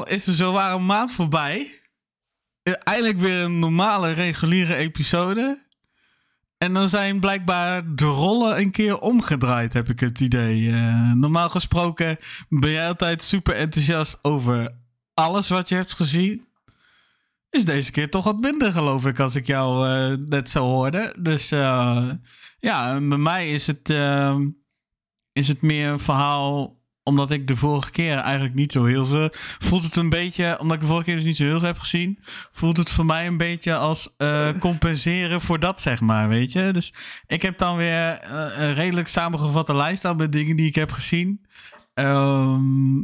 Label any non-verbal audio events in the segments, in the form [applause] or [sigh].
is er zowaar een maand voorbij. Eh, Eindelijk weer een normale, reguliere episode. En dan zijn blijkbaar de rollen een keer omgedraaid, heb ik het idee. Eh, normaal gesproken ben jij altijd super enthousiast over alles wat je hebt gezien. Is deze keer toch wat minder, geloof ik, als ik jou eh, net zo hoorde. Dus ja, bij mij is het, is het meer een verhaal omdat ik de vorige keer eigenlijk niet zo heel veel. Voelt het een beetje, omdat ik de vorige keer dus niet zo heel veel heb gezien. Voelt het voor mij een beetje als eh, [laughs] compenseren voor dat, zeg maar. Weet je? Dus ik heb dan weer eh, een redelijk samengevatte lijst aan met dingen die ik heb gezien. Ehm,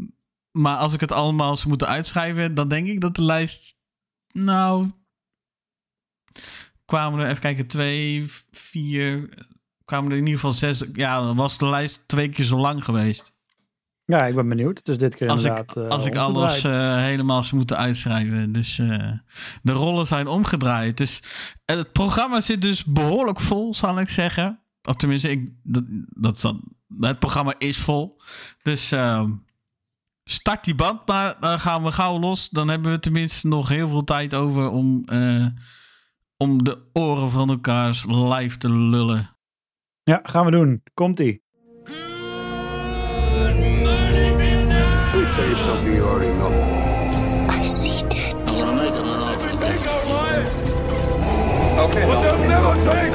maar als ik het allemaal zou moeten uitschrijven, dan denk ik dat de lijst. Nou. Kwamen er, even kijken, twee, vier. Kwamen er in ieder geval zes. Ja, dan was de lijst twee keer zo lang geweest. Ja, ik ben benieuwd. Dus dit keer Als ik, inderdaad eh, als ik alles eh, helemaal zou moeten uitschrijven. Dus eh, de rollen zijn omgedraaid. Dus het programma zit dus behoorlijk vol, zal ik zeggen. Of tenminste, ik, dat, dat, dan- het programma is vol. Dus ehm, start die band, maar dan gaan we gauw los. Dan hebben we tenminste nog heel veel tijd over om, om de oren van elkaars live te lullen. Ja, gaan we doen. Komt-ie. Let me tell you something you already know. I see dead Okay, what they'll never take.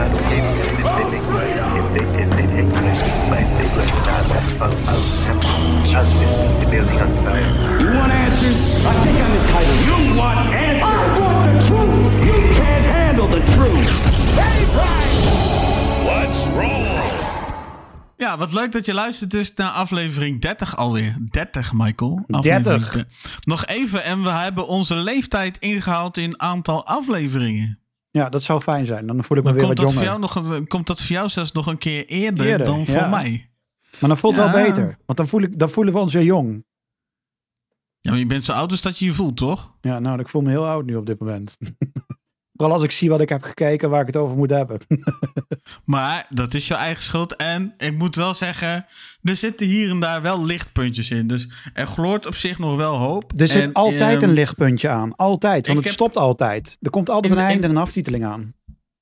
You want answers? I think I'm entitled. You want answers? I want the truth. You can't handle the truth. What's wrong? Ja, wat leuk dat je luistert dus naar aflevering 30 alweer. 30, Michael. Aflevering 30. de- Nog even en we hebben onze leeftijd ingehaald in aantal afleveringen. Ja, dat zou fijn zijn. Dan voel ik me Dan weer komt wat dat, voor jou nog, komt dat voor jou zelfs nog een keer eerder, Eerder, dan voor ja. mij. Maar dan voelt het wel beter. Want dan, voel ik, dan voelen we ons weer jong. Ja, maar je bent zo oud als dat je je voelt, toch? Ja, nou, ik voel me heel oud nu op dit moment. [laughs] Vooral als ik zie wat ik heb gekeken waar ik het over moet hebben. [laughs] Maar dat is je eigen schuld. En ik moet wel zeggen, er zitten hier en daar wel lichtpuntjes in. Dus er gloort op zich nog wel hoop. Er zit En, altijd ehm, een lichtpuntje aan. Altijd. Want het heb- stopt altijd. Er komt altijd In- een in- einde en een aftiteling aan.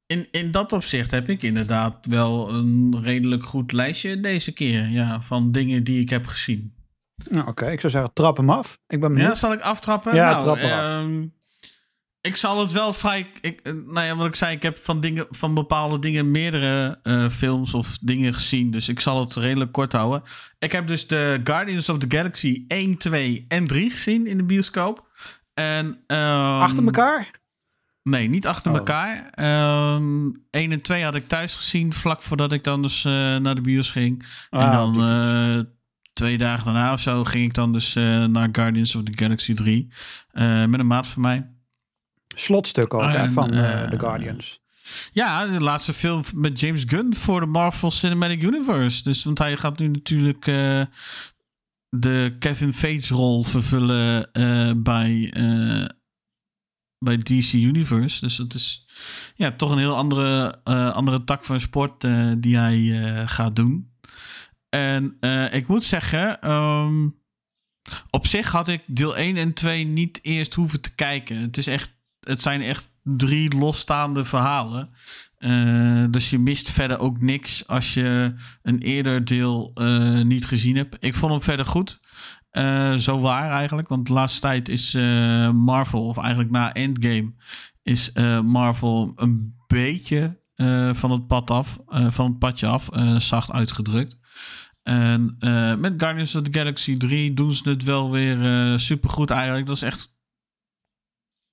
In, in dat opzicht heb ik inderdaad wel een redelijk goed lijstje deze keer. Ja, van dingen die ik heb gezien. Nou, Oké, ik zou zeggen, trap hem af. Ik ben Ja, benieuwd. zal ik aftrappen? Ja, nou, trap maar af. ehm, ik zal het wel vrij. Ik, eh, nou ja, wat ik zei, ik heb van, dingen, van bepaalde dingen meerdere eh, films of dingen gezien. Dus ik zal het redelijk kort houden. Ik heb dus de Guardians of the Galaxy 1, 2 en 3 gezien in de bioscoop. En, ehm, Achter elkaar? Nee, niet achter Oh. elkaar. Ehm 1 en 2 had ik thuis gezien, vlak voordat ik dan dus eh, naar de bios ging. en Ah, dan die- eh, twee dagen daarna of zo ging ik dan dus naar Guardians of the Galaxy 3. eh, met een maat van mij. Slotstuk ook, hè, van eh, eh, The Guardians. Ja, de laatste film met James Gunn voor de Marvel Cinematic Universe. Dus, want hij gaat nu natuurlijk eh, de Kevin Feige rol vervullen bij, bij DC Universe. Dus dat is ja, toch een heel andere, andere tak van sport die hij gaat doen. En ik moet zeggen, ehm, op zich had ik deel 1 en 2 niet eerst hoeven te kijken. Het, is echt, het zijn echt drie losstaande verhalen. Eh, dus je mist verder ook niks als je een eerder deel eh, niet gezien hebt. Ik vond hem verder goed. Eh, zo waar eigenlijk. Want de laatste tijd is Marvel, of eigenlijk na Endgame, is Marvel een beetje van het pad af, van het padje af, zacht uitgedrukt. En met Guardians of the Galaxy 3 doen ze het wel weer eh supergoed eigenlijk. Dat is echt,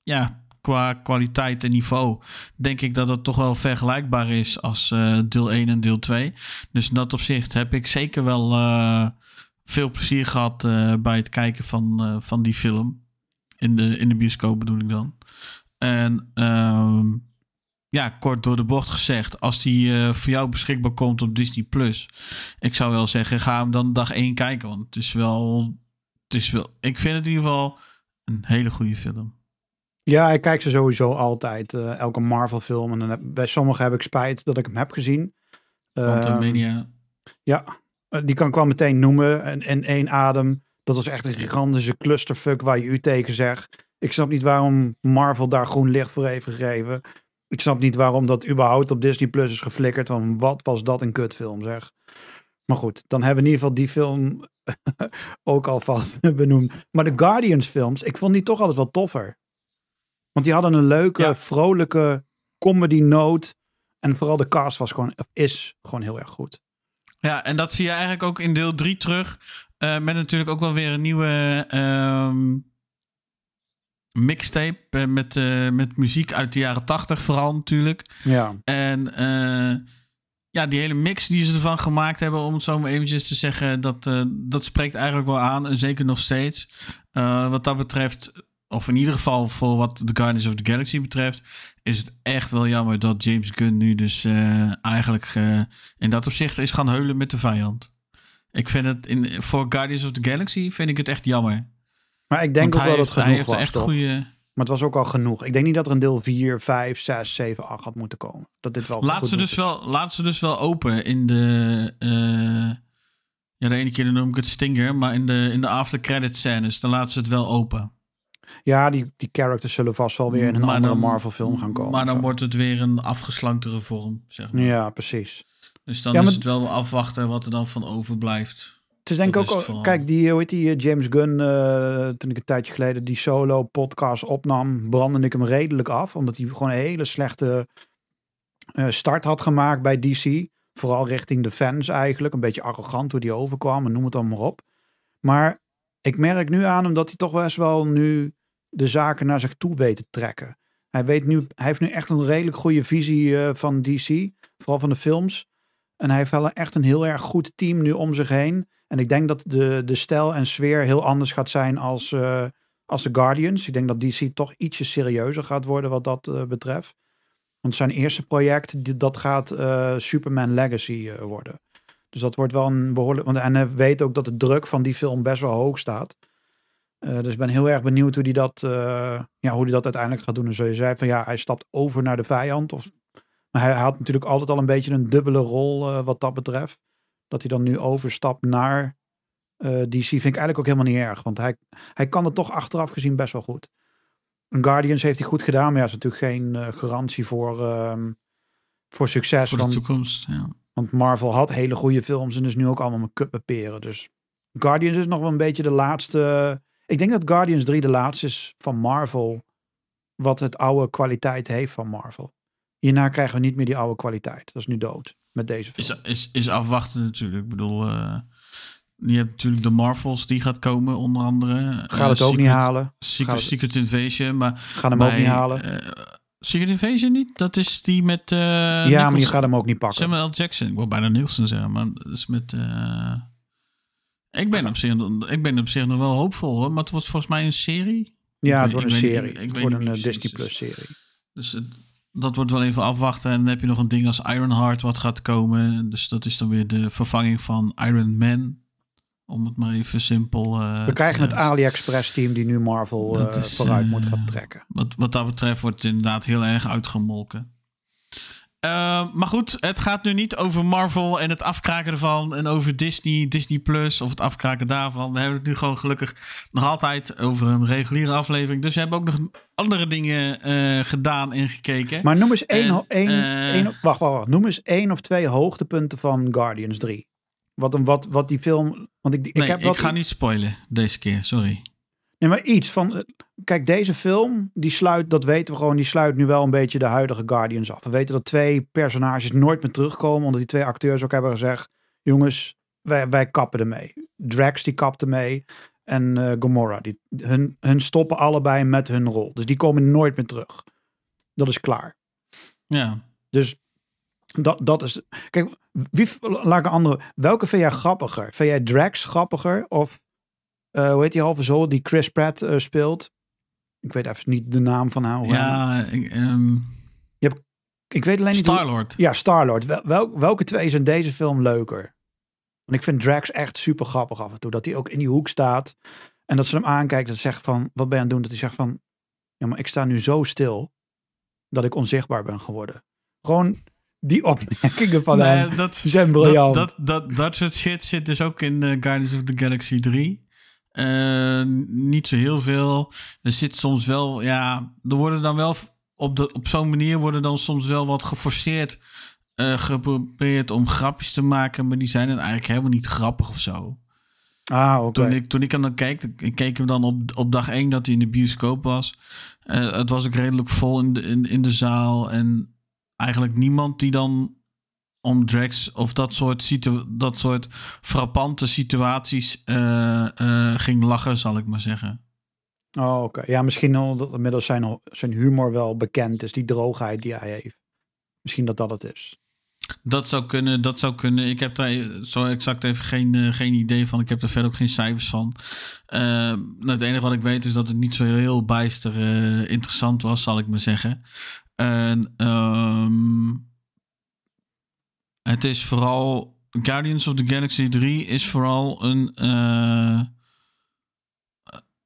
ja, qua kwaliteit en niveau denk ik dat het toch wel vergelijkbaar is als eh, deel 1 en deel 2. Dus in dat opzicht heb ik zeker wel eh, veel plezier gehad eh, bij het kijken van, van die film. In de, in de bioscoop bedoel ik dan. En ehm, ja, kort door de bocht gezegd, als die voor jou beschikbaar komt op Disney Plus, ik zou wel zeggen, ga hem dan dag 1 kijken. Want het is wel, het is wel, ik vind het in ieder geval een hele goede film. Ja, ik kijk ze sowieso altijd. eh, elke Marvel film. En dan heb, bij sommige heb ik spijt dat ik hem heb gezien. Want Ehm, Mania, Ja, eh, die kan ik wel meteen noemen. En in één adem. Dat was echt een gigantische clusterfuck waar je u tegen zegt. Ik snap niet waarom Marvel daar groen licht voor heeft gegeven. Ik snap niet waarom dat überhaupt op Disney Plus is geflikkerd. Want wat was dat een kutfilm zeg. Maar goed, dan hebben we in ieder geval die film [laughs] ook alvast [laughs] benoemd. Maar de Guardians films, ik vond die toch altijd wel toffer. Want die hadden een leuke, Ja. vrolijke comedy note. En vooral de cast was gewoon, is gewoon heel erg goed. Ja, en dat zie je eigenlijk ook in deel 3 terug. Eh, met natuurlijk ook wel weer een nieuwe ehm, mixtape. eh, met, eh, met muziek uit de jaren 80 vooral natuurlijk. Ja, En ja, die hele mix die ze ervan gemaakt hebben, om het zo maar eventjes te zeggen, dat, dat spreekt eigenlijk wel aan. En zeker nog steeds. Wat dat betreft, of in ieder geval voor wat The Guardians of the Galaxy betreft, is het echt wel jammer dat James Gunn nu dus eh, eigenlijk eh, in dat opzicht is gaan heulen met de vijand. Ik vind het in, voor Guardians of the Galaxy vind ik het echt jammer. maar ik denk ook wel hij dat het hij genoeg heeft was, echt toch? goede. Maar het was ook al genoeg. Ik denk niet dat er een deel 4, 5, 6, 7, 8 had moeten komen. Dat dit wel Laat ze, dus is. wel, laat ze dus wel open in de. eh, ja, de ene keer noem ik het Stinger, maar in de, in de after credit scènes, dan laten ze het wel open. Ja, die, die characters zullen vast wel weer in een Maar andere dan- Marvel film gaan komen. Maar dan Zo. wordt het weer een afgeslanktere vorm, zeg maar. Ja, precies. Dus dan Ja, is het wel afwachten wat er dan van overblijft. Het is denk ik ook, kijk, die, hoe heet die, eh, James Gunn, eh, toen ik een tijdje geleden die solo podcast opnam, brandde ik hem redelijk af. Omdat hij gewoon een hele slechte eh, start had gemaakt bij DC. Vooral richting de fans eigenlijk. Een beetje arrogant hoe die overkwam en noem het dan maar op. Maar ik merk nu aan hem dat hij toch best wel nu de zaken naar zich toe weet te trekken. Hij, weet nu, hij heeft nu echt een redelijk goede visie eh, van DC. Vooral van de films. En hij heeft wel echt een heel erg goed team nu om zich heen. En ik denk dat de, de stijl en sfeer heel anders gaat zijn als, eh, als de Guardians. Ik denk dat DC toch ietsje serieuzer gaat worden wat dat eh, betreft. Want zijn eerste project, dat gaat Superman Legacy worden. Dus dat wordt wel een behoorlijk... Want, en hij weet ook dat de druk van die film best wel hoog staat. Eh, dus ik ben heel erg benieuwd hoe hij dat, eh, ja, hoe die dat uiteindelijk gaat doen. En zoals je zei, van ja, hij stapt over naar de vijand. Of, maar hij had natuurlijk altijd al een beetje een dubbele rol eh, wat dat betreft. Dat hij dan nu overstapt naar DC vind ik eigenlijk ook helemaal niet erg. Want hij, hij kan het toch achteraf gezien best wel goed. En Guardians heeft hij goed gedaan. Maar ja, is natuurlijk geen garantie voor, ehm, voor succes. Voor de Want, toekomst, ja. want Marvel had hele goede films en is nu ook allemaal met kutpaperen. Dus Guardians is nog wel een beetje de laatste. Ik denk dat Guardians 3 de laatste is van Marvel. Wat het oude kwaliteit heeft van Marvel. Hierna krijgen we niet meer die oude kwaliteit. Dat is nu dood met deze film. Is, is, is afwachten natuurlijk. Ik bedoel, eh, je hebt natuurlijk de Marvels die gaat komen, onder andere. Gaat het Eh, ook niet halen. Secret, het- Invasion, maar Gaan hem bij, ook niet halen. eh, Secret Invasion niet? Dat is die met... ja, maar je gaat hem ook niet pakken. Samuel L. Jackson. Ik wil bijna Nielsen zeggen, maar dat is met... ik, ben op zich, ik ben op zich nog wel hoopvol, hoor. Maar het wordt volgens mij een serie. Ja, het wordt een serie. het wordt een eh, Disney Plus serie. Dus dat wordt wel even afwachten. En dan heb je nog een ding als Ironheart wat gaat komen. Dus dat is dan weer de vervanging van Iron Man. Om het maar even simpel eh, We krijgen het zeggen. AliExpress team die nu Marvel eh, is, vooruit moet gaan trekken. Wat, wat dat betreft wordt het inderdaad heel erg uitgemolken. Eh, maar goed, het gaat nu niet over Marvel en het afkraken ervan. En over Disney, Disney Plus of het afkraken daarvan. We hebben het nu gewoon gelukkig nog altijd over een reguliere aflevering. Dus we hebben ook nog andere dingen eh, gedaan en gekeken. Maar noem eens één, En, ho- één, eh, één- wacht, wacht, wacht. Noem eens één of twee hoogtepunten van Guardians 3. Wat, een, wat, wat die film. Want ik, ik nee, heb ik wat, ga niet spoilen deze keer, sorry. Nee, maar iets van. eh, Kijk, deze film, die sluit, dat weten we gewoon, die sluit nu wel een beetje de huidige Guardians af. We weten dat twee personages nooit meer terugkomen, omdat die twee acteurs ook hebben gezegd: jongens, wij, wij kappen ermee. Drax die kapt ermee en eh Gamora, die, hun, hun stoppen allebei met hun rol. Dus die komen nooit meer terug. Dat is klaar. Ja. Dus dat, dat is. Kijk, wie, laat ik een andere. Welke vind jij grappiger? Vind jij Drax grappiger? Of eh, hoe heet die halve zo die Chris Pratt eh, speelt? Ik weet even niet de naam van haar. Ja, ik, ehm, ik weet alleen niet. hoe- Star-Lord. Ja, Star-Lord. Wel, wel- welke twee is in deze film leuker? Want ik vind Drax echt super grappig af en toe. Dat hij ook in die hoek staat. En dat ze hem aankijkt en zegt van, wat ben je aan het doen? Dat hij zegt van, ja, maar ik sta nu zo stil dat ik onzichtbaar ben geworden. Gewoon die opmerkingen van Nee, hem. dat, zijn briljant. Dat, dat, dat, dat soort shit zit dus ook in eh, Guardians of the Galaxy 3. Eh, niet zo heel veel. Er zit soms wel, ja, er worden dan wel op, de, op zo'n manier worden dan soms wel wat geforceerd eh, geprobeerd om grapjes te maken, maar die zijn dan eigenlijk helemaal niet grappig of zo. Ah, oké. Toen ik, toen ik hem dan keek, ik keek hem dan op, op dag één dat hij in de bioscoop was. Eh, het was ook redelijk vol in de, in, in de zaal. En eigenlijk niemand die dan om Drax of dat soort, situ dat soort frappante situaties eh, eh, ging lachen, zal ik maar zeggen. Oh, oké. Ja, misschien omdat inmiddels zijn, zijn humor wel bekend is, die droogheid die hij heeft. Misschien dat dat het is. Dat zou kunnen, dat zou kunnen. Ik heb daar zo exact even geen, eh, geen idee van. Ik heb er verder ook geen cijfers van. Nou, het enige wat ik weet is dat het niet zo heel bijster interessant was, zal ik maar zeggen. En ehm, het is vooral Guardians of the Galaxy 3 is vooral een, eh,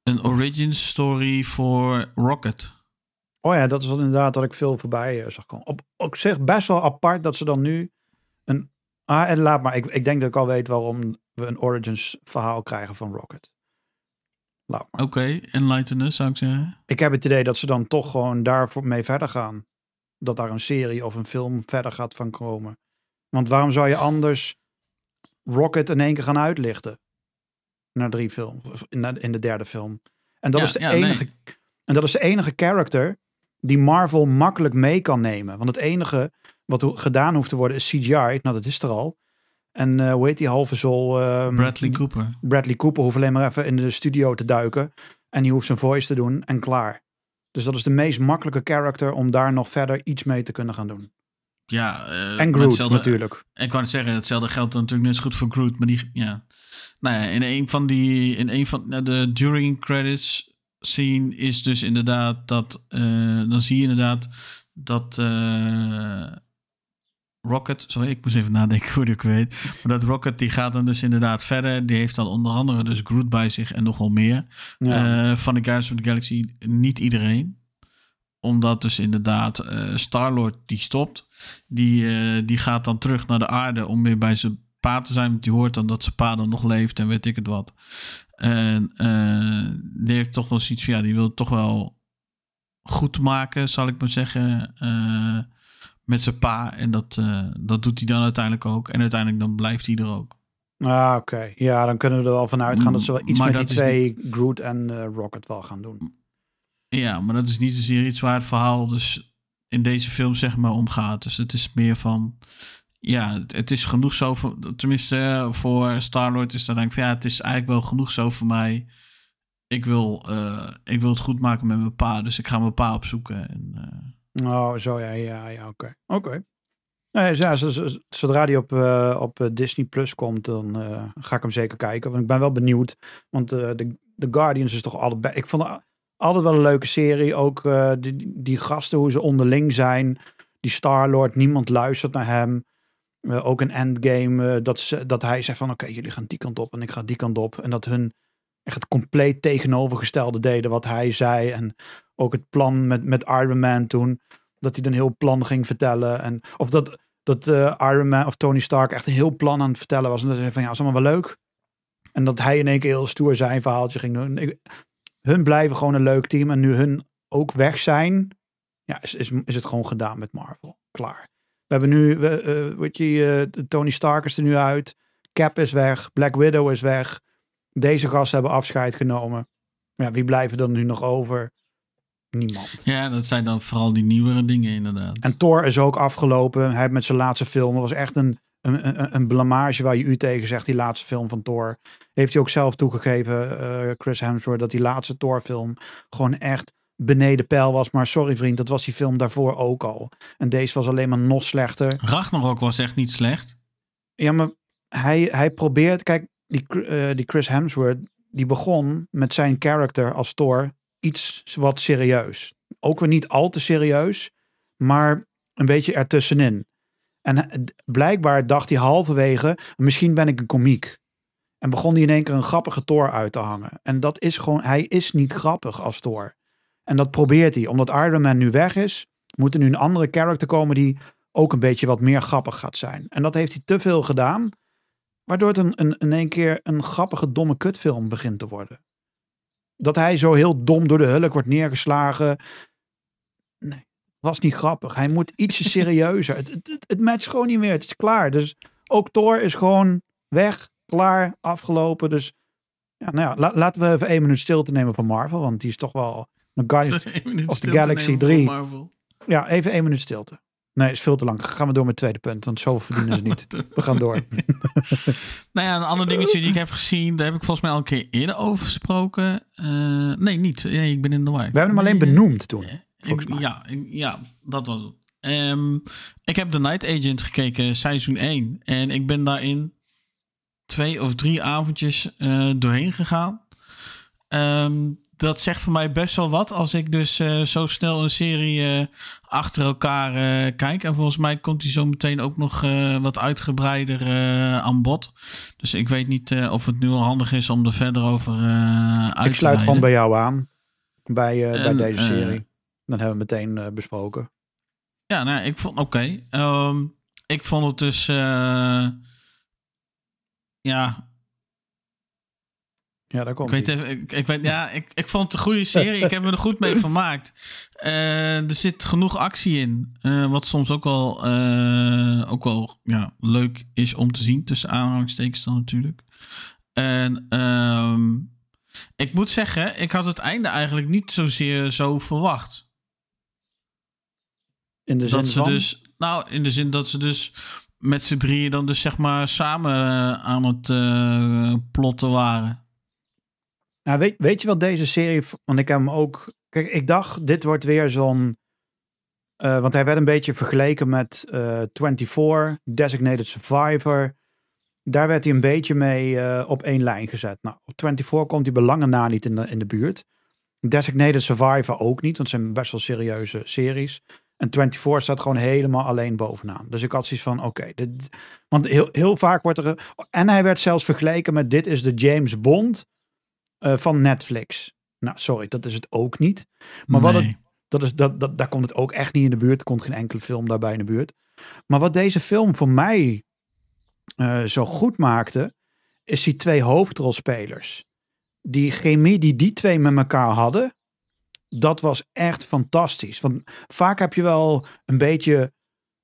een origin story voor Rocket. Oh ja, dat is wel inderdaad dat ik veel voorbij eh, zag komen. Op, op zich best wel apart dat ze dan nu een... Ah, en laat maar. Ik, ik denk dat ik al weet waarom we een Origins verhaal krijgen van Rocket. Laat maar. Oké, enlighten us, zou ik zeggen. Ik heb het idee dat ze dan toch gewoon daar mee verder gaan. Dat daar een serie of een film verder gaat van komen. Want waarom zou je anders Rocket in één keer gaan uitlichten? Na drie films, of in de, derde film. En dat, Ja, is de ja, enige, nee. en dat is de enige character die Marvel makkelijk mee kan nemen. Want het enige wat gedaan hoeft te worden is CGI. Nou, dat is er al. En eh hoe heet die halve zol? ehm, Bradley Cooper. Bradley Cooper hoeft alleen maar even in de studio te duiken. En die hoeft zijn voice te doen en klaar. Dus dat is de meest makkelijke character om daar nog verder iets mee te kunnen gaan doen. Ja, eh, En Groot hetzelfde- natuurlijk. Ik wou net zeggen, hetzelfde geldt natuurlijk net zo goed voor Groot. Maar die, ja. Nou ja, in een van die, in een van nou, de during credits scene is dus inderdaad dat, eh, dan zie je inderdaad dat eh, Rocket, sorry, ik moest even nadenken [laughs] hoe ik het weet. Maar dat Rocket, die gaat dan dus inderdaad verder. Die heeft dan onder andere dus Groot bij zich en nog wel meer. Ja. Van de Guardians of the Galaxy niet iedereen. Omdat dus inderdaad eh Star-Lord die stopt. Die, eh, die gaat dan terug naar de aarde om weer bij zijn pa te zijn. Want die hoort dan dat zijn pa dan nog leeft en weet ik het wat. En eh, die heeft toch wel zoiets van, ja, die wil het toch wel goed maken, zal ik maar zeggen. met zijn pa. En dat, dat doet hij dan uiteindelijk ook. En uiteindelijk dan blijft hij er ook. Ah, oké. Ja, dan kunnen we er wel van uitgaan dat ze wel iets Maar met die twee, Groot en Rocket, wel gaan doen. Ja, maar dat is niet zozeer iets waar het verhaal dus in deze film zeg maar om gaat. Dus het is meer van, ja, het, is genoeg zo voor, tenminste eh, voor Star-Lord is dan denk ik van, ja, het is eigenlijk wel genoeg zo voor mij. Ik wil, eh, ik wil het goed maken met mijn pa, dus ik ga mijn pa opzoeken. En, eh, Oh, zo ja, ja, ja, oké. Oké. Nee, ja, zodra die op, op Disney Plus komt, dan ga ik hem zeker kijken. Want ik ben wel benieuwd. Want eh, de, de Guardians is toch allebei. Ik vond altijd wel een leuke serie. Ook eh, die, die gasten, hoe ze onderling zijn. Die Star-Lord, niemand luistert naar hem. Eh, ook een endgame, eh, dat, ze, dat hij zegt van oké, jullie gaan die kant op en ik ga die kant op. En dat hun echt het compleet tegenovergestelde deden wat hij zei. En ook het plan met, met Iron Man toen. Dat hij een heel plan ging vertellen. En, of dat, dat Iron Man of Tony Stark echt een heel plan aan het vertellen was. En dat hij van ja, is allemaal wel leuk. En dat hij in één keer heel stoer zijn verhaaltje ging doen. Ik, hun blijven gewoon een leuk team. En nu hun ook weg zijn, ja, is, is, is het gewoon gedaan met Marvel. Klaar. We hebben nu, we, eh, weet je, eh, Tony Stark is er nu uit. Cap is weg. Black Widow is weg. Deze gasten hebben afscheid genomen. Ja, wie blijven er nu nog over? Niemand. ja, dat zijn dan vooral die nieuwere dingen inderdaad. En Thor is ook afgelopen. Hij met zijn laatste film. Dat was echt een, een, een, een blamage waar je u tegen zegt. Die laatste film van Thor. Heeft hij ook zelf toegegeven, eh, Chris Hemsworth, dat die laatste Thor film gewoon echt beneden pijl was. Maar sorry vriend, dat was die film daarvoor ook al. En deze was alleen maar nog slechter. Ragnarok was echt niet slecht. Ja, maar hij, hij probeert, kijk, die, eh, die Chris Hemsworth, die begon met zijn karakter als Thor iets wat serieus. Ook weer niet al te serieus, maar een beetje ertussenin. En hij- blijkbaar dacht hij halverwege, misschien ben ik een komiek. En begon hij in één keer een grappige Thor uit te hangen. En dat is gewoon, hij is niet grappig als Thor. En dat probeert hij. Omdat Iron Man nu weg is, moet er nu een andere character komen die ook een beetje wat meer grappig gaat zijn. En dat heeft hij te veel gedaan. Waardoor het een, een, in één keer een grappige, domme kutfilm begint te worden. Dat hij zo heel dom door de hulk wordt neergeslagen. Nee, was niet grappig. Hij moet ietsje serieuzer. Het, het, het, matcht gewoon niet meer. Het is klaar. Dus ook Thor is gewoon weg, klaar, afgelopen. Dus ja, nou ja, la- laten we even één minuut stilte nemen van Marvel. Want die is toch wel... een Guardians [laughs] of the Galaxy nemen 3. voor Marvel. Ja, even één minuut stilte. Nee, is veel te lang. Gaan we door met het tweede punt, want zo verdienen ze niet. [laughs] We gaan door. [laughs] Nou ja, een ander dingetje die ik heb gezien, daar heb ik volgens mij al een keer eerder over gesproken. Eh, nee, niet. Nee, ik ben in de war. We hebben hem alleen benoemd toen. Ik- volgens mij. Ja, ja, dat was het. Ehm, ik heb The Night Agent gekeken, seizoen 1. En ik ben daarin twee of drie avondjes eh, doorheen gegaan. Ehm, dat zegt voor mij best wel wat als ik dus eh, zo snel een serie eh, achter elkaar kijk. En volgens mij komt die zo meteen ook nog wat uitgebreider aan bod. Dus ik weet niet of het nu al handig is om er verder over uit Ik sluit te gewoon bij jou aan. Bij, bij deze serie. Dan hebben we meteen eh, besproken. Ja, nou, ik vond oké. Ehm, ik vond het dus. eh, ja, Ja, daar ik komt weet ie. even. Ik, ik weet, ja, [laughs] ik, ik vond het een goede serie. ik heb me er goed mee vermaakt. Eh, er zit genoeg actie in. wat soms ook wel, ook wel ja, leuk is om te zien. Tussen aanhalingstekens dan natuurlijk. En ehm, ik moet zeggen, ik had het einde eigenlijk niet zozeer zo verwacht. In de zin dat ze van... dus, nou, in de zin dat ze dus met z'n drieën dan dus zeg maar samen eh, aan het eh, plotten waren. Nou, weet, weet je wat deze serie... Want ik heb hem ook... Kijk, ik dacht, dit wordt weer zo'n... eh, want hij werd een beetje vergeleken met eh 24, Designated Survivor. Daar werd hij een beetje mee op één lijn gezet. Nou, op 24 komt hij belangen na niet in de, in de buurt. Designated Survivor ook niet, want het zijn best wel serieuze series. En 24 staat gewoon helemaal alleen bovenaan. Dus ik had zoiets van, oké. dit want heel, heel vaak wordt er... En hij werd zelfs vergeleken met dit is de James Bond eh, van Netflix. Nou, sorry, dat is het ook niet. Maar wat het, dat is, dat, dat, daar komt het ook echt niet in de buurt. Er komt geen enkele film daarbij in de buurt. Maar wat deze film voor mij eh, zo goed maakte, is die twee hoofdrolspelers. Die chemie die die twee met elkaar hadden, dat was echt fantastisch. Want vaak heb je wel een beetje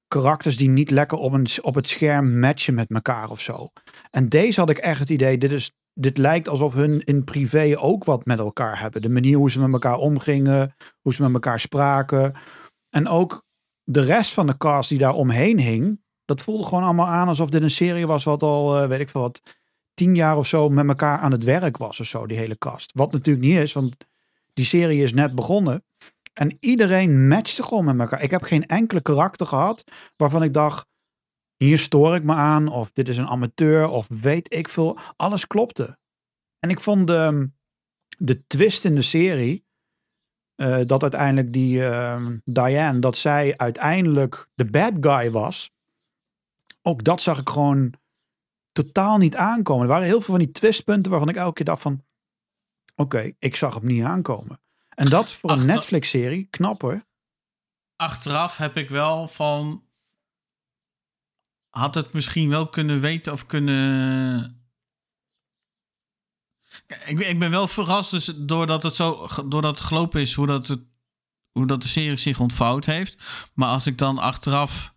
karakters die niet lekker op, op het scherm matchen met elkaar of zo. En deze had ik echt het idee, dit, is, dit lijkt alsof hun in privé ook wat met elkaar hebben. De manier hoe ze met elkaar omgingen, hoe ze met elkaar spraken. En ook de rest van de cast die daar omheen hing, dat voelde gewoon allemaal aan alsof dit een serie was wat al, eh, weet ik veel wat, tien jaar of zo met elkaar aan het werk was of zo, die hele cast. Wat natuurlijk niet is, want die serie is net begonnen. En iedereen matchte gewoon met elkaar. Ik heb geen enkele karakter gehad waarvan ik dacht, hier stoor ik me aan, of dit is een amateur, of weet ik veel. Alles klopte. En ik vond de, de twist in de serie, eh, dat uiteindelijk die eh, Diane, dat zij uiteindelijk de bad guy was. Ook dat zag ik gewoon totaal niet aankomen. Er waren heel veel van die twistpunten waarvan ik elke keer dacht van, oké, ik zag hem niet aankomen. En dat voor een Netflix-serie, knap hoor. Achteraf heb ik wel van. Had het misschien wel kunnen weten of kunnen. Ik, ben- ik ben wel verrast, dus doordat het zo doordat het gelopen is, hoe dat, het, hoe dat de serie zich ontvouwd heeft. Maar als ik dan achteraf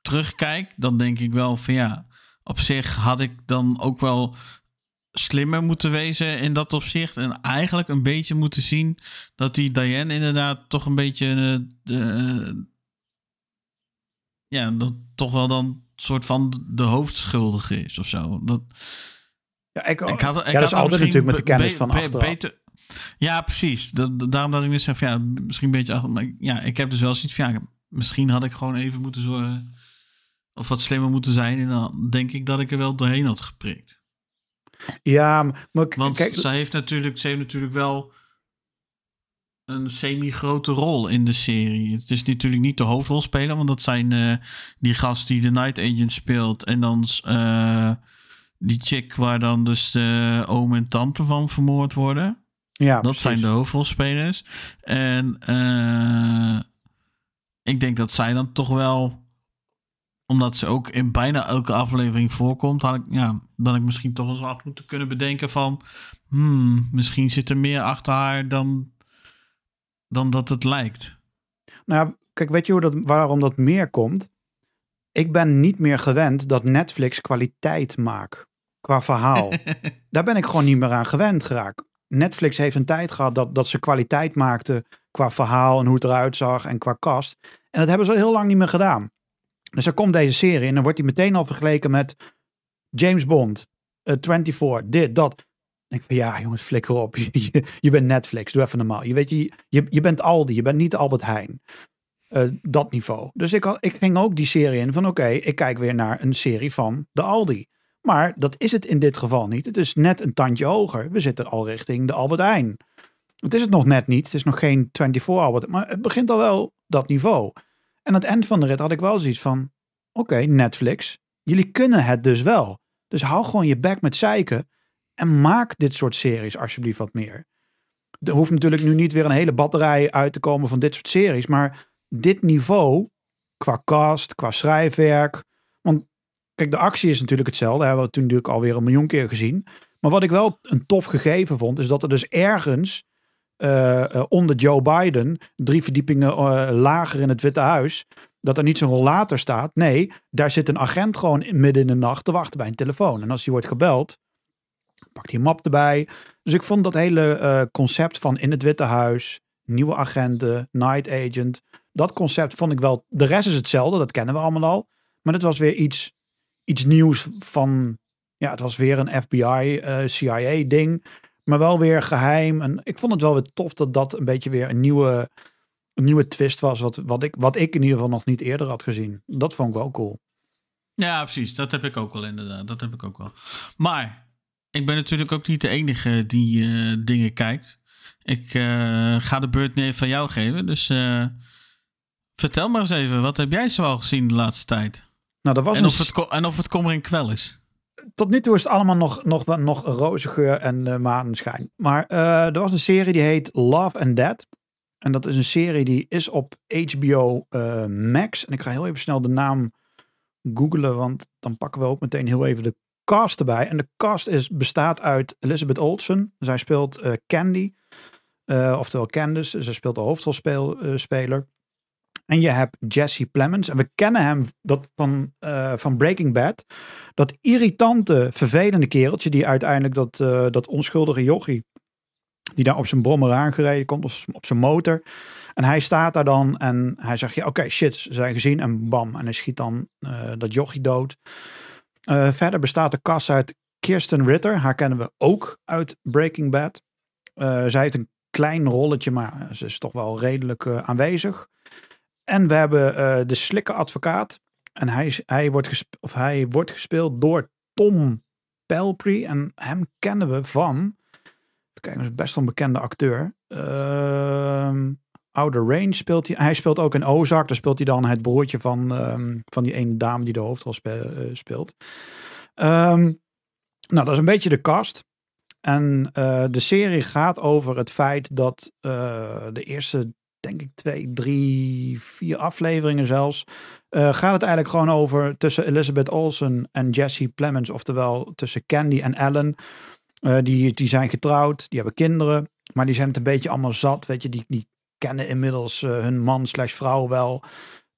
terugkijk, dan denk ik wel van ja, op zich had ik dan ook wel slimmer moeten wezen in dat opzicht. En eigenlijk een beetje moeten zien dat die Diane inderdaad toch een beetje eh, de, ja, dat toch wel dan soort van de hoofdschuldige is of zo. Dat, Ja, ik, ik had, ik ja, dat had is altijd natuurlijk met de kennis van beter- ja, precies. Dat, daarom dat ik net zeg van ja, misschien een beetje achter. Maar ik- ja, ik heb dus wel zoiets van ja, misschien had ik gewoon even moeten zorgen of wat slimmer moeten zijn. En dan denk ik dat ik er wel doorheen had geprikt. Ja, maar Want kijk, ze heeft natuurlijk, ze heeft natuurlijk wel een semi-grote rol in de serie. Het is natuurlijk niet de hoofdrolspeler, want dat zijn eh, die gast die de Night Agent speelt. En dan eh, die chick waar dan dus de oom en tante van vermoord worden. ja, Dat precies. zijn de hoofdrolspelers. En eh, ik denk dat zij dan toch wel omdat ze ook in bijna elke aflevering voorkomt, had ik, ja, dan ik misschien toch eens wat moeten kunnen bedenken van, hmm, misschien zit er meer achter haar dan, dan dat het lijkt. Nou, kijk, weet je hoe dat, waarom dat meer komt? Ik ben niet meer gewend dat Netflix kwaliteit maakt qua verhaal. [laughs] Daar ben ik gewoon niet meer aan gewend geraakt. Netflix heeft een tijd gehad dat, dat ze kwaliteit maakte qua verhaal en hoe het eruit zag en qua cast. En dat hebben ze al heel lang niet meer gedaan. Dus er komt deze serie en dan wordt die meteen al vergeleken met James Bond, uh, 24, dit, dat. Denk ik van ja, jongens, flikker op. [laughs] Je, je, bent Netflix, doe even normaal. Je weet, je, je, je bent Aldi, je bent niet Albert Heijn. Uh, dat niveau. Dus ik, ik ging ook die serie in van oké, ik kijk weer naar een serie van de Aldi. Maar dat is het in dit geval niet. Het is net een tandje hoger. We zitten al richting de Albert Heijn. Het is het nog net niet. Het is nog geen 24 Albert. Maar het begint al wel dat niveau. En aan het eind van de rit had ik wel zoiets van... Oké, Netflix. Jullie kunnen het dus wel. Dus hou gewoon je bek met zeiken. En maak dit soort series alsjeblieft wat meer. Er hoeft natuurlijk nu niet weer een hele batterij uit te komen van dit soort series. Maar dit niveau, qua cast, qua schrijfwerk. Want kijk, de actie is natuurlijk hetzelfde. Hebben we toen natuurlijk alweer een miljoen keer gezien. Maar wat ik wel een tof gegeven vond, is dat er dus ergens uh, uh, onder Joe Biden, drie verdiepingen uh, lager in het Witte Huis, dat er niet zo'n rollator staat. Nee, daar zit een agent gewoon midden in de nacht te wachten bij een telefoon. En als die wordt gebeld, pakt hij een map erbij. Dus ik vond dat hele concept van in het Witte Huis, nieuwe agenten, night agent, dat concept vond ik wel. De rest is hetzelfde, dat kennen we allemaal al. Maar het was weer iets, iets nieuws van. Ja, het was weer een FBI, uh, CIA ding. Maar wel weer geheim. En ik vond het wel weer tof dat dat een beetje weer een nieuwe, een nieuwe twist was. Wat, wat, ik, wat ik in ieder geval nog niet eerder had gezien. Dat vond ik wel cool. Ja, precies. Dat heb ik ook wel inderdaad. Dat heb ik ook wel. Maar ik ben natuurlijk ook niet de enige die uh, dingen kijkt. Ik uh, ga de beurt nu even van jou geven. Dus uh, vertel maar eens even. Wat heb jij zoal gezien de laatste tijd? Nou, dat was en, of het, en of het kommer in kwel is tot nu toe is het allemaal nog, nog, nog roze geur en uh. Maar uh, er was een serie die heet Love and Dead. En dat is een serie die is op HBO uh, Max. En ik ga heel even snel de naam googlen, want dan pakken we ook meteen heel even de cast erbij. En de cast is, bestaat uit Elizabeth Olsen. Zij speelt Candy, oftewel Candice. Zij speelt de hoofdrolspeler. En je hebt Jesse Plemons. En we kennen hem dat van, uh, van Breaking Bad. Dat irritante, vervelende kereltje die uiteindelijk dat, uh, dat onschuldige jochie. Die daar op zijn brommer aangereden komt, of op zijn motor. En hij staat daar dan en hij zegt, ja oké, shit, ze zijn gezien. En bam, en hij schiet dan uh, dat jochie dood. verder bestaat de kast uit Kirsten Ritter. Haar kennen we ook uit Breaking Bad. zij heeft een klein rolletje, maar ze is toch wel redelijk aanwezig. En we hebben uh, de slikke advocaat. En hij, hij, wordt of hij wordt gespeeld door Tom Pelpry. En hem kennen we van. Kijk, hij is best wel een bekende acteur. Uh, Outer Range speelt hij. Hij speelt ook in Ozark. Daar speelt hij dan het broertje van, um, van die ene dame die de hoofdrol uh, speelt. Um, nou, dat is een beetje de cast. En uh, de serie gaat over het feit dat de eerste denk ik twee, drie, vier afleveringen zelfs. Uh, gaat het eigenlijk gewoon over tussen Elizabeth Olsen en Jesse Plemons. Oftewel tussen Candy en Ellen. Uh, die, die zijn getrouwd, die hebben kinderen. Maar die zijn het een beetje allemaal zat. Weet je, die, die kennen inmiddels uh, hun man slash vrouw wel.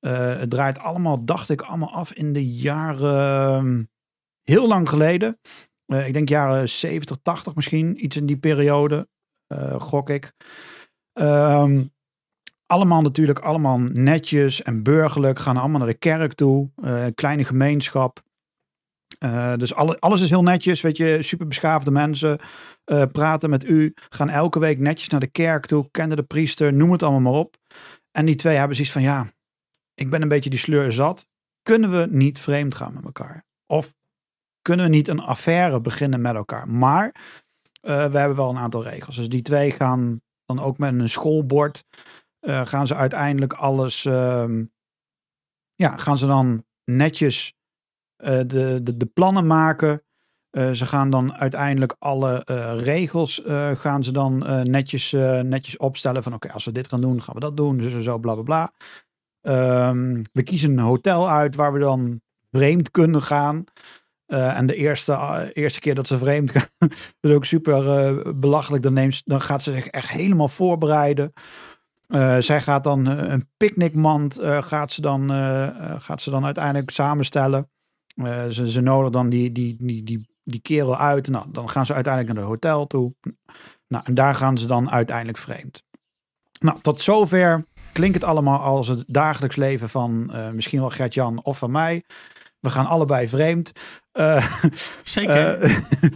het draait allemaal, dacht ik, allemaal af in de jaren... heel lang geleden. ik denk jaren 70, 80 misschien. Iets in die periode, gok ik. Um, allemaal natuurlijk allemaal netjes en burgerlijk. Gaan allemaal naar de kerk toe. Uh, kleine gemeenschap. Uh, dus alle, alles is heel netjes. Weet je, super beschaafde mensen. Uh, praten met u. Gaan elke week netjes naar de kerk toe. Kennen de priester. Noem het allemaal maar op. En die twee hebben zoiets van ja. Ik ben een beetje die sleur zat. Kunnen we niet vreemd gaan met elkaar? Of kunnen we niet een affaire beginnen met elkaar? Maar we hebben wel een aantal regels. Dus die twee gaan dan ook met een schoolbord uh, gaan ze uiteindelijk alles, um, ja, gaan ze dan netjes uh, de, de, de plannen maken. Uh, ze gaan dan uiteindelijk alle regels gaan ze dan netjes, netjes opstellen van oké, als we dit gaan doen, gaan we dat doen, dus zo bla bla bla. Ehm, we kiezen een hotel uit waar we dan vreemd kunnen gaan. Eh, en de eerste, eh, eerste keer dat ze vreemd [laughs] dat is ook super eh, belachelijk. Dan, neemt, dan gaat ze zich echt helemaal voorbereiden. Eh, zij gaat dan eh, een picknickmand eh, gaat, ze dan, gaat ze dan uiteindelijk samenstellen. Ze, ze nodigen dan die, die, die, die, die kerel uit. Nou, dan gaan ze uiteindelijk naar de hotel toe. Nou, en daar gaan ze dan uiteindelijk vreemd. Nou, tot zover klinkt het allemaal als het dagelijks leven van misschien wel Gert-Jan of van mij. We gaan allebei vreemd. Zeker.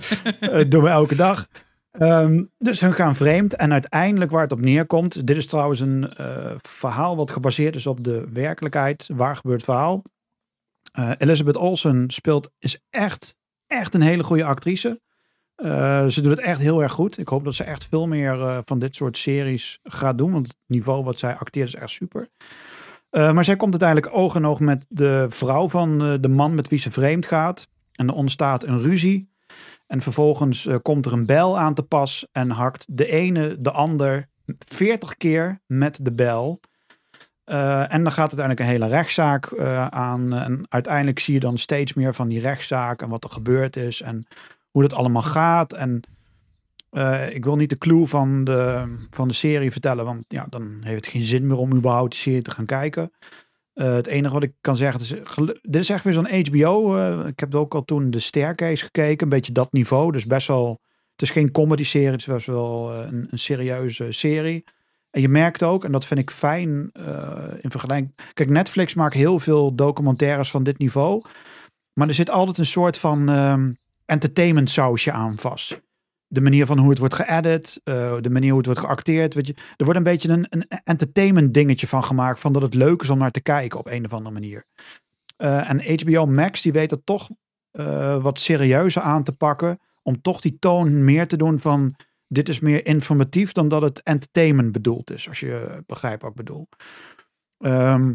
[laughs] doen we elke dag. Ehm, dus hun gaan vreemd. En uiteindelijk waar het op neerkomt. Dit is trouwens een eh, verhaal wat gebaseerd is op de werkelijkheid. Waar gebeurt verhaal. Eh, Elizabeth Olsen speelt, is echt, echt een hele goede actrice. Eh, ze doet het echt heel erg goed. Ik hoop dat ze echt veel meer van dit soort series gaat doen. Want het niveau wat zij acteert is echt super. Maar zij komt uiteindelijk oog in oog met de vrouw van de man met wie ze vreemd gaat. En er ontstaat een ruzie. En vervolgens eh, komt er een bel aan te pas en hakt de ene de ander 40 keer met de bel. Eh, en dan gaat uiteindelijk een hele rechtszaak eh, aan. En uiteindelijk zie je dan steeds meer van die rechtszaak en wat er gebeurd is en hoe dat allemaal gaat. En ik wil niet de clue van de, van de serie vertellen, want ja, dan heeft het geen zin meer om überhaupt de serie te gaan kijken. Eh, het enige wat ik kan zeggen, is, dit is echt weer zo'n HBO. eh, ik heb ook al toen de Staircase gekeken, een beetje dat niveau. Dus best wel, het is geen comedy serie, het is wel eh, een, een serieuze serie. En je merkt ook, en dat vind ik fijn in vergelijking. Kijk, Netflix maakt heel veel documentaires van dit niveau. Maar er zit altijd een soort van ehm, entertainment sausje aan vast. De manier van hoe het wordt geëdit, eh, de manier hoe het wordt geacteerd. Weet je. Er wordt een beetje een, een entertainment dingetje van gemaakt. Van dat het leuk is om naar te kijken op een of andere manier. Eh, en HBO Max die weet het toch eh, wat serieuzer aan te pakken. Om toch die toon meer te doen van dit is meer informatief dan dat het entertainment bedoeld is. Als je begrijpt wat ik bedoel. Ehm,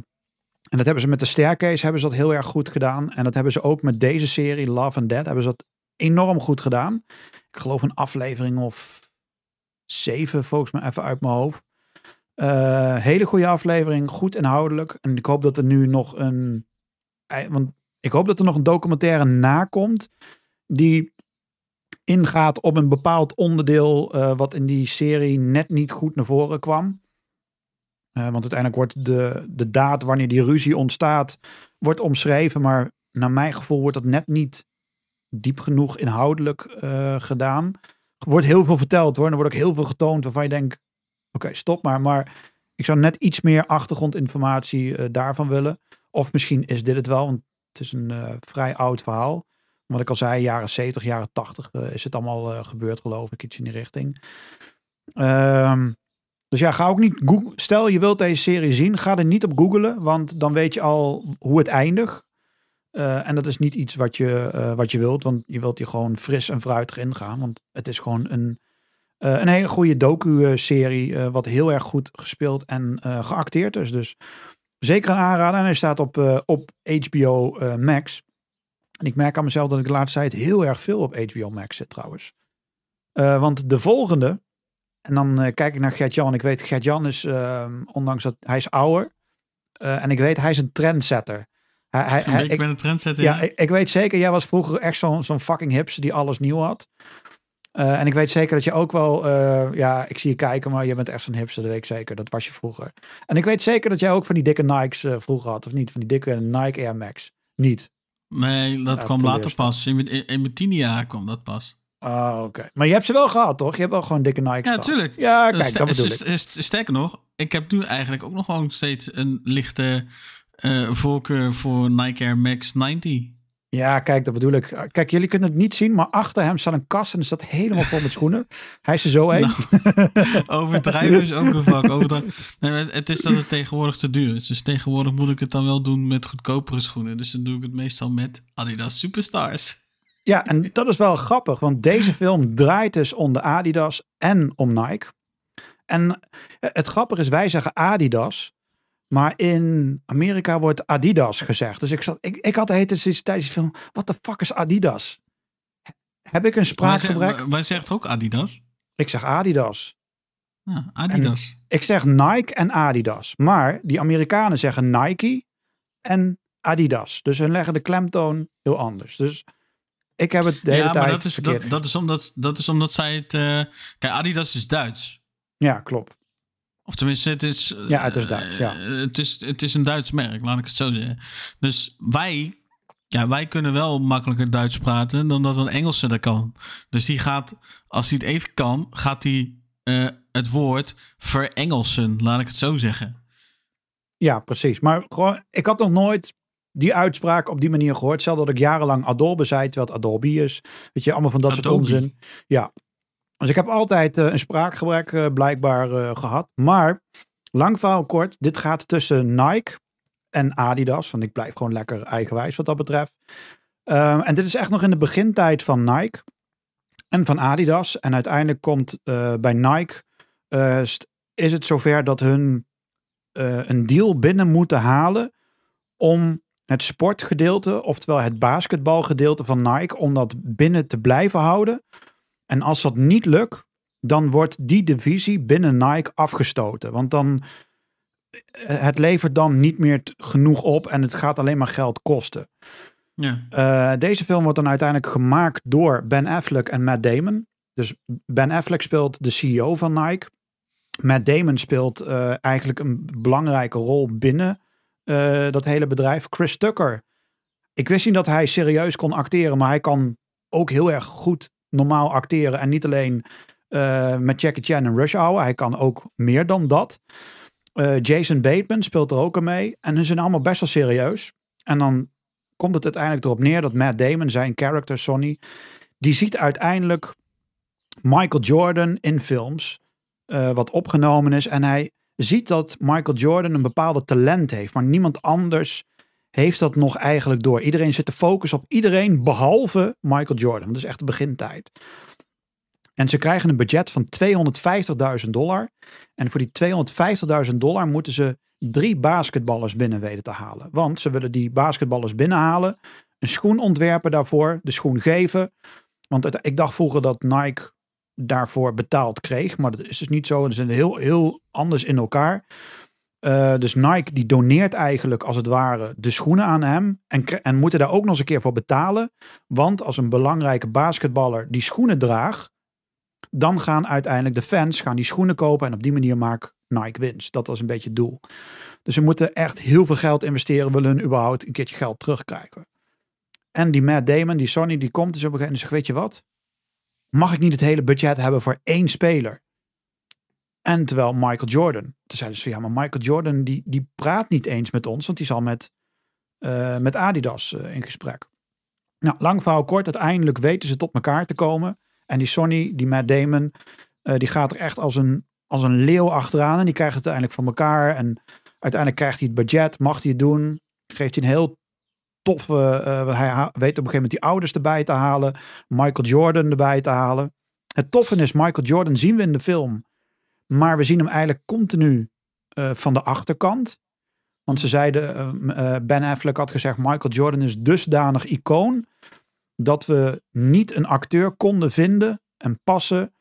en dat hebben ze met de Staircase hebben ze dat heel erg goed gedaan. En dat hebben ze ook met deze serie Love and Dead hebben ze dat enorm goed gedaan. Ik geloof een aflevering of zeven volgens mij even uit mijn hoofd. Eh, hele goede aflevering, goed inhoudelijk. En ik hoop dat er nu nog een. Want ik hoop dat er nog een documentaire nakomt. Die ingaat op een bepaald onderdeel. eh, wat in die serie net niet goed naar voren kwam. Eh, want uiteindelijk wordt de, de daad wanneer die ruzie ontstaat. wordt omschreven. Maar naar mijn gevoel wordt dat net niet diep genoeg inhoudelijk eh, gedaan. Er wordt heel veel verteld hoor. En er wordt ook heel veel getoond waarvan je denkt. Oké, stop maar. Maar ik zou net iets meer achtergrondinformatie eh, daarvan willen. Of misschien is dit het wel, want het is een eh, vrij oud verhaal. Wat ik al zei, jaren 70, jaren 80 eh, is het allemaal gebeurd, geloof ik, iets in die richting. Ehm, dus ja, ga ook niet Google. Stel je wilt deze serie zien, ga er niet op googlen, want dan weet je al hoe het eindigt. Eh, en dat is niet iets wat je, eh, wat je wilt, want je wilt hier gewoon fris en fruitig ingaan. Want het is gewoon een, eh, een hele goede docu-serie, wat heel erg goed gespeeld en geacteerd is. Dus zeker een aanrader. En hij staat op, op HBO Max. En ik merk aan mezelf dat ik de laatste tijd heel erg veel op HBO Max zit trouwens. Want de volgende, en dan kijk ik naar Gert-Jan. Ik weet, Gert-Jan is, eh, ondanks dat hij is ouder. en ik weet, hij is een trendsetter. Hij, hij, hij- ik ben een trendsetter. ja, ik, ik weet zeker, jij was vroeger echt zo'n zo'n fucking hipster die alles nieuw had. Eh, en ik weet zeker dat je ook wel, eh, ja, ik zie je kijken, maar je bent echt zo'n hipster, dat weet ik zeker. Dat was je vroeger. En ik weet zeker dat jij ook van die dikke Nikes eh, vroeger had, of niet? Van die dikke Nike Air Max. Niet. Nee, dat kwam later pas. In, mijn- in, in mijn tiende jaar kwam dat pas. Ah, oké. Maar je hebt ze wel gehad, toch? Je hebt wel gewoon dikke Nikes Ja, natuurlijk. Ja, kijk, dat bedoel ik. st- Sterker nog, ik heb nu eigenlijk ook nog gewoon steeds een lichte eh, voorkeur voor Nike Air Max 90. Ja, kijk, dat bedoel ik. Kijk, jullie kunnen het niet zien, maar achter hem staat een kast en er staat helemaal vol met schoenen. [laughs] Hij is er zo een. [laughs] Overdrijven is ook een vak. Nee, het is dat het tegenwoordig te duur is. Dus tegenwoordig moet ik het dan wel doen met goedkopere schoenen. Dus dan doe ik het meestal met Adidas Superstars. [laughs] Ja, en dat is wel grappig, want deze film draait dus om de Adidas en om Nike. En het grappige is, wij zeggen Adidas, maar in Amerika wordt Adidas gezegd. Dus ik, zat, ik, ik had de hele tijd tijdens die film, wat de fuck is Adidas? Heb ik een spraakgebrek? wij zegt ook Adidas. Ik zeg Adidas. Ja, Adidas. Ik zeg Nike en Adidas. Maar die Amerikanen zeggen Nike en Adidas. Dus hun leggen de klemtoon heel anders. Dus ik heb het de hele ja, tijd maar dat is, dat, is omdat, dat is omdat zij het... eh, kijk, Adidas is Duits. Ja, klopt. Of tenminste, het is... Ja, het is Duits, ja. eh, het, is, het is een Duits merk, laat ik het zo zeggen. Dus wij, ja, wij kunnen wel makkelijker Duits praten dan dat een Engelse dat kan. Dus die gaat, als hij het even kan, gaat hij eh, het woord verengelsen, laat ik het zo zeggen. Ja, precies. Maar gewoon, ik had nog nooit die uitspraak op die manier gehoord. Stel dat ik jarenlang Adobe zei, terwijl het Adobe is. Weet je, allemaal van dat soort onzin. Ja. Dus ik heb altijd eh, een spraakgebrek eh, blijkbaar eh, gehad. Maar, lang verhaal kort, dit gaat tussen Nike en Adidas. Want ik blijf gewoon lekker eigenwijs wat dat betreft. En dit is echt nog in de begintijd van Nike en van Adidas. En uiteindelijk komt bij Nike, is het zover dat hun een deal binnen moeten halen om het sportgedeelte, oftewel het basketbalgedeelte van Nike, om dat binnen te blijven houden. En als dat niet lukt, dan wordt die divisie binnen Nike afgestoten. Want dan, eh, het levert dan niet meer genoeg op en het gaat alleen maar geld kosten. Ja. Eh, deze film wordt dan uiteindelijk gemaakt door Ben Affleck en Matt Damon. Dus Ben Affleck speelt de CEO van Nike. Matt Damon speelt eh, eigenlijk een belangrijke rol binnen dat hele bedrijf. Chris Tucker. Ik wist niet dat hij serieus kon acteren, maar hij kan ook heel erg goed normaal acteren. En niet alleen eh, met Jackie Chan en Rush Hour. Hij kan ook meer dan dat. Eh, Jason Bateman speelt er ook aan mee. En ze zijn allemaal best wel serieus. En dan komt het uiteindelijk erop neer dat Matt Damon, zijn character Sonny, die ziet uiteindelijk Michael Jordan in films, eh, wat opgenomen is. En hij ziet dat Michael Jordan een bepaalde talent heeft, maar niemand anders heeft dat nog eigenlijk door. Iedereen zit te focussen op iedereen behalve Michael Jordan. Dat is echt de begintijd. En ze krijgen een budget van 250.000 dollar. En voor die 250.000 dollar moeten ze drie basketballers binnen weten te halen. Want ze willen die basketballers binnenhalen. Een schoen ontwerpen daarvoor. De schoen geven. Want ik dacht vroeger dat Nike daarvoor betaald kreeg. Maar dat is dus niet zo. Ze zijn heel, heel anders in elkaar. Eh, dus Nike die doneert eigenlijk als het ware de schoenen aan hem. En, en moeten daar ook nog eens een keer voor betalen. Want als een belangrijke basketballer die schoenen draagt. Dan gaan uiteindelijk de fans gaan die schoenen kopen. En op die manier maakt Nike winst. Dat was een beetje het doel. Dus ze moeten echt heel veel geld investeren. Willen überhaupt een keertje geld terugkrijgen. En die Matt Damon, die Sonny, die komt dus op een gegeven moment en zegt, weet je wat? Mag ik niet het hele budget hebben voor één speler? En terwijl Michael Jordan, toen zeiden ze ja, maar Michael Jordan die, die praat niet eens met ons, want die is al met, eh, met Adidas eh, in gesprek. Nou, lang verhaal kort, uiteindelijk weten ze tot elkaar te komen. En die Sonny, die Matt Damon, eh, die gaat er echt als een, als een leeuw achteraan. En die krijgt het uiteindelijk van elkaar. En uiteindelijk krijgt hij het budget, mag hij het doen. Geeft hij een heel toffe, hij weet op een gegeven moment die ouders erbij te halen. Michael Jordan erbij te halen. Het toffe is, Michael Jordan zien we in de film. Maar we zien hem eigenlijk continu eh, van de achterkant. Want ze zeiden, eh, eh, Ben Affleck had gezegd, Michael Jordan is dusdanig icoon. Dat we niet een acteur konden vinden en passen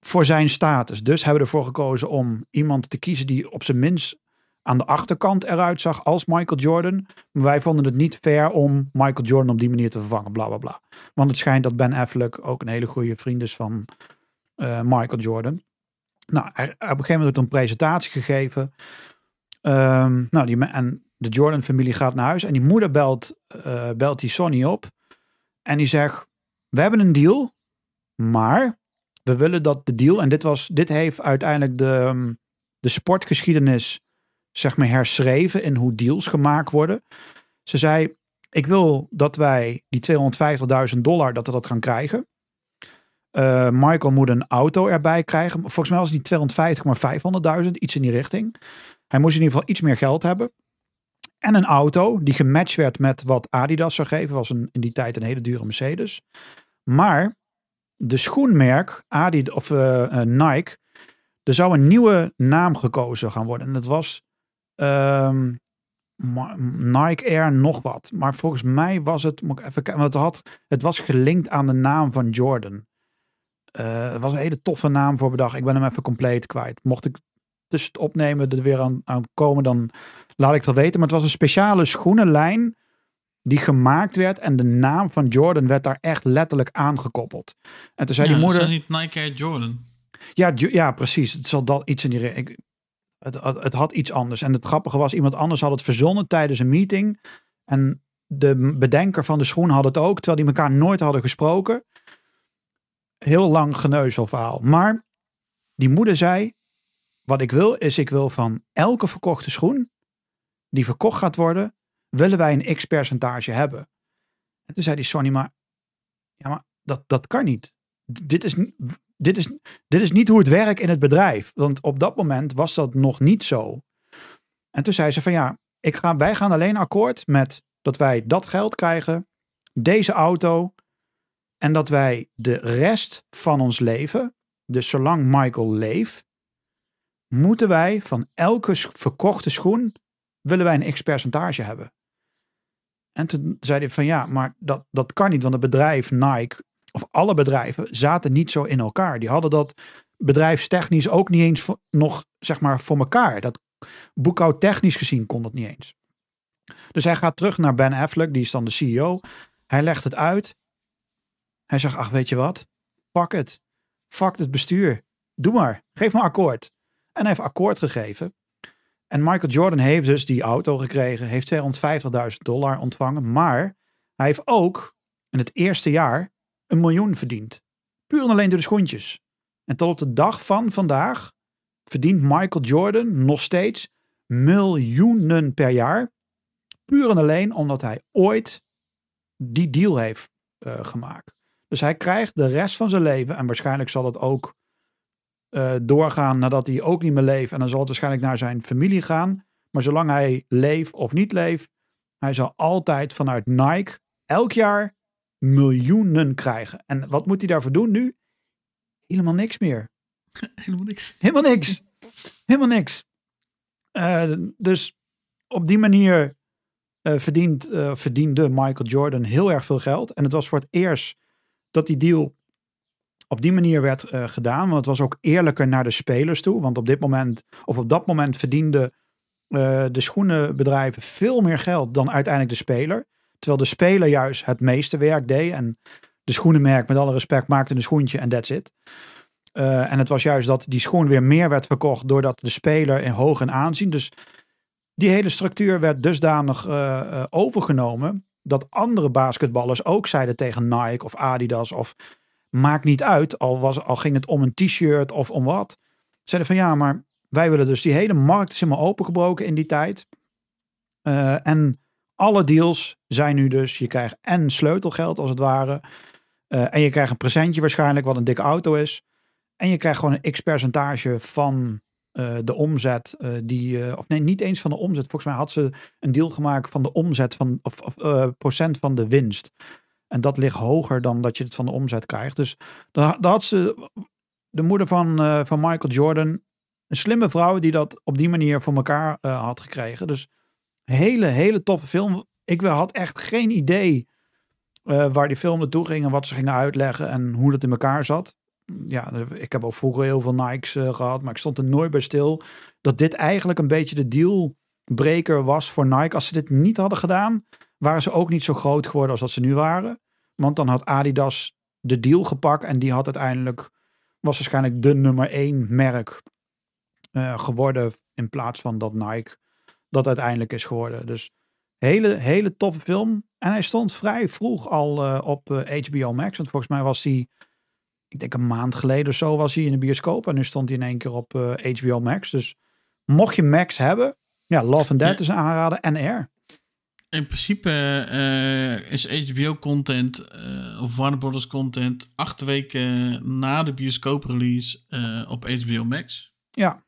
voor zijn status. Dus hebben we ervoor gekozen om iemand te kiezen die op zijn minst aan de achterkant eruit zag als Michael Jordan. Maar wij vonden het niet fair om Michael Jordan op die manier te vervangen, bla bla bla. Want het schijnt dat Ben Affleck ook een hele goede vriend is van Michael Jordan. Nou, op een gegeven moment wordt een presentatie gegeven. Ehm, nou, die, en de Jordan-familie gaat naar huis en die moeder belt, eh, belt die Sonny op. En die zegt, we hebben een deal, maar we willen dat de deal, en dit, was, dit heeft uiteindelijk de, ehm, de sportgeschiedenis zeg maar herschreven in hoe deals gemaakt worden. Ze zei, ik wil dat wij die 250.000 dollar, dat we dat gaan krijgen. Eh, Michael moet een auto erbij krijgen. Volgens mij was het niet 250, maar 500.000, iets in die richting. Hij moest in ieder geval iets meer geld hebben. En een auto die gematcht werd met wat Adidas zou geven. Was een, in die tijd een hele dure Mercedes. Maar de schoenmerk Adidas of eh, eh, Nike. Er zou een nieuwe naam gekozen gaan worden. En dat was ehm, Nike Air nog wat. Maar volgens mij was het, moet ik even kijken, want het, had, het was gelinkt aan de naam van Jordan. Eh, er was een hele toffe naam voor bedacht. Ik ben hem even compleet kwijt. Mocht ik tussen het opnemen er weer aan, aan komen, dan laat ik het wel weten. Maar het was een speciale schoenenlijn die gemaakt werd. En de naam van Jordan werd daar echt letterlijk aangekoppeld. En toen zei ja, die dat moeder... is niet Nike Air Jordan. Ja, ja, precies. Het zal dat iets in die. Ik, het, het, het had iets anders. En het grappige was, iemand anders had het verzonnen tijdens een meeting. En de bedenker van de schoen had het ook, terwijl die elkaar nooit hadden gesproken. Heel lang geneuzelverhaal. Maar die moeder zei: Wat ik wil, is ik wil van elke verkochte schoen die verkocht gaat worden, willen wij een x percentage hebben. En toen zei die Sonny, maar, ja, maar dat, dat kan niet. Dit is, dit, is, dit is niet hoe het werkt in het bedrijf. Want op dat moment was dat nog niet zo. En toen zei ze van ja, ik ga, wij gaan alleen akkoord met dat wij dat geld krijgen, deze auto, en dat wij de rest van ons leven, dus zolang Michael leeft, moeten wij van elke verkochte schoen, willen wij een x percentage hebben. En toen zei hij van ja, maar dat, dat kan niet, want het bedrijf Nike, of alle bedrijven, zaten niet zo in elkaar. Die hadden dat bedrijfstechnisch ook niet eens voor- nog, zeg maar, voor elkaar. Dat boekhoudtechnisch gezien kon dat niet eens. Dus hij gaat terug naar Ben Affleck, die is dan de CEO. Hij legt het uit. Hij zegt, ach weet je wat, pak het. Fuck het bestuur. Doe maar, geef me akkoord. En hij heeft akkoord gegeven. En Michael Jordan heeft dus die auto gekregen, heeft 250.000 dollar ontvangen. Maar hij heeft ook in het eerste jaar een miljoen verdiend. Puur en alleen door de schoentjes. En tot op de dag van vandaag verdient Michael Jordan nog steeds miljoenen per jaar. Puur en alleen omdat hij ooit die deal heeft eh, gemaakt. Dus hij krijgt de rest van zijn leven, en waarschijnlijk zal het ook eh, doorgaan nadat hij ook niet meer leeft. En dan zal het waarschijnlijk naar zijn familie gaan. Maar zolang hij leeft of niet leeft, hij zal altijd vanuit Nike elk jaar miljoenen krijgen. En wat moet hij daarvoor doen nu? Helemaal niks meer. [laughs] Helemaal niks. Helemaal niks. Helemaal niks. Eh, dus op die manier eh, verdient, verdiende Michael Jordan heel erg veel geld. En het was voor het eerst dat die deal op die manier werd eh, gedaan. Want het was ook eerlijker naar de spelers toe. Want op dit moment, of op dat moment verdienden eh, de schoenenbedrijven veel meer geld dan uiteindelijk de speler. Terwijl de speler juist het meeste werk deed. En de schoenenmerk, met alle respect, maakte een schoentje en that's it. Eh, en het was juist dat die schoen weer meer werd verkocht doordat de speler in hoog en aanzien. Dus die hele structuur werd dusdanig overgenomen dat andere basketballers ook zeiden tegen Nike of Adidas of maakt niet uit, al, was, al ging het om een t-shirt of om wat. Zeiden van ja, maar wij willen dus die hele markt is helemaal opengebroken in die tijd. Eh, en alle deals zijn nu dus, je krijgt en sleutelgeld als het ware. Eh, en je krijgt een presentje waarschijnlijk, wat een dikke auto is. En je krijgt gewoon een x percentage van eh, de omzet. eh, die, eh, of nee, niet eens van de omzet. Volgens mij had ze een deal gemaakt van de omzet van, of, of procent van de winst. En dat ligt hoger dan dat je het van de omzet krijgt. Dus daar, had ze, de moeder van, van Michael Jordan, een slimme vrouw die dat op die manier voor elkaar had gekregen. Dus hele, hele toffe film. Ik had echt geen idee waar die film naartoe ging en wat ze gingen uitleggen en hoe dat in elkaar zat. Ja, ik heb ook vroeger heel veel Nikes eh, gehad, maar ik stond er nooit bij stil dat dit eigenlijk een beetje de dealbreaker was voor Nike. Als ze dit niet hadden gedaan, waren ze ook niet zo groot geworden als dat ze nu waren. Want dan had Adidas de deal gepakt en die had uiteindelijk, was waarschijnlijk de nummer één merk eh, geworden in plaats van dat Nike dat uiteindelijk is geworden. Dus hele, hele toffe film. En hij stond vrij vroeg al eh, op HBO Max. Want volgens mij was hij, ik denk een maand geleden of zo, was hij in de bioscoop. En nu stond hij in één keer op eh, HBO Max. Dus mocht je Max hebben, ja, Love and Dead Ja. is een aanrader en Air. In principe eh, is HBO-content eh, of Warner Brothers content acht weken na de bioscoop-release eh, op HBO Max. Ja.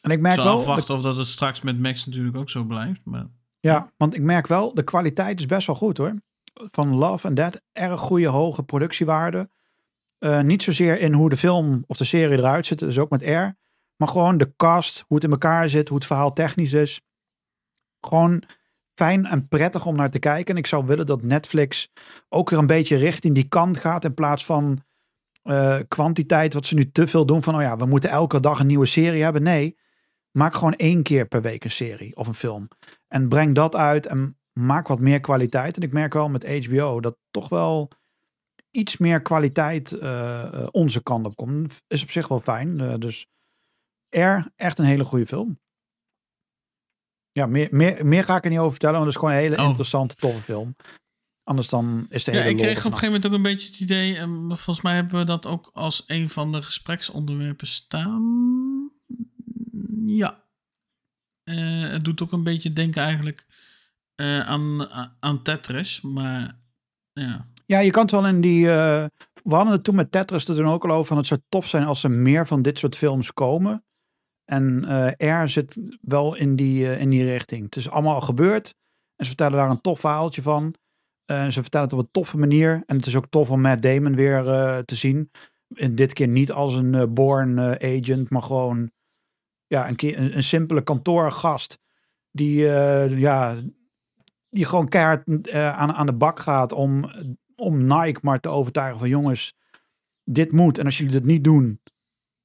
En ik merk zal wel, afwachten of dat het straks met Max natuurlijk ook zo blijft. Maar Ja, want ik merk wel, de kwaliteit is best wel goed hoor. Van Love and Dead, erg goede hoge productiewaarde. Eh, niet zozeer in hoe de film of de serie eruit ziet, dus ook met Air. Maar gewoon de cast, hoe het in elkaar zit, hoe het verhaal technisch is. Gewoon fijn en prettig om naar te kijken. En ik zou willen dat Netflix ook weer een beetje richting die kant gaat. In plaats van eh, kwantiteit, wat ze nu te veel doen van, oh ja, we moeten elke dag een nieuwe serie hebben. Nee, maak gewoon één keer per week een serie of een film. En breng dat uit en maak wat meer kwaliteit. En ik merk wel met HBO dat toch wel iets meer kwaliteit eh, eh, onze kant op komt. Is op zich wel fijn. Eh, dus er echt een hele goede film. Ja, meer, meer, meer ga ik er niet over vertellen, want het is gewoon een hele Oh. interessante, toffe film. Anders dan is de Ja, hele ik lol kreeg op een gegeven moment ook een beetje het idee, en volgens mij hebben we dat ook als een van de gespreksonderwerpen staan. Ja. Het doet ook een beetje denken eigenlijk aan, aan Tetris, maar ja. Ja, je kan het wel in die. eh, we hadden het toen met Tetris er toen ook al over. Van het zou tof zijn als er meer van dit soort films komen. En eh R zit wel in die, eh, in die richting. Het is allemaal al gebeurd. En ze vertellen daar een tof verhaaltje van. Eh, ze vertellen het op een toffe manier. En het is ook tof om Matt Damon weer te zien. En dit keer niet als een born agent, maar gewoon ja, een, een, simpele kantoorgast. Die, ja, die gewoon keihard aan, aan de bak gaat om, om Nike maar te overtuigen van jongens, dit moet. En als jullie dit niet doen,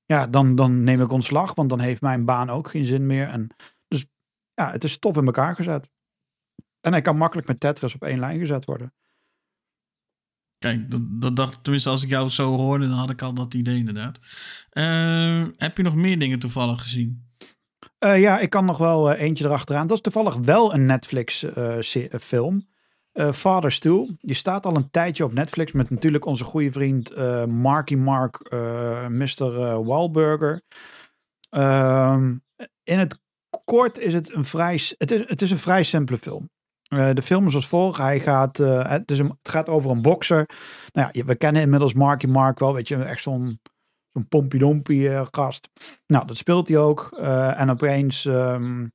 ja, dan, dan neem ik ontslag, want dan heeft mijn baan ook geen zin meer. En dus ja, het is tof in elkaar gezet. En hij kan makkelijk met Tetris op één lijn gezet worden. Kijk, dat, dat dacht, tenminste als ik jou zo hoorde, dan had ik al dat idee inderdaad. Eh, heb je nog meer dingen toevallig gezien? Eh, ja, ik kan nog wel eh, eentje erachteraan. Dat is toevallig wel een Netflix se- eh, 2. Die staat al een tijdje op Netflix met natuurlijk onze goede vriend eh, Marky Mark, eh Mr. Wahlburger. Ehm, in het kort is het een vrij, het is, het is een vrij simpele film. De film is als volgt. Hij gaat, het, is een, het gaat over een bokser. Nou ja, we kennen inmiddels Marky Mark wel. Weet je, echt zo'n zo'n pompiedompie gast. Nou, dat speelt hij ook. En opeens, ehm,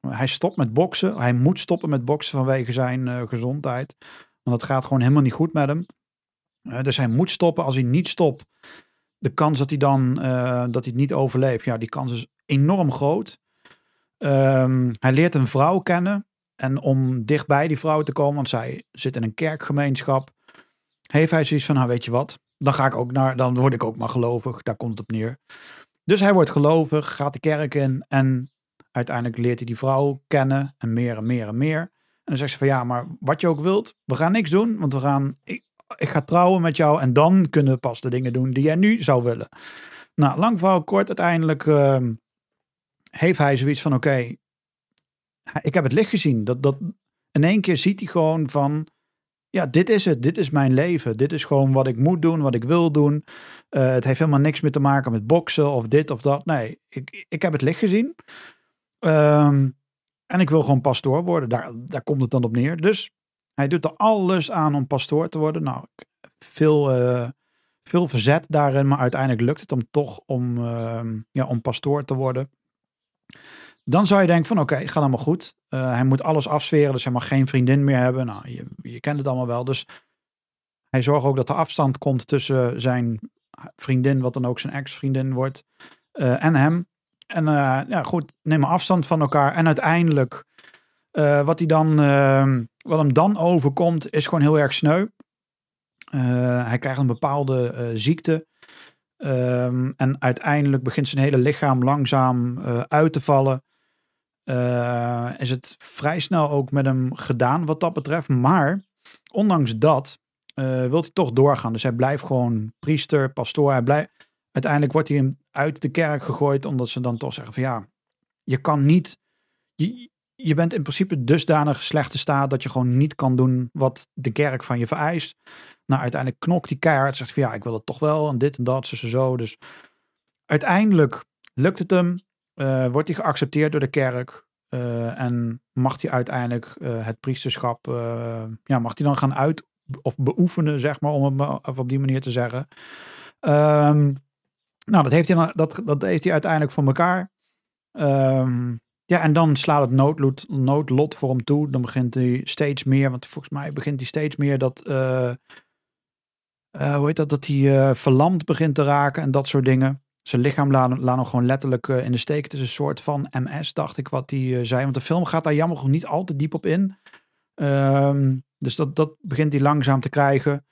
hij stopt met boksen. Hij moet stoppen met boksen vanwege zijn eh, gezondheid. Want het gaat gewoon helemaal niet goed met hem. Eh, dus hij moet stoppen. Als hij niet stopt, de kans dat hij dan eh, dat hij het niet overleeft, ja, die kans is enorm groot. Ehm, hij leert een vrouw kennen. En om dichtbij die vrouw te komen, want zij zit in een kerkgemeenschap, heeft hij zoiets van, nou weet je wat, dan ga ik ook naar, dan word ik ook maar gelovig. Daar komt het op neer. Dus hij wordt gelovig, gaat de kerk in en uiteindelijk leert hij die vrouw kennen en meer en meer en meer. En dan zegt ze van ja, maar wat je ook wilt, we gaan niks doen, want we gaan, ik, ik ga trouwen met jou en dan kunnen we pas de dingen doen die jij nu zou willen. Nou, lang verhaal kort, uiteindelijk ehm, heeft hij zoiets van oké, ik heb het licht gezien. Dat, dat, in één keer ziet hij gewoon van, ja, dit is het, dit is mijn leven. Dit is gewoon wat ik moet doen, wat ik wil doen. Eh, het heeft helemaal niks meer te maken met boksen of dit of dat. Nee, ik, ik heb het licht gezien. Ehm, en ik wil gewoon pastoor worden. Daar, daar komt het dan op neer. Dus hij doet er alles aan om pastoor te worden. Nou, veel, eh, veel verzet daarin, maar uiteindelijk lukt het hem toch om, ehm, ja, om pastoor te worden. Dan zou je denken van oké, gaat allemaal goed. Eh, hij moet alles afsferen, dus hij mag geen vriendin meer hebben. Nou, je, je kent het allemaal wel. Dus hij zorgt ook dat er afstand komt tussen zijn vriendin, wat dan ook zijn ex-vriendin wordt, eh, en hem. En eh, ja, goed, nemen afstand van elkaar. En uiteindelijk, eh, wat, hij dan, eh, wat hem dan overkomt, is gewoon heel erg sneu. Eh, hij krijgt een bepaalde ziekte. Ehm, en uiteindelijk begint zijn hele lichaam langzaam uit te vallen. Is het vrij snel ook met hem gedaan wat dat betreft. Maar ondanks dat wil hij toch doorgaan. Dus hij blijft gewoon priester, pastoor. Hij blijft, uiteindelijk wordt hij uit de kerk gegooid omdat ze dan toch zeggen van ja, je kan niet, je, je bent in principe dusdanig slechte staat dat je gewoon niet kan doen wat de kerk van je vereist. Nou, uiteindelijk knokt hij keihard, zegt van ja, ik wil het toch wel en dit en dat, zo, zo. Dus uiteindelijk lukt het hem, eh, wordt hij geaccepteerd door de kerk eh, en mag hij uiteindelijk eh, het priesterschap, ja, mag hij dan gaan uit of beoefenen, zeg maar, om het op die manier te zeggen. Ehm, nou, dat heeft, hij, dat, dat heeft hij uiteindelijk voor elkaar. Ehm, ja, en dan slaat het noodlot, noodlot voor hem toe. Dan begint hij steeds meer, want volgens mij begint hij steeds meer dat, eh, eh, hoe heet dat, dat hij eh, verlamd begint te raken en dat soort dingen. Zijn lichaam laat, laat hem gewoon letterlijk in de steek. Het is een soort van MS, dacht ik, wat hij zei. Want de film gaat daar jammer genoeg niet al te diep op in. Ehm, dus dat, dat begint hij langzaam te krijgen.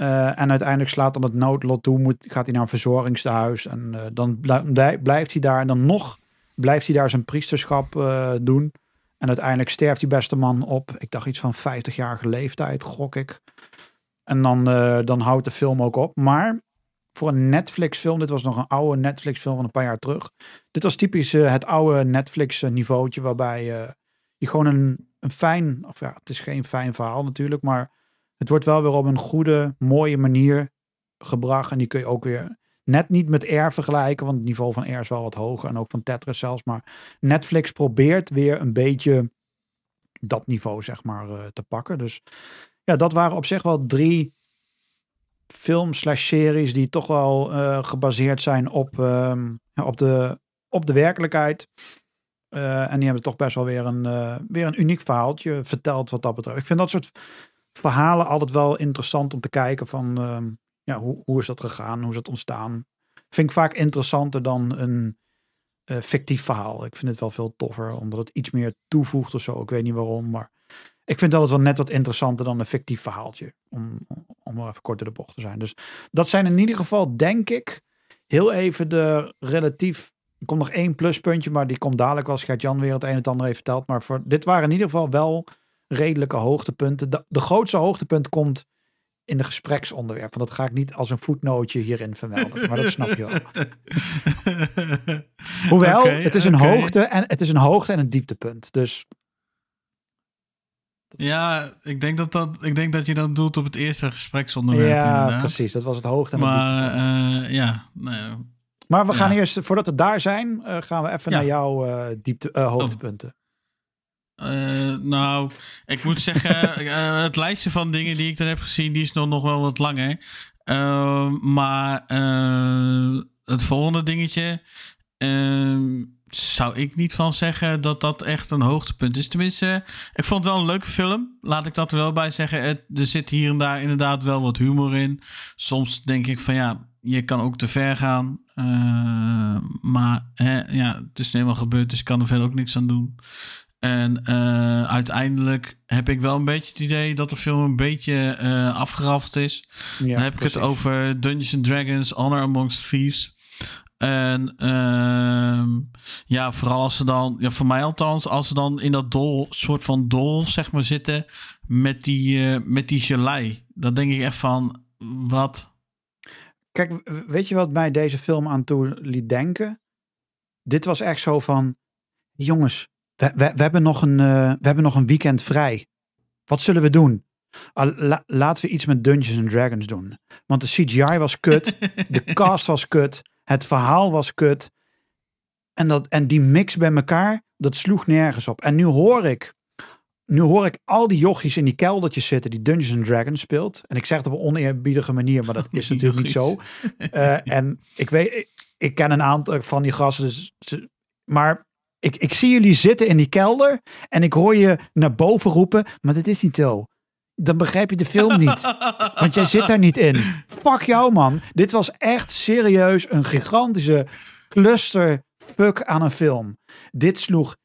Eh, en uiteindelijk slaat dan het noodlot toe, moet, gaat hij naar een verzorgingstehuis. En eh, dan blij- blij- blijft hij daar. En dan nog blijft hij daar zijn priesterschap eh, doen. En uiteindelijk sterft die beste man op. Ik dacht iets van 50-jarige leeftijd, gok ik. En dan, dan houdt de film ook op. Maar voor een Netflix-film, dit was nog een oude Netflix-film van een paar jaar terug. Dit was typisch het oude Netflix-niveautje, waarbij je gewoon een, een fijn, of ja, het is geen fijn verhaal natuurlijk, maar het wordt wel weer op een goede, mooie manier gebracht. En die kun je ook weer net niet met Air vergelijken, want het niveau van Air is wel wat hoger en ook van Tetris zelfs. Maar Netflix probeert weer een beetje dat niveau, zeg maar, eh, te pakken. Dus ja, dat waren op zich wel drie films series die toch wel eh, gebaseerd zijn op, ehm, op, de, op de werkelijkheid. Eh, en die hebben toch best wel weer een, weer een uniek verhaaltje verteld wat dat betreft. Ik vind dat soort verhalen altijd wel interessant om te kijken van ehm, ja, hoe, hoe is dat gegaan, hoe is dat ontstaan. Vind ik vaak interessanter dan een eh, fictief verhaal. Ik vind het wel veel toffer, omdat het iets meer toevoegt of zo. Ik weet niet waarom, maar ik vind dat het wel net wat interessanter dan een fictief verhaaltje. Om, om maar even kort door de bocht te zijn. Dus dat zijn in ieder geval, denk ik, heel even de relatief. Er komt nog één pluspuntje, maar die komt dadelijk als Gert-Jan weer het een en het ander heeft verteld. Maar voor, dit waren in ieder geval wel redelijke hoogtepunten. De, de grootste hoogtepunt komt in de gespreksonderwerp. Want dat ga ik niet als een voetnootje hierin vermelden. Maar dat [laughs] snap je wel. [laughs] Hoewel, het, is een hoogte en, het is een hoogte en een dieptepunt. Dus Ja, ik denk dat, dat, ik denk dat je dat doet op het eerste gespreksonderwerp. ja, inderdaad. precies. Dat was het hoogte en. Maar eh, ja, nou, Maar we gaan Ja. eerst, voordat we daar zijn, eh, gaan we even Ja. naar jouw eh, diepte, eh, hoogtepunten. Eh, nou, ik moet zeggen, [laughs] eh, het lijstje van dingen die ik dan heb gezien, die is nog, nog wel wat langer. Eh, maar het volgende dingetje, eh, zou ik niet van zeggen dat dat echt een hoogtepunt is. Tenminste, ik vond het wel een leuke film. Laat ik dat er wel bij zeggen. Er zit hier en daar inderdaad wel wat humor in. Soms denk ik van ja, je kan ook te ver gaan. Maar hè, ja, het is nu eenmaal gebeurd, dus ik kan er verder ook niks aan doen. En eh, uiteindelijk heb ik wel een beetje het idee dat de film een beetje afgeraffeld is. Ja, Dan heb ik het over Dungeons and Dragons, Honor Amongst Thieves. En ehm, ja, vooral als ze dan, ja, voor mij althans, als ze dan in dat dol, soort van dol, zeg maar, zitten met die, eh, met die gelei. Dan denk ik echt van, wat? Kijk, weet je wat mij deze film aan toe liet denken? Dit was echt zo van, jongens, we, we, we, hebben, nog een, eh, we hebben nog een weekend vrij. Wat zullen we doen? La- laten we iets met Dungeons and Dragons doen. Want de CGI was kut, [laughs] de cast was kut, het verhaal was kut. En, dat, en die mix bij elkaar, dat sloeg nergens op. En nu hoor ik, nu hoor ik al die jochies in die keldertjes zitten die Dungeons and Dragons speelt. En ik zeg het op een oneerbiedige manier, maar dat [laughs] is natuurlijk niet zo. Eh, en ik weet, ik, ik ken een aantal van die gasten, dus, maar ik, ik zie jullie zitten in die kelder en ik hoor je naar boven roepen, maar dat is niet zo. Dan begrijp je de film niet. Want jij zit daar niet in. Fuck jou, man. Dit was echt serieus een gigantische clusterfuck aan een film. Dit sloeg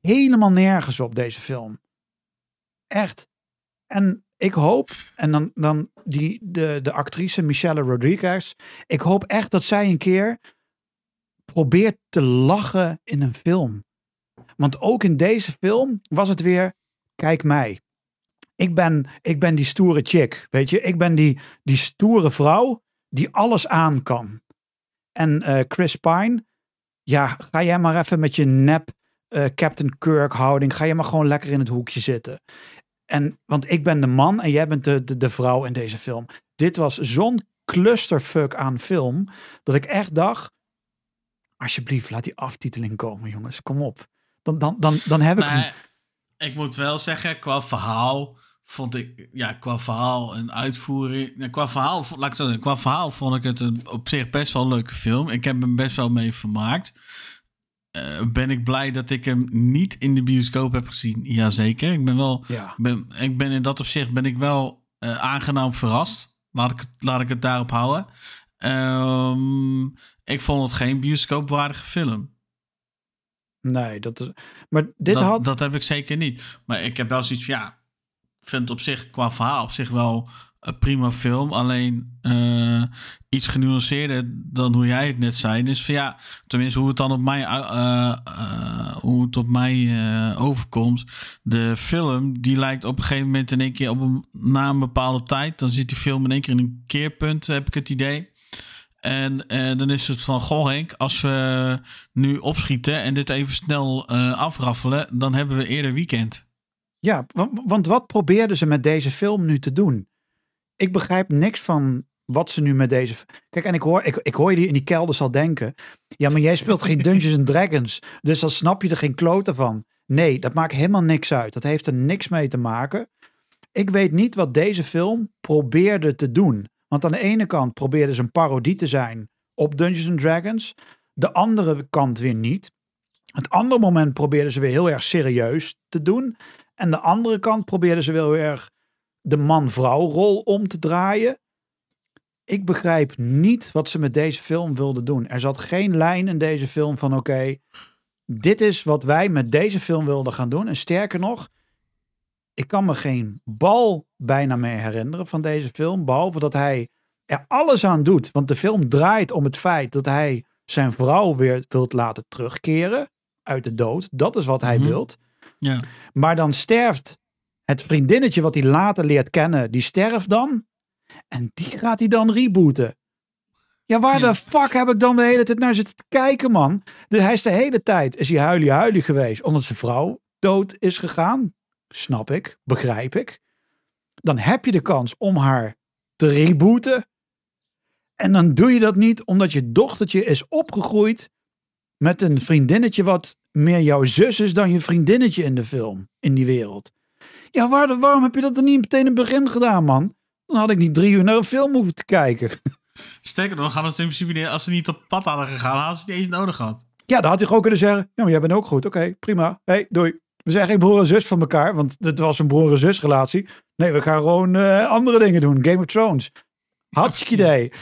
helemaal nergens op, deze film. Echt. En ik hoop, en dan, dan die, de, de actrice Michelle Rodriguez, ik hoop echt dat zij een keer probeert te lachen in een film. Want ook in deze film was het weer, kijk mij. Ik ben, ik ben die stoere chick, weet je. Ik ben die, die stoere vrouw die alles aan kan. En eh, Chris Pine, ja, ga jij maar even met je nep eh, Captain Kirk houding, ga je maar gewoon lekker in het hoekje zitten. En, want ik ben de man en jij bent de, de, de vrouw in deze film. Dit was zo'n clusterfuck aan film, dat ik echt dacht, alsjeblieft, laat die aftiteling komen, jongens. Kom op. Dan, dan, dan, dan heb ik hem. Nee, ik moet wel zeggen, qua verhaal vond ik, ja, qua verhaal en uitvoering, qua verhaal, laat ik het zo zeggen, qua verhaal vond ik het een op zich best wel een leuke film. Ik heb hem best wel mee vermaakt. Eh, ben ik blij dat ik hem niet in de bioscoop heb gezien? Jazeker. Ik ben wel, Ja. ben, ik ben in dat opzicht ben ik wel eh, aangenaam verrast. Laat ik, het, laat ik het daarop houden. Ehm, ik vond het geen bioscoopwaardige film. Nee, dat is. Maar dit dat, had. dat heb ik zeker niet. Maar ik heb wel zoiets van, ja, ik vind het op zich qua verhaal op zich wel een prima film. Alleen eh, iets genuanceerder dan hoe jij het net zei. Dus van ja, tenminste hoe het dan op mij, eh, eh, hoe het op mij overkomt. De film die lijkt op een gegeven moment in één keer op een, na een bepaalde tijd. Dan zit die film in één keer in een keerpunt, heb ik het idee. En eh, dan is het van, goh Henk, als we nu opschieten en dit even snel eh, afraffelen, dan hebben we eerder weekend. Ja, wa- want wat probeerden ze met deze film nu te doen? Ik begrijp niks van wat ze nu met deze... Kijk, en ik hoor, ik, ik hoor je die in die kelders al denken. Ja, maar jij speelt geen [laughs] Dungeons and Dragons. Dus dan snap je er geen kloten van. Nee, dat maakt helemaal niks uit. Dat heeft er niks mee te maken. Ik weet niet wat deze film probeerde te doen. Want aan de ene kant probeerden ze een parodie te zijn op Dungeons and Dragons. De andere kant weer niet. Het andere moment probeerden ze weer heel erg serieus te doen. En de andere kant probeerden ze weer de man-vrouw rol om te draaien. Ik begrijp niet wat ze met deze film wilden doen. Er zat geen lijn in deze film van oké, dit is wat wij met deze film wilden gaan doen. En sterker nog, ik kan me geen bal bijna meer herinneren van deze film. Behalve dat hij er alles aan doet. Want de film draait om het feit dat hij zijn vrouw weer wilt laten terugkeren uit de dood. Dat is wat hij Mhm. wilt. Ja. Maar dan sterft het vriendinnetje wat hij later leert kennen, die sterft dan. En die gaat hij dan rebooten. Ja, waar Ja. de fuck heb ik dan de hele tijd naar zitten te kijken, man? De, hij is de hele tijd is hij huilie huilie geweest, omdat zijn vrouw dood is gegaan. Snap ik, begrijp ik. Dan heb je de kans om haar te rebooten. En dan doe je dat niet omdat je dochtertje is opgegroeid met een vriendinnetje wat meer jouw zus is dan je vriendinnetje in de film, in die wereld. Ja, waar, waarom heb je dat dan niet meteen in het begin gedaan, man? Dan had ik niet drie uur naar een film hoeven te kijken. [laughs] Sterker nog, hadden ze in principe, niet- als ze niet op pad hadden gegaan, hadden ze het niet eens nodig gehad. Ja, dan had hij gewoon kunnen zeggen, ja, maar jij bent ook goed. Oké, prima. hey, doei. We zijn geen broer en zus van elkaar, want het was een broer en zus relatie. Nee, we gaan gewoon eh, andere dingen doen. Game of Thrones. Hartstikke idee.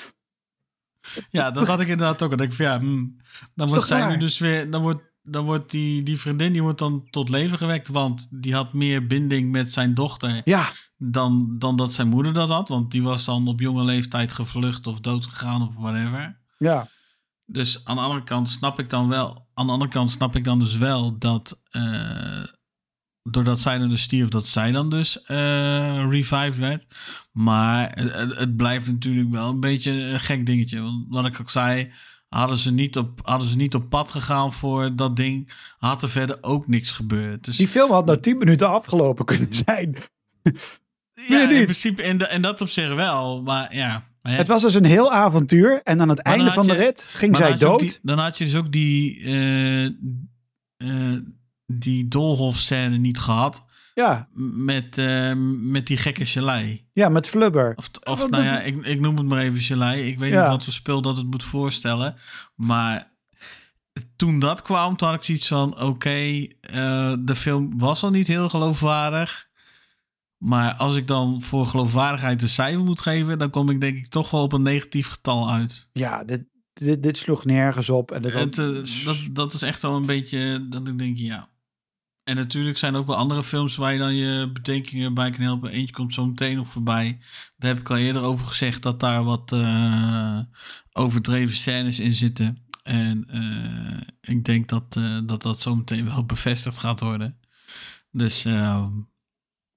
Ja, dat had ik inderdaad ook. Dan denk ik van ja, hmm, dan wordt zij nu dus weer, dan wordt, dan wordt die, die vriendin, die wordt dan tot leven gewekt, want die had meer binding met zijn dochter Ja, dan, dan dat zijn moeder dat had, want die was dan op jonge leeftijd gevlucht of doodgegaan of whatever. ja. Dus aan de andere kant snap ik dan wel, aan de andere kant snap ik dan dus wel dat eh, doordat zij dan dus stierf, dat zij dan dus eh revived werd. Maar het, blijft natuurlijk wel een beetje een gek dingetje. Want wat ik ook zei, hadden ze niet op, hadden ze niet op pad gegaan voor dat ding, had er verder ook niks gebeurd. Dus Die film had na tien minuten afgelopen kunnen zijn. [laughs] ja, in principe in, de, in dat opzicht wel. Maar ja. Het was dus een heel avontuur. En aan het einde van de rit ging zij dood. die- dan had je dus ook die, eh eh, die doolhofscène niet gehad. Ja, Met, eh, met die gekke gelei. ja, met Flubber. Of, of Want nou dat- ja, ik, ik noem het maar even gelei. Ik weet Ja. niet wat voor speel dat het moet voorstellen. Maar toen dat kwam, toen had ik zoiets van... Oké, eh, de film was al niet heel geloofwaardig. Maar als ik dan voor geloofwaardigheid een cijfer moet geven... dan kom ik denk ik toch wel op een negatief getal uit. Ja, dit, dit, dit sloeg nergens op. En Het, eh, dat, dat is echt wel een beetje dat ik denk, ja. En natuurlijk zijn er ook wel andere films waar je dan je bedenkingen bij kan helpen. Eentje komt zo meteen nog voorbij. Daar heb ik al eerder over gezegd dat daar wat eh, overdreven scènes in zitten. En eh, ik denk dat, eh, dat dat zo meteen wel [laughs] bevestigd gaat worden. Dus eh,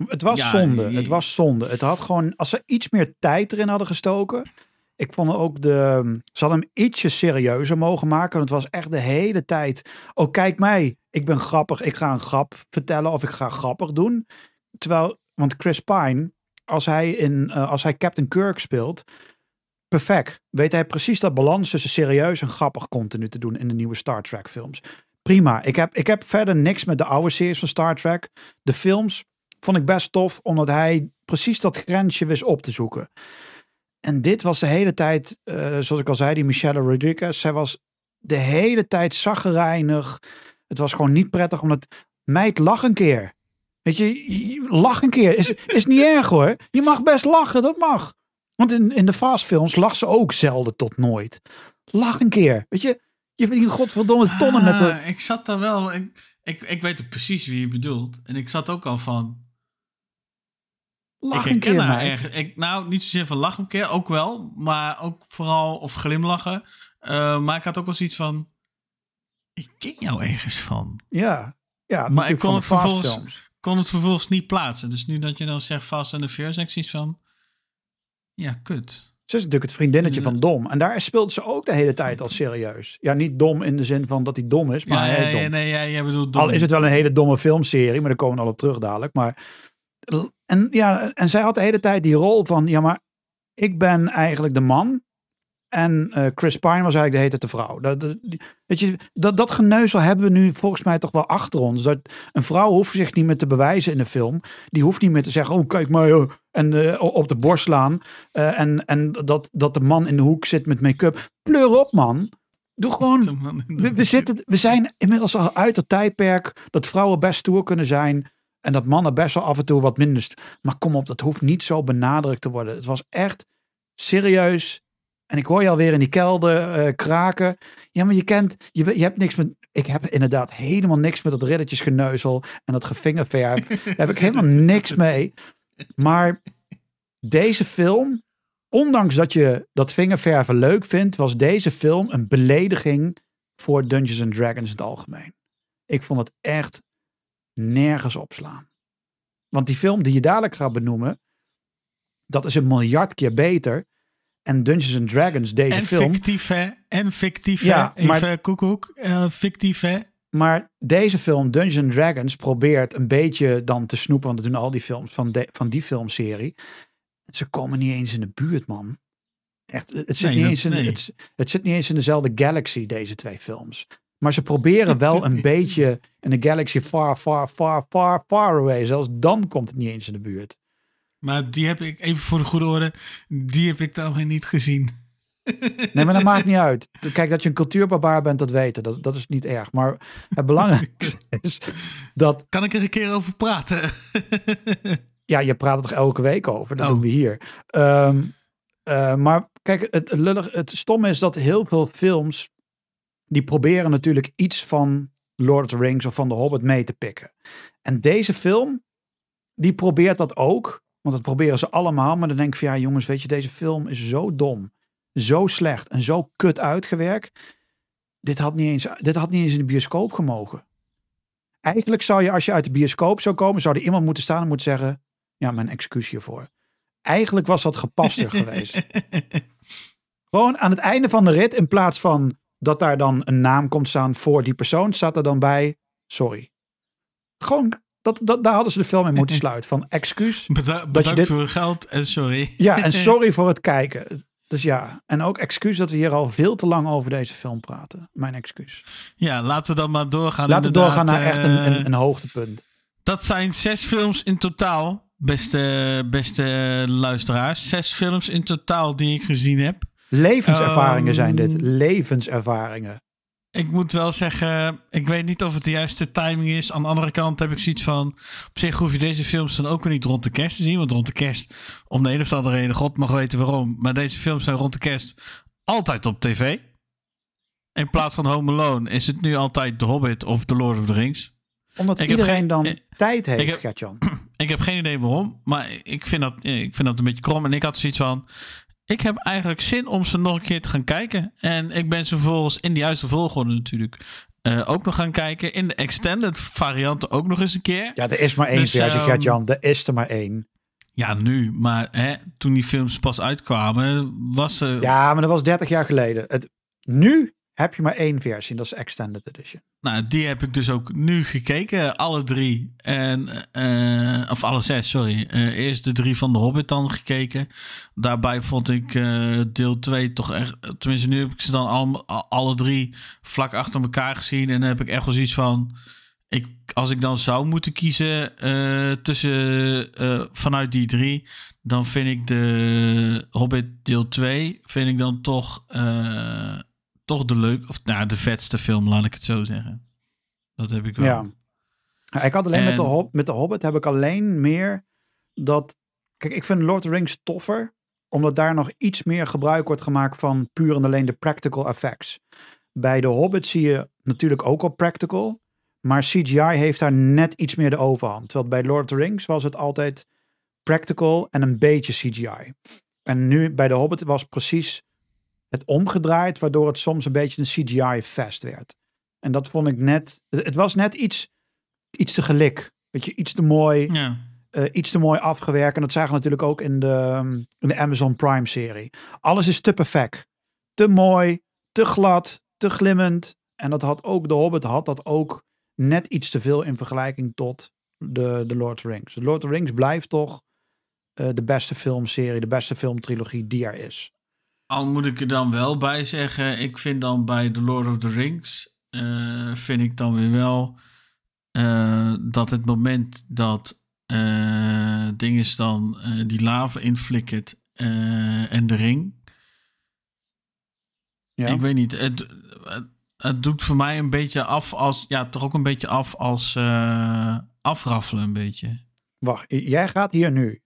Het was Ja, zonde. je- Het was zonde. Het had gewoon, als ze iets meer tijd erin hadden gestoken. Ik vond ook de, ze hadden hem ietsje serieuzer mogen maken. Want het was echt de hele tijd, oh kijk mij, ik ben grappig. Ik ga een grap vertellen of ik ga grappig doen. Terwijl, want Chris Pine, als hij, in, eh, als hij Captain Kirk speelt, perfect. Weet hij precies dat balans tussen serieus en grappig continu te doen in de nieuwe Star Trek films. Prima. Ik heb, ik heb verder niks met de oude series van Star Trek. De films vond ik best tof, omdat hij precies dat grensje wist op te zoeken. En dit was de hele tijd, eh, zoals ik al zei, die Michelle Rodriguez. Zij was de hele tijd zaggerijnig. Het was gewoon niet prettig, omdat meid, lach een keer. Weet je, lach een keer. Is, is niet erg hoor. Je mag best lachen, dat mag. Want in, in de fastfilms lacht ze ook zelden tot nooit. Lach een keer. Weet je, je verdient godverdomme tonnen met de... ah, ik zat daar wel. Ik, ik, ik weet precies wie je bedoelt. En ik zat ook al van. Lach ik een keer, haar erg. Ik, nou, niet zozeer van lachen een keer, ook wel. Maar ook vooral, of glimlachen. Eh, maar ik had ook wel zoiets van... Ik ken jou ergens van. Ja, ja Maar ik kon het de vervolgens- kon het vervolgens niet plaatsen. Dus nu dat je dan zegt Fast and the Furious, ik zoiets van... Ja, kut. Ze is natuurlijk het vriendinnetje van Dom. En daar speelt ze ook de hele tijd al serieus. Ja, niet dom in de zin van dat hij dom is, maar ja, hij ja, dom. ja, nee, ja, jij bedoelt Al dom. is het wel een hele domme filmserie, maar daar komen we al op terug dadelijk. Maar, en, ja, en zij had de hele tijd die rol van, ja, maar ik ben eigenlijk de man. En eh, Chris Pine was eigenlijk de tijd de vrouw. Dat, dat, weet je, dat, dat geneuzel hebben we nu volgens mij toch wel achter ons. Dat een vrouw hoeft zich niet meer te bewijzen in de film. Die hoeft niet meer te zeggen, oh kijk maar, eh, en eh, op de borst slaan. En en dat, dat de man in de hoek zit met make-up. Pleur op man. Doe gewoon we, zitten, we zijn inmiddels al uit het tijdperk dat vrouwen best stoer kunnen zijn. En dat mannen best wel af en toe wat minder. Maar kom op, dat hoeft niet zo benadrukt te worden. Het was echt serieus. En ik hoor je alweer in die kelder eh, kraken. Ja, maar je kent, je hebt niks met. Ik heb inderdaad helemaal niks met dat riddertjesgeneuzel en dat gevingerverf. [laughs] Daar heb ik helemaal niks mee. Maar deze film, ondanks dat je dat vingerverven leuk vindt, was deze film een belediging voor Dungeons and Dragons in het algemeen. Ik vond het echt nergens opslaan. Want die film die je dadelijk gaat benoemen, dat is een miljard keer beter. En Dungeons and Dragons, deze En film, fictief, hè? En fictief, Ja, hè? maar- Even koekoek. eh, fictief, hè? Maar deze film, Dungeons and Dragons, probeert een beetje dan te snoepen. Want dat doen al die films van, de, van die filmserie. Ze komen niet eens in de buurt, man. Echt, het zit, Nee, niet eens in, nee. het, het zit niet eens in dezelfde galaxy, deze twee films. Maar ze proberen wel een [laughs] beetje in de galaxy far, far, far, far, far away. Zelfs dan komt het niet eens in de buurt. Maar die heb ik, even voor de goede orde, die heb ik dan weer niet gezien. [laughs] Nee, maar dat maakt niet uit. Kijk, dat je een cultuurbarbaar bent, dat weten. Dat, dat is niet erg. Maar het belangrijkste [laughs] is dat Kan ik er een keer over praten? Ja, je praat er toch elke week over. Dat Oh. doen we hier. Ehm, eh, maar kijk, het, het, lullig, het stomme is dat heel veel films... die proberen natuurlijk iets van Lord of the Rings of van The Hobbit mee te pikken. En deze film, die probeert dat ook. Want dat proberen ze allemaal. Maar dan denk ik van ja jongens, weet je, deze film is zo dom. Zo slecht en zo kut uitgewerkt. Dit had niet eens, dit had niet eens in de bioscoop gemogen. Eigenlijk zou je, als je uit de bioscoop zou komen, zou er iemand moeten staan en moeten zeggen: Ja, mijn excuus hiervoor. Eigenlijk was dat gepaster [laughs] geweest. Gewoon aan het einde van de rit, in plaats van dat daar dan een naam komt staan voor die persoon, staat er dan bij: Sorry. Gewoon, dat, dat, daar hadden ze de film in moeten [laughs] sluiten. Van excuus. Beda- bedankt dit- voor uw geld en sorry. Ja, en [laughs] sorry voor het kijken. Dus ja, en ook excuus dat we hier al veel te lang over deze film praten. Mijn excuus. Ja, laten we dan maar doorgaan. Laten we doorgaan naar echt een, eh, een, een hoogtepunt. Dat zijn zes films in totaal, beste, beste luisteraars. Zes films in totaal die ik gezien heb. Levenservaringen zijn dit. Ehm, Levenservaringen. Ik moet wel zeggen, ik weet niet of het de juiste timing is. Aan de andere kant heb ik zoiets van... Op zich hoef je deze films dan ook weer niet rond de kerst te zien. Want rond de kerst, om de een of andere reden, God mag weten waarom. Maar deze films zijn rond de kerst altijd op tv. In plaats van Home Alone is het nu altijd The Hobbit of The Lord of the Rings. Omdat ik iedereen geen- dan tijd heeft, Gertjan. [clears throat] Ik heb geen idee waarom, maar ik vind dat, ik vind dat een beetje krom. En ik had zoiets van, ik heb eigenlijk zin om ze nog een keer te gaan kijken. En ik ben ze vervolgens in de juiste volgorde natuurlijk eh, ook nog gaan kijken. In de extended varianten ook nog eens een keer. Ja, er is maar één Dus, versie, ehm, Gertjan. Er is er maar één. Ja, nu. Maar hè, toen die films pas uitkwamen, was er... Ja, maar dat was 30 jaar geleden. Het, nu heb je maar één versie. Dat is Extended Edition. Nou, die heb ik dus ook nu gekeken. Alle drie. En, eh, of alle zes, sorry. Eh, eerst de drie van de Hobbit dan gekeken. Daarbij vond ik eh, deel 2 toch echt... Tenminste, nu heb ik ze dan al, alle drie vlak achter elkaar gezien. En dan heb ik echt wel zoiets van... Ik, als ik dan zou moeten kiezen tussen vanuit die drie... dan vind ik de Hobbit deel 2... vind ik dan toch... toch de leuk, of nou, de vetste film, laat ik het zo zeggen. Dat heb ik wel. Ja. Ik had alleen met, de Hob met de Hobbit heb ik alleen meer dat... Kijk, ik vind Lord of the Rings toffer. Omdat daar nog iets meer gebruik wordt gemaakt van puur en alleen de practical effects. Bij de Hobbit zie je natuurlijk ook al practical. Maar CGI heeft daar net iets meer de overhand. Terwijl bij Lord of the Rings was het altijd practical en een beetje CGI. En nu bij The Hobbit was precies het omgedraaid, waardoor het soms een beetje een CGI-fest werd. En dat vond ik net, het was net iets, iets te gelik. Weet je, iets te mooi, Ja. eh, iets te mooi afgewerkt. En dat zagen we natuurlijk ook in de, in de Amazon Prime-serie. Alles is te perfect. Te mooi, te glad, te glimmend. En dat had ook, The Hobbit had dat ook net iets te veel in vergelijking tot de, de Lord of the Rings. De Lord of the Rings blijft toch eh, de beste filmserie, de beste filmtrilogie die er is. Al moet ik er dan wel bij zeggen, ik vind dan bij The Lord of the Rings, eh, vind ik dan weer wel eh, dat het moment dat eh ding is dan die lava inflikkert en de ring. Ja? Ik weet niet, het, het, het doet voor mij een beetje af als, ja, toch ook een beetje af als afraffelen een beetje. Wacht, jij gaat hier nu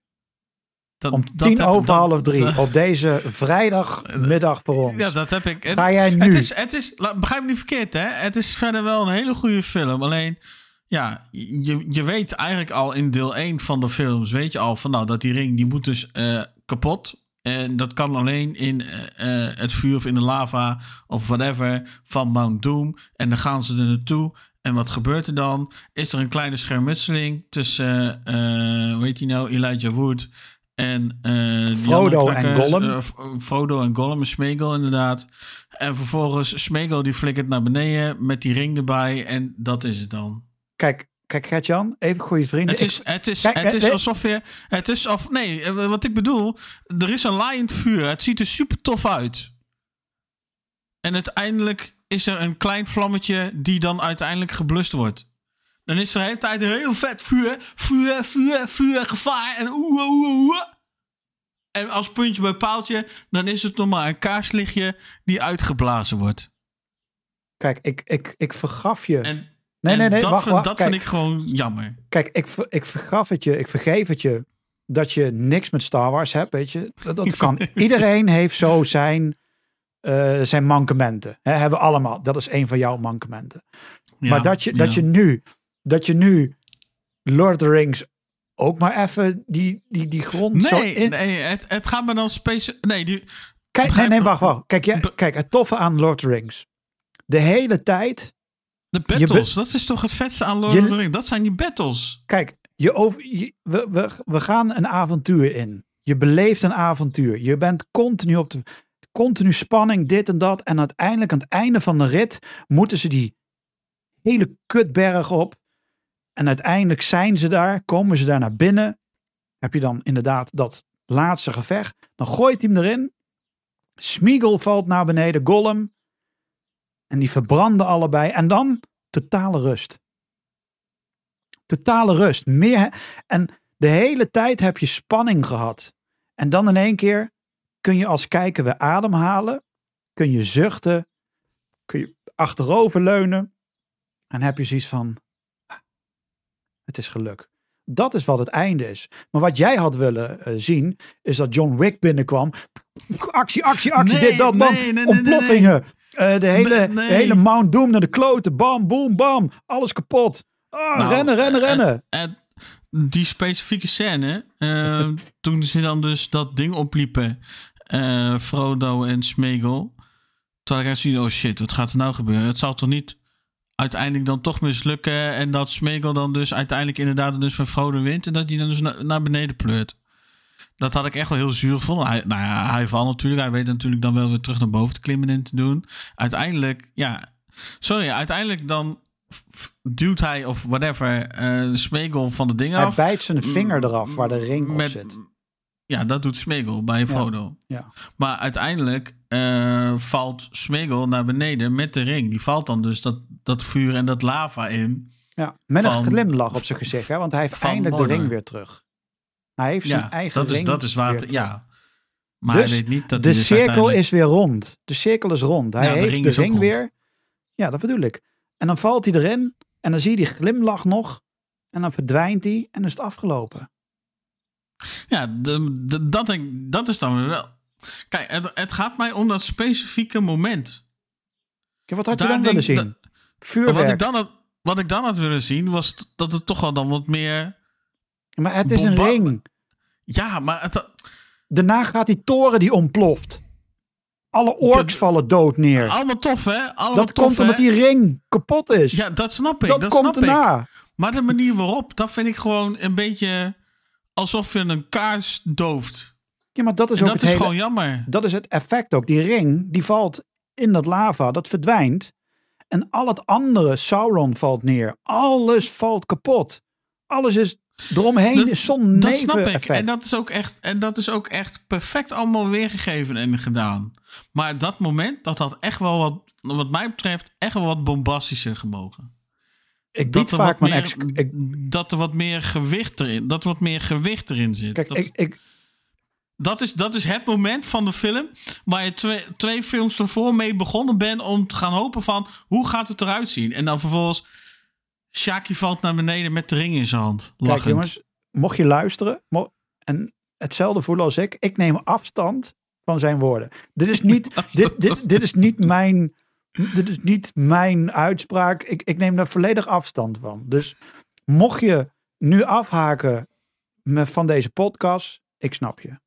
Dat, om dat tien heb- over dat- half drie dat- op deze vrijdagmiddag voor ons. Ja, dat heb ik. Het- Ga jij nu? Het is, het is, begrijp me niet verkeerd, hè? Het is verder wel een hele goede film. Alleen, ja, je, je weet eigenlijk al in deel 1 van de films, weet je al van nou, dat die ring, die moet dus eh, kapot. En dat kan alleen in eh, eh, het vuur of in de lava of whatever van Mount Doom. En dan gaan ze er naartoe. En wat gebeurt er dan? Is er een kleine schermutseling tussen, eh hoe heet die nou, Elijah Wood en eh, die Frodo en Gollum. eh, Frodo en Gollum en Smeagol inderdaad. En vervolgens Smeagol die flikkert naar beneden met die ring erbij en dat is het dan. Kijk, kijk Gert-Jan, even goede vrienden. Het is, het is, Kijk, het eh, is eh, alsof je, het is of nee, eh, wat ik bedoel, er is een laaiend vuur. Het ziet er super tof uit. En uiteindelijk is er een klein vlammetje die dan uiteindelijk geblust wordt. Dan is er de hele tijd heel vet vuur, vuur, vuur, vuur, gevaar en oeh, oeh, oeh. En als puntje bij paaltje, dan is het nog maar een kaarslichtje die uitgeblazen wordt. Kijk, ik, ik, ik vergaf je. En, nee, en nee, nee, dat, wacht, vind, wacht. dat kijk, vind ik gewoon jammer. kijk ik, ik vergaf het je, ik vergeef het je dat je niks met Star Wars hebt, weet je. Dat, dat kan. [laughs] Iedereen heeft zo zijn, eh, zijn mankementen. Hebben we allemaal. Dat is een van jouw mankementen. Ja, maar dat je, ja. dat je nu, dat je nu Lord of the Rings ook maar even die, die, die grond zo Nee, in... nee het, het gaat me dan speciaal. Nee, die, Kijk, nee, begrijp- nee, wacht, wacht. Kijk, ja, kijk, het toffe aan Lord of the Rings. De hele tijd de battles, dat is toch het vetste aan Lord Je- of the Rings? Dat zijn die battles. Kijk, je over, je- we, we, we gaan een avontuur in. Je beleeft een avontuur. Je bent continu op de. Continu spanning, dit en dat. En uiteindelijk, aan het einde van de rit, moeten ze die hele kutberg op. En uiteindelijk zijn ze daar, komen ze daar naar binnen. Heb je dan inderdaad dat laatste gevecht. Dan gooit hij hem erin. Smeagol valt naar beneden, Gollum. En die verbranden allebei. En dan totale rust. Totale rust. Meer, en de hele tijd heb je spanning gehad. En dan in één keer kun je als kijker weer ademhalen. Kun je zuchten. Kun je achterover leunen. En heb je zoiets van... "Ah, Het is geluk. Dat is wat het einde is. Maar wat jij had willen eh, zien, is dat John Wick binnenkwam. Actie, actie, actie, Nee, dit, dat, nee, nee, nee, Ontploffingen. Eh, de, hele, de hele Mount Doom naar de kloten. Bam, boom, bam. Alles kapot. Nou, rennen, rennen, het- die specifieke scène, eh, [laughs] toen ze dan dus dat ding opliepen, eh, Frodo en Smeagol. Toen had ik echt zoiets, oh shit, wat gaat er nou gebeuren? Het zal toch niet uiteindelijk dan toch mislukken en dat Smeagol dan dus uiteindelijk inderdaad dus van Frodo wint en dat hij dan dus na- naar beneden pleurt. Dat had ik echt wel heel zuur gevonden. Hij, nou ja, hij valt natuurlijk. Hij weet natuurlijk dan wel weer terug naar boven te klimmen en te doen. Uiteindelijk, ja. Sorry, uiteindelijk dan duwt hij of whatever de Smeagol van de ding Hij af. bijt zijn vinger eraf waar de ring op Met- zit. Ja, dat doet Smeagol bij Frodo. Ja. Maar uiteindelijk eh, valt Smeagol naar beneden met de ring. Die valt dan dus dat, dat vuur en dat lava in. Ja, met een glimlach op zijn gezicht, hè? want hij heeft eindelijk de ring weer terug. Hij heeft zijn eigen dat is, ring dat is waar. weer het- terug. ja. Maar Dus hij weet niet dat de dus cirkel uiteindelijk- is weer rond. De cirkel is rond. Hij Ja, de heeft ring de is ring rond. weer. Ja, dat bedoel ik. En dan valt hij erin en dan zie je die glimlach nog. En dan verdwijnt hij en is het afgelopen. Ja, de, de- dat, denk, dat is dan wel. Kijk, het, het gaat mij om dat specifieke moment. Ja, wat had je dan willen zien? Vuurwerk. Wat ik, dan had, wat ik dan had willen zien, was dat het toch wel dan wat meer. maar het is een ring. Ja, maar het, Daarna gaat die toren die ontploft. Alle orks vallen dood neer. allemaal tof, hè? Allemaal dat tof, komt omdat hè? die ring kapot is. Ja, dat snap ik. dat, Dat, komt ik. daarna. Maar de manier waarop, dat vind ik gewoon een beetje alsof je een kaars dooft. Ja, maar dat is En ook dat het is hele... gewoon jammer. Dat is het effect ook. Die ring, die valt in dat lava, dat verdwijnt. En al het andere, Sauron valt neer. Alles valt kapot. Alles is eromheen, Dat- is zo'n Dat snap ik. En dat, is ook echt, en dat is ook echt perfect allemaal weergegeven en gedaan. Maar dat moment, dat had echt wel wat, wat mij betreft, echt wel wat bombastischer gemogen. ik bied Dat er, vaak mijn ex... Ik, dat er wat meer gewicht erin, dat er wat meer gewicht erin zit. kijk, dat, ik, ik, dat, is, dat is het moment van de film waar je twee, twee films ervoor mee begonnen bent om te gaan hopen van hoe gaat het eruit zien. En dan vervolgens Shaki valt naar beneden met de ring in zijn hand. kijk Lachend. jongens, mocht je luisteren mo- en hetzelfde voelen als ik, ik neem afstand van zijn woorden. Dit is niet, [laughs] dit, dit, dit is niet mijn... Dit is niet mijn uitspraak. Ik, ik neem daar volledig afstand van. Dus mocht je nu afhaken van deze podcast, ik snap je.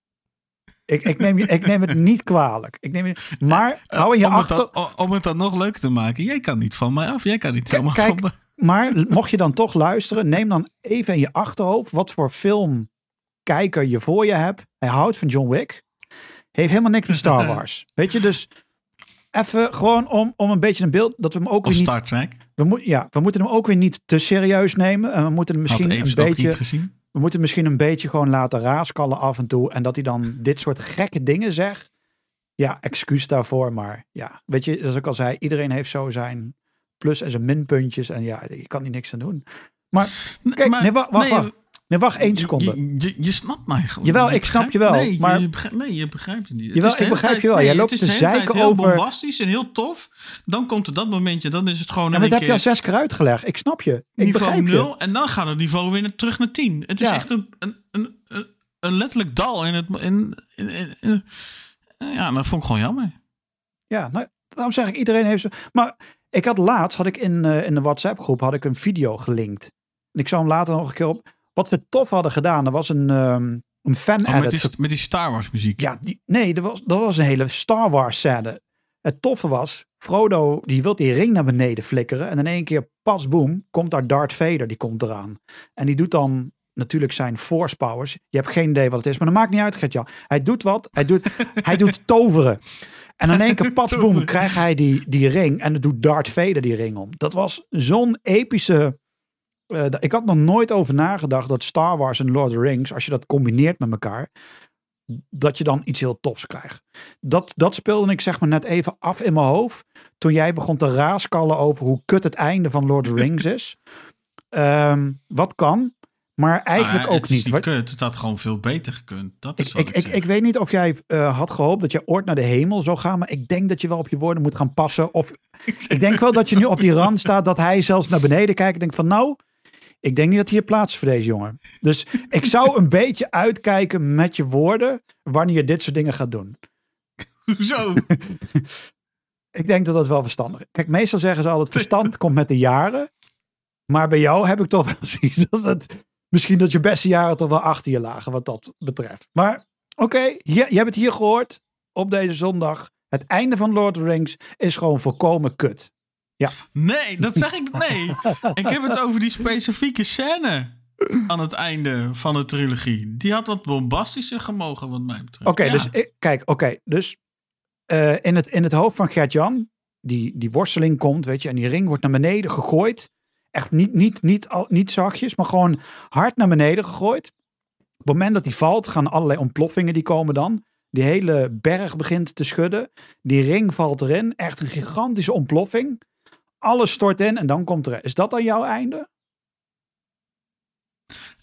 Ik, ik, neem, ik neem het niet kwalijk. Ik neem maar hou in je om, het dan, om het dan nog leuker te maken. Jij kan niet van mij af. Jij kan niet zomaar van mij. Maar mocht je dan toch luisteren, neem dan even in je achterhoofd wat voor filmkijker je voor je hebt. Hij houdt van John Wick. Heeft helemaal niks met Star [laughs] Wars. Weet je, dus even gewoon om, om een beetje een beeld dat we hem ook Of weer niet. Star Trek. We, moet, ja, we moeten hem ook weer niet te serieus nemen. En we moeten hem misschien een ook beetje. niet gezien. We moeten misschien een beetje gewoon laten raaskallen af en toe. En dat hij dan dit soort gekke dingen zegt. Ja, excuus daarvoor. Maar ja, weet je, zoals ik al zei, iedereen heeft zo zijn plus en zijn minpuntjes. En ja, je kan hier niks aan doen. Maar kijk, maar- nee, wacht, wacht, nee, wacht. Nee, wacht één seconde. Je, je, je snapt mij gewoon. Jawel, ik snap je wel, Nee, maar- je begrijpt, nee, je begrijpt het niet. Jawel, ik begrijp tijd- je wel. Jij nee, loopt het is de zeiken heel over- bombastisch en heel tof. Dan komt er dat momentje, dan is het gewoon En een dat heb je al zes keer uitgelegd. Ik snap je. Ik niveau begrijp je. 0. En dan gaat het niveau weer terug naar 10. Het is Ja. echt een, een, een, een, letterlijk dal in het... In, in, in- ja, dat vond ik gewoon jammer. Ja, nou, daarom zeg ik, iedereen heeft zo. Maar ik had laatst, had ik in, eh, in de WhatsApp groep, had ik een video gelinkt. En ik zou hem later nog een keer op. Wat we tof hadden gedaan, er was een, ehm een fan Oh, met, die, met die Star Wars muziek. Ja, die, nee, dat was, dat was een hele Star Wars scène. Het toffe was, Frodo die wil die ring naar beneden flikkeren. En in één keer, pas boom, komt daar Darth Vader, die komt eraan. En die doet dan natuurlijk zijn force powers. Je hebt geen idee wat het is, maar dat maakt niet uit, Gertjan. Hij doet wat, hij doet, [laughs] hij doet toveren. En in één keer, pas boom, krijgt hij die, die ring. En dan doet Darth Vader die ring om. Dat was zo'n epische... eh, ik had nog nooit over nagedacht dat Star Wars en Lord of the Rings, als je dat combineert met elkaar, dat je dan iets heel tofs krijgt. Dat, dat speelde ik zeg maar net even af in mijn hoofd. Toen jij begon te raaskallen over hoe kut het einde van Lord of the Rings is. [laughs] Ehm, wat kan, maar eigenlijk Maar ook het is niet. kut. Het had gewoon veel beter gekund. Dat is ik, wat ik, ik, ik, zeg. ik weet niet of jij eh, had gehoopt dat je ooit naar de hemel zou gaan. Maar ik denk dat je wel op je woorden moet gaan passen. Of [laughs] ik denk wel dat je nu op die rand [laughs] staat dat hij zelfs naar beneden kijkt. En denkt van nou, ik denk niet dat hier plaats is voor deze jongen. Dus ik zou een [laughs] beetje uitkijken met je woorden wanneer je dit soort dingen gaat doen. Hoezo? [laughs] Ik denk dat dat wel verstandig is. Kijk, meestal zeggen ze altijd verstand komt met de jaren. Maar bij jou heb ik toch wel [laughs] zoiets dat het, misschien dat je beste jaren toch wel achter je lagen wat dat betreft. Maar oké, je, je hebt het hier gehoord op deze zondag. Het einde van Lord of the Rings is gewoon volkomen kut. Nee, dat zeg ik. Nee. [laughs] ik heb het over die specifieke scène aan het einde van de trilogie. Die had wat bombastischer gemogen, wat mij betreft. Oké, Ja. dus ik- kijk, oké, dus eh, in, het, in het hoofd van Gert-Jan, die, die worsteling komt, weet je, en die ring wordt naar beneden gegooid. Echt niet, niet, niet, al, niet zachtjes, maar gewoon hard naar beneden gegooid. Op het moment dat die valt, gaan allerlei ontploffingen die komen dan. Die hele berg begint te schudden. Die ring valt erin. Echt een gigantische ontploffing. Alles stort in en dan komt er. Is dat dan jouw einde?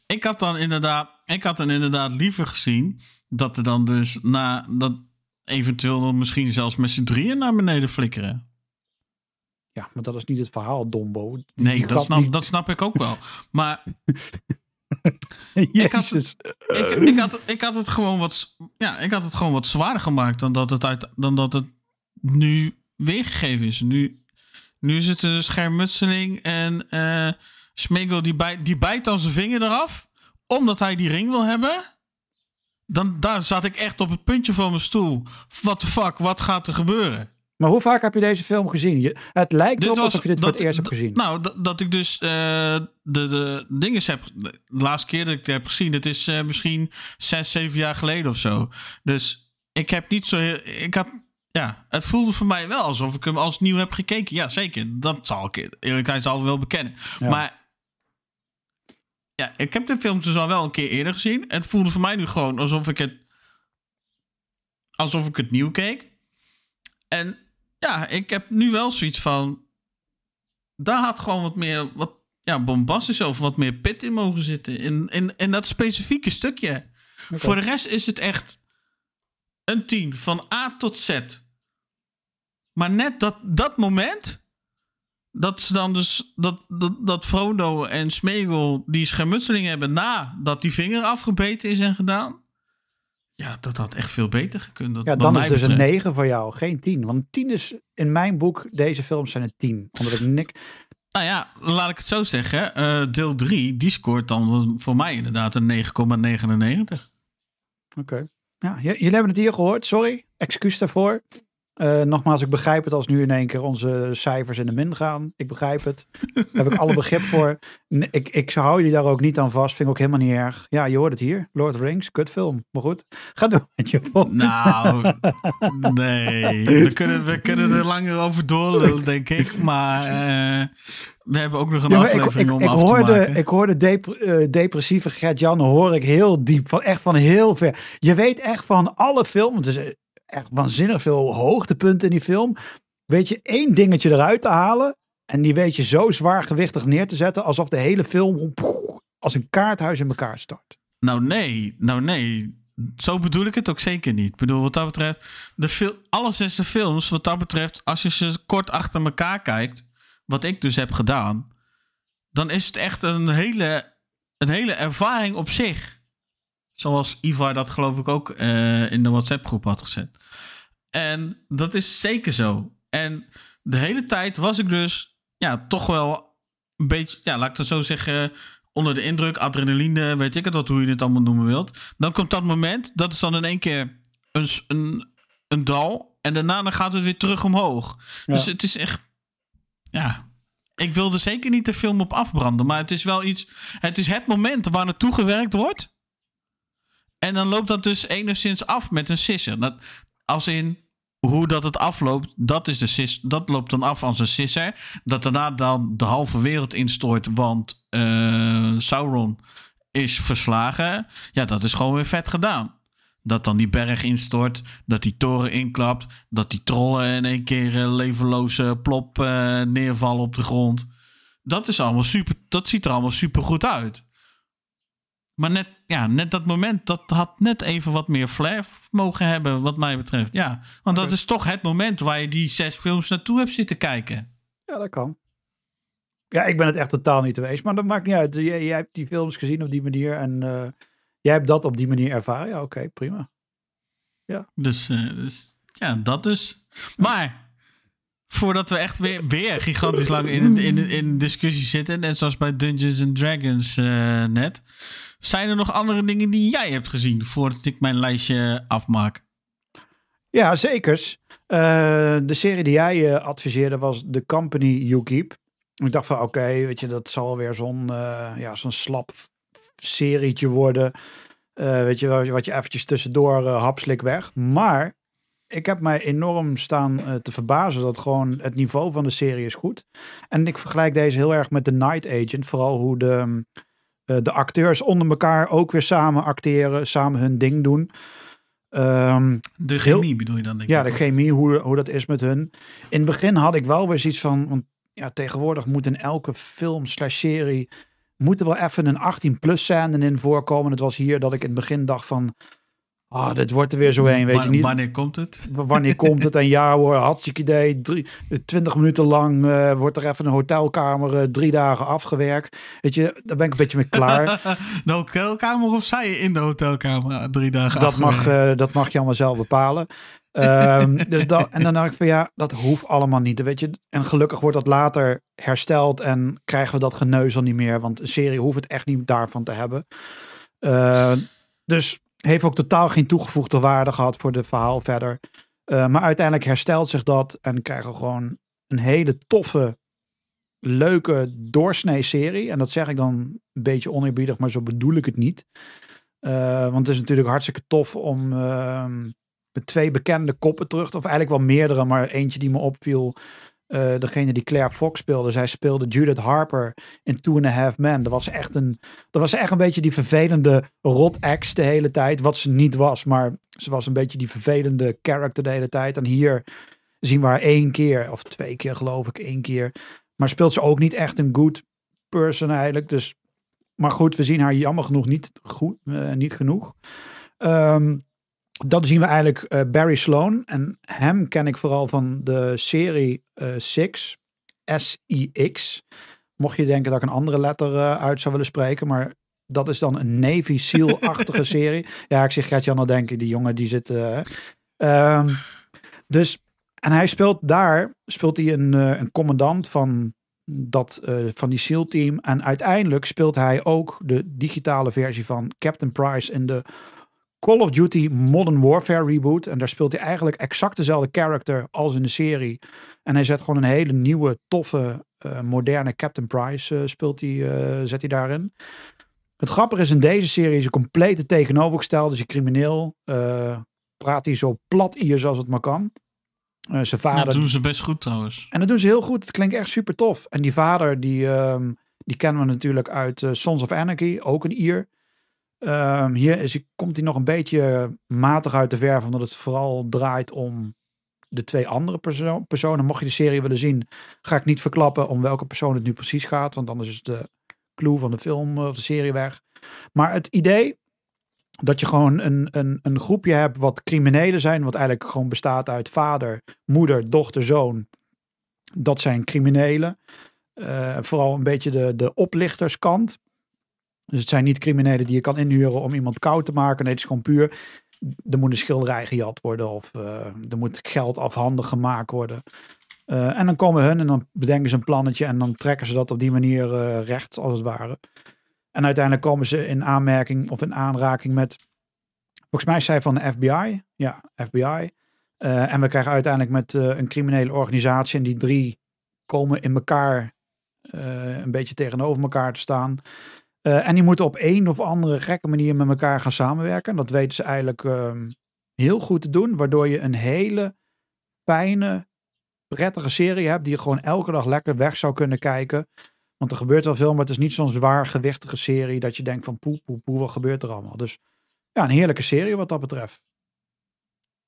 Ik had dan inderdaad, ik had dan inderdaad liever gezien dat er dan dus na dat eventueel misschien zelfs met z'n drieën naar beneden flikkeren. Ja, maar dat is niet het verhaal, Dombo. Die- Nee, dat snap, niet- dat snap ik ook wel. Maar [laughs] had- Jezus. ik, ik, had, ik had het gewoon wat, ja, ik had het gewoon wat zwaarder gemaakt dan dat het, uit, dan dat het nu weergegeven is. Nu, nu is het een schermutseling en eh Smeagol die, bij, die bijt dan zijn vinger eraf, omdat hij die ring wil hebben. Dan daar zat ik echt op het puntje van mijn stoel. What the fuck, wat gaat er gebeuren? Maar hoe vaak heb je deze film gezien? Je, het lijkt Dit erop was alsof je dit voor het eerst hebt gezien. Nou, dat, dat ik dus eh, de, de dingen heb. De laatste keer dat ik het heb gezien, het is eh, misschien zes, zeven jaar geleden of zo. Dus ik heb niet zo heel. Ik had. Ja, het voelde voor mij wel alsof ik hem als nieuw heb gekeken. Ja, zeker. Dat zal ik eerlijkheid al wel bekennen. Ja. Maar. Ja, ik heb de film dus al wel een keer eerder gezien. Het voelde voor mij nu gewoon alsof ik het. Alsof ik het nieuw keek. En ja, ik heb nu wel zoiets van. Daar had gewoon wat meer. Wat, ja, bombastisch of wat meer pit in mogen zitten. In, in, in dat specifieke stukje. Voor de rest is het echt. Een 10 van A tot Z. Maar net dat, dat moment. Dat ze dan dus. Dat, dat, dat Frodo en Smeagol die schermutseling hebben nadat die vinger afgebeten is en gedaan. Ja, dat had echt veel beter gekund. dat- Ja, dan is dus een betreft. 9 voor jou, geen 10. Want 10 is in mijn boek, deze films zijn een 10. Omdat ik nik. Nou ja, laat ik het zo zeggen. eh, deel 3, die scoort dan voor mij inderdaad een 9,99. Oké. Ja, j- jullie hebben het hier gehoord, sorry. Excuus daarvoor. Eh, nogmaals, ik begrijp het als nu in één keer onze cijfers in de min gaan. Ik begrijp het. [laughs] Daar heb ik alle begrip voor. Ik, ik hou jullie daar ook niet aan vast. Vind ik ook helemaal niet erg. Ja, je hoort het hier. Lord of the Rings, kutfilm. Maar goed, ga door met je volgende. Nou, [laughs] nee. We kunnen, we kunnen er langer over doorlullen, denk ik. Maar eh, we hebben ook nog een Ja, ik, aflevering ik, om ik af hoorde, te maken. ik hoorde dep- eh, depressieve Gert-Jan hoor ik heel diep. Van, echt van heel ver. Je weet echt van alle film. Het is eh, echt waanzinnig veel hoogtepunten in die film. Weet je één dingetje eruit te halen. En die weet je zo zwaargewichtig neer te zetten. Alsof de hele film als een kaarthuis in elkaar stort. Nou nee, nou nee. Zo bedoel ik het ook zeker niet. Bedoel, wat dat betreft, de fil- alle zesde films, wat dat betreft, als je ze kort achter elkaar kijkt, wat ik dus heb gedaan, dan is het echt een hele, een hele ervaring op zich. Zoals Ivar dat geloof ik ook eh, in de WhatsApp-groep had gezet. En dat is zeker zo. En de hele tijd was ik dus, ja, toch wel een beetje, ja, laat ik het zo zeggen, onder de indruk, adrenaline, weet ik het wat, hoe je het allemaal noemen wilt. Dan komt dat moment, dat is dan in één keer een, een, een dal. En daarna dan gaat het weer terug omhoog. Dus het is echt, ja. Ik wilde zeker niet de film op afbranden, maar het is wel iets, het is het moment waar naartoe gewerkt wordt. En dan loopt dat dus enigszins af met een sisser. Dat, als in hoe dat het afloopt, dat, is de sis, dat loopt dan af als een sisser. Dat daarna dan de halve wereld instort, want eh, Sauron is verslagen. Ja, dat is gewoon weer vet gedaan. Dat dan die berg instort, dat die toren inklapt, dat die trollen in één keer eh, levenloze plop eh, neervallen op de grond. Dat is allemaal super, dat ziet er allemaal super goed uit. Maar net, ja, net dat moment, dat had net even wat meer flair mogen hebben, wat mij betreft. Ja, want dat is toch het moment waar je die zes films naartoe hebt zitten kijken. Ja, dat kan. Ja, ik ben het echt totaal niet geweest. Maar dat maakt niet uit. Jij, jij hebt die films gezien op die manier. En eh, jij hebt dat op die manier ervaren. Ja, oké, prima. Dus, eh, dus ja, dat dus. Maar voordat we echt weer, weer gigantisch lang in, in, in discussie zitten, net zoals bij Dungeons and Dragons eh, net, zijn er nog andere dingen die jij hebt gezien voordat ik mijn lijstje afmaak? Ja, zekers. Eh, de serie die jij eh, adviseerde was The Company You Keep. Ik dacht van, oké, weet je, dat zal weer zo'n eh, ja, slap serietje worden. Weet je, wat je- eventjes tussendoor uh, hapslik weg. Maar ik heb mij enorm staan te verbazen dat gewoon het niveau van de serie is goed. En ik vergelijk deze heel erg met The Night Agent. Vooral hoe de, eh, de acteurs onder elkaar ook weer samen acteren, samen hun ding doen. Ehm, De Heel- chemie bedoel je dan, denk ja, ik? de chemie, hoe, hoe dat is met hun. In het begin had ik wel weer zoiets van, want ja, tegenwoordig moet in elke film slash serie, moet er wel even een 18 plus scène in voorkomen. Het was hier dat ik in het begin dacht van, ah, dit wordt er weer zo heen, weet Wa- je niet. Wanneer komt het? Wanneer komt het? En ja hoor, hartstikke idee. Drie, 20 minuten lang eh, wordt er even een hotelkamer eh, drie dagen afgewerkt. Weet je, daar ben ik een beetje mee klaar. [laughs] de hotelkamer of zij in de hotelkamer drie dagen dat, mag, eh, dat mag je allemaal zelf bepalen. Ehm, [laughs] dus dat, en dan dacht ik van ja, dat hoeft allemaal niet. Weet je? En gelukkig wordt dat later hersteld en krijgen we dat geneuzel niet meer. Want een serie hoeft het echt niet daarvan te hebben. Eh, dus heeft ook totaal geen toegevoegde waarde gehad voor de verhaal verder. Uh, maar uiteindelijk herstelt zich dat en krijgen we gewoon een hele toffe, leuke doorsnee serie. En dat zeg ik dan een beetje oneerbiedig, maar zo bedoel ik het niet. Uh, want het is natuurlijk hartstikke tof om uh, twee bekende koppen terug, of eigenlijk wel meerdere, maar eentje die me opviel. Uh, degene die Claire Fox speelde, zij speelde Judith Harper in Two and a Half Men. Dat was echt een, dat was echt een beetje die vervelende rot ex de hele tijd. Wat ze niet was, maar ze was een beetje die vervelende character de hele tijd. En hier zien we haar één keer, of twee keer geloof ik, één keer. Maar speelt ze ook niet echt een good person eigenlijk. Dus, maar goed, we zien haar jammer genoeg niet, goed, uh, niet genoeg. Um, dat zien we eigenlijk uh, Barry Sloan. En hem ken ik vooral van de serie uh, Six, S-I-X. Mocht je denken dat ik een andere letter uh, uit zou willen spreken, maar dat is dan een Navy SEAL-achtige [laughs] serie. Ja, ik zeg Gert-Jan al denken, die jongen die zit... Um, dus, en hij speelt daar, speelt hij een, een commandant van, dat, van die SEAL-team. En uiteindelijk speelt hij ook de digitale versie van Captain Price in de Call of Duty Modern Warfare reboot. En daar speelt hij eigenlijk exact dezelfde character als in de serie. En hij zet gewoon een hele nieuwe, toffe, uh, moderne Captain Price uh, speelt hij, uh, zet hij daarin. Het grappige is in deze serie is een complete tegenovergestelde. Dus een crimineel praat hij zo plat Iers als het maar kan. zijn vader. Ja, dat doen ze best goed trouwens. En dat doen ze heel goed. Het klinkt echt super tof. En die vader, die, um, die kennen we natuurlijk uit Sons of Anarchy, ook een Ier. Um, hier is, komt hij nog een beetje matig uit de verf, omdat het vooral draait om de twee andere perso personen. Mocht je de serie willen zien, ga ik niet verklappen om welke persoon het nu precies gaat, want anders is de clue van de film of de serie weg. Maar het idee dat je gewoon een, een, een groepje hebt wat criminelen zijn, wat eigenlijk gewoon bestaat uit vader, moeder, dochter, zoon. Dat zijn criminelen. Uh, vooral een beetje de, de oplichterskant. Dus het zijn niet criminelen die je kan inhuren om iemand koud te maken. Nee, het is gewoon puur. Er moet een schilderij gejat worden of uh, er moet geld afhandig gemaakt worden. Uh, en dan komen hun en dan bedenken ze een plannetje en dan trekken ze dat op die manier uh, recht, als het ware. En uiteindelijk komen ze in aanmerking of in aanraking met, volgens mij zij van de FBI. Ja, FBI. en we krijgen uiteindelijk met een criminele organisatie en die drie komen in elkaar een beetje tegenover elkaar te staan. Uh, en die moeten op een of andere gekke manier met elkaar gaan samenwerken. Dat weten ze eigenlijk um, heel goed te doen. Waardoor je een hele fijne, prettige serie hebt. Die je gewoon elke dag lekker weg zou kunnen kijken. Want er gebeurt wel veel, maar het is niet zo'n zwaar gewichtige serie. Dat je denkt van poe, poe, poe, wat gebeurt er allemaal. Dus ja, een heerlijke serie wat dat betreft.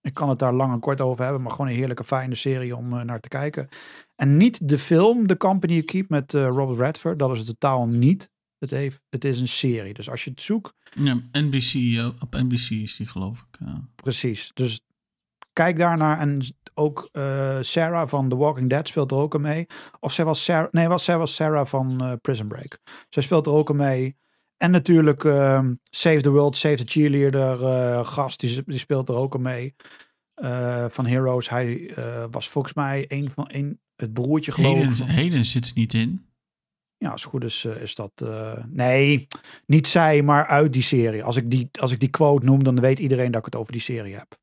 Ik kan het daar lang en kort over hebben, maar gewoon een heerlijke, fijne serie om uh, naar te kijken. En niet de film The Company You Keep met uh, Robert Redford. Dat is het totaal niet. Het, heeft, het is een serie. Dus als je het zoekt. Ja, NBC, op NBC is die geloof ik. Ja. Precies. Dus kijk daarnaar. En ook uh, Sarah van The Walking Dead speelt er ook aan mee. Of zij was Sarah. Nee, was, zij was Sarah van uh, Prison Break. Zij speelt er ook aan mee. En natuurlijk uh, Save the World, Save the Cheerleader gast. Die, die speelt er ook aan mee. van Heroes. Hij was volgens mij een van een, het broertje geloof ik. Heden, Heden zit er niet in. Ja, als het goed is, uh, is dat. Uh, nee, niet zij, maar uit die serie. Als ik die, als ik die quote noem, dan weet iedereen dat ik het over die serie heb.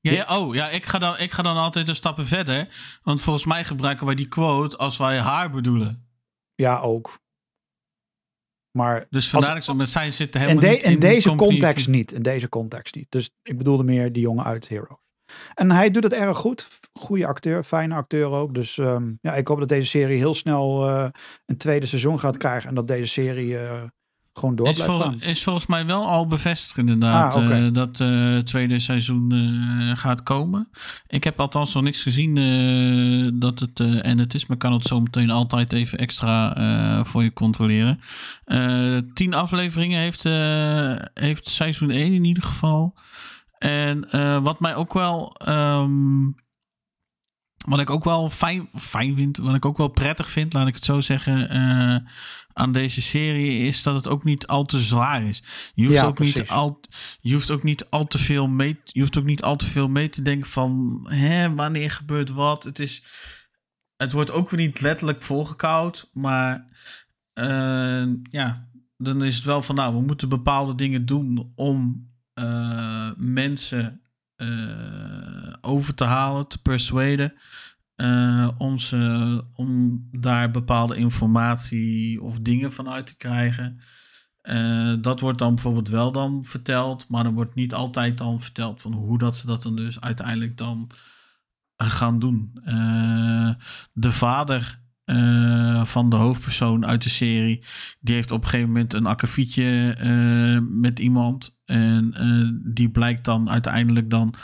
Ja, ja, oh ja, ik ga, dan, ik ga dan altijd een stappen verder. Want volgens mij gebruiken wij die quote als wij haar bedoelen. Ja, ook. Maar dus vandaar dat ik zo met zijn zitten helemaal in, de, in, in deze context niet. In deze context niet. Dus ik bedoelde meer die jongen uit Heroes. En hij doet het erg goed. Goede acteur, fijne acteur ook. Dus um, ja, ik hoop dat deze serie heel snel uh, een tweede seizoen gaat krijgen. En dat deze serie uh, gewoon door is blijft vol, gaan. Is volgens mij wel al bevestigd inderdaad. Ah, okay. uh, dat het tweede seizoen gaat komen. Ik heb althans nog niks gezien dat het en het is. Maar kan het zo meteen altijd even extra voor je controleren. tien afleveringen heeft, heeft seizoen 1 in ieder geval. En uh, wat mij ook wel. Um, wat ik ook wel fijn, fijn vind, wat ik ook wel prettig vind, laat ik het zo zeggen, uh, aan deze serie, is dat het ook niet al te zwaar is. Je hoeft, ja, ook, niet al, je hoeft ook niet al te veel mee, je hoeft ook niet al te veel mee te denken van, hè, wanneer gebeurt wat. Het is, het wordt ook weer niet letterlijk volgekoud, maar uh, ja, dan is het wel van, nou, we moeten bepaalde dingen doen om eh, mensen eh, over te halen, te persuaden. eh, om, ze, om daar bepaalde informatie of dingen van uit te krijgen. Dat wordt dan bijvoorbeeld wel dan verteld, maar er wordt niet altijd dan verteld van hoe dat ze dat dan dus uiteindelijk dan gaan doen. De vader van de hoofdpersoon uit de serie, die heeft op een gegeven moment een akkefietje met iemand. En eh, die blijkt dan uiteindelijk dan,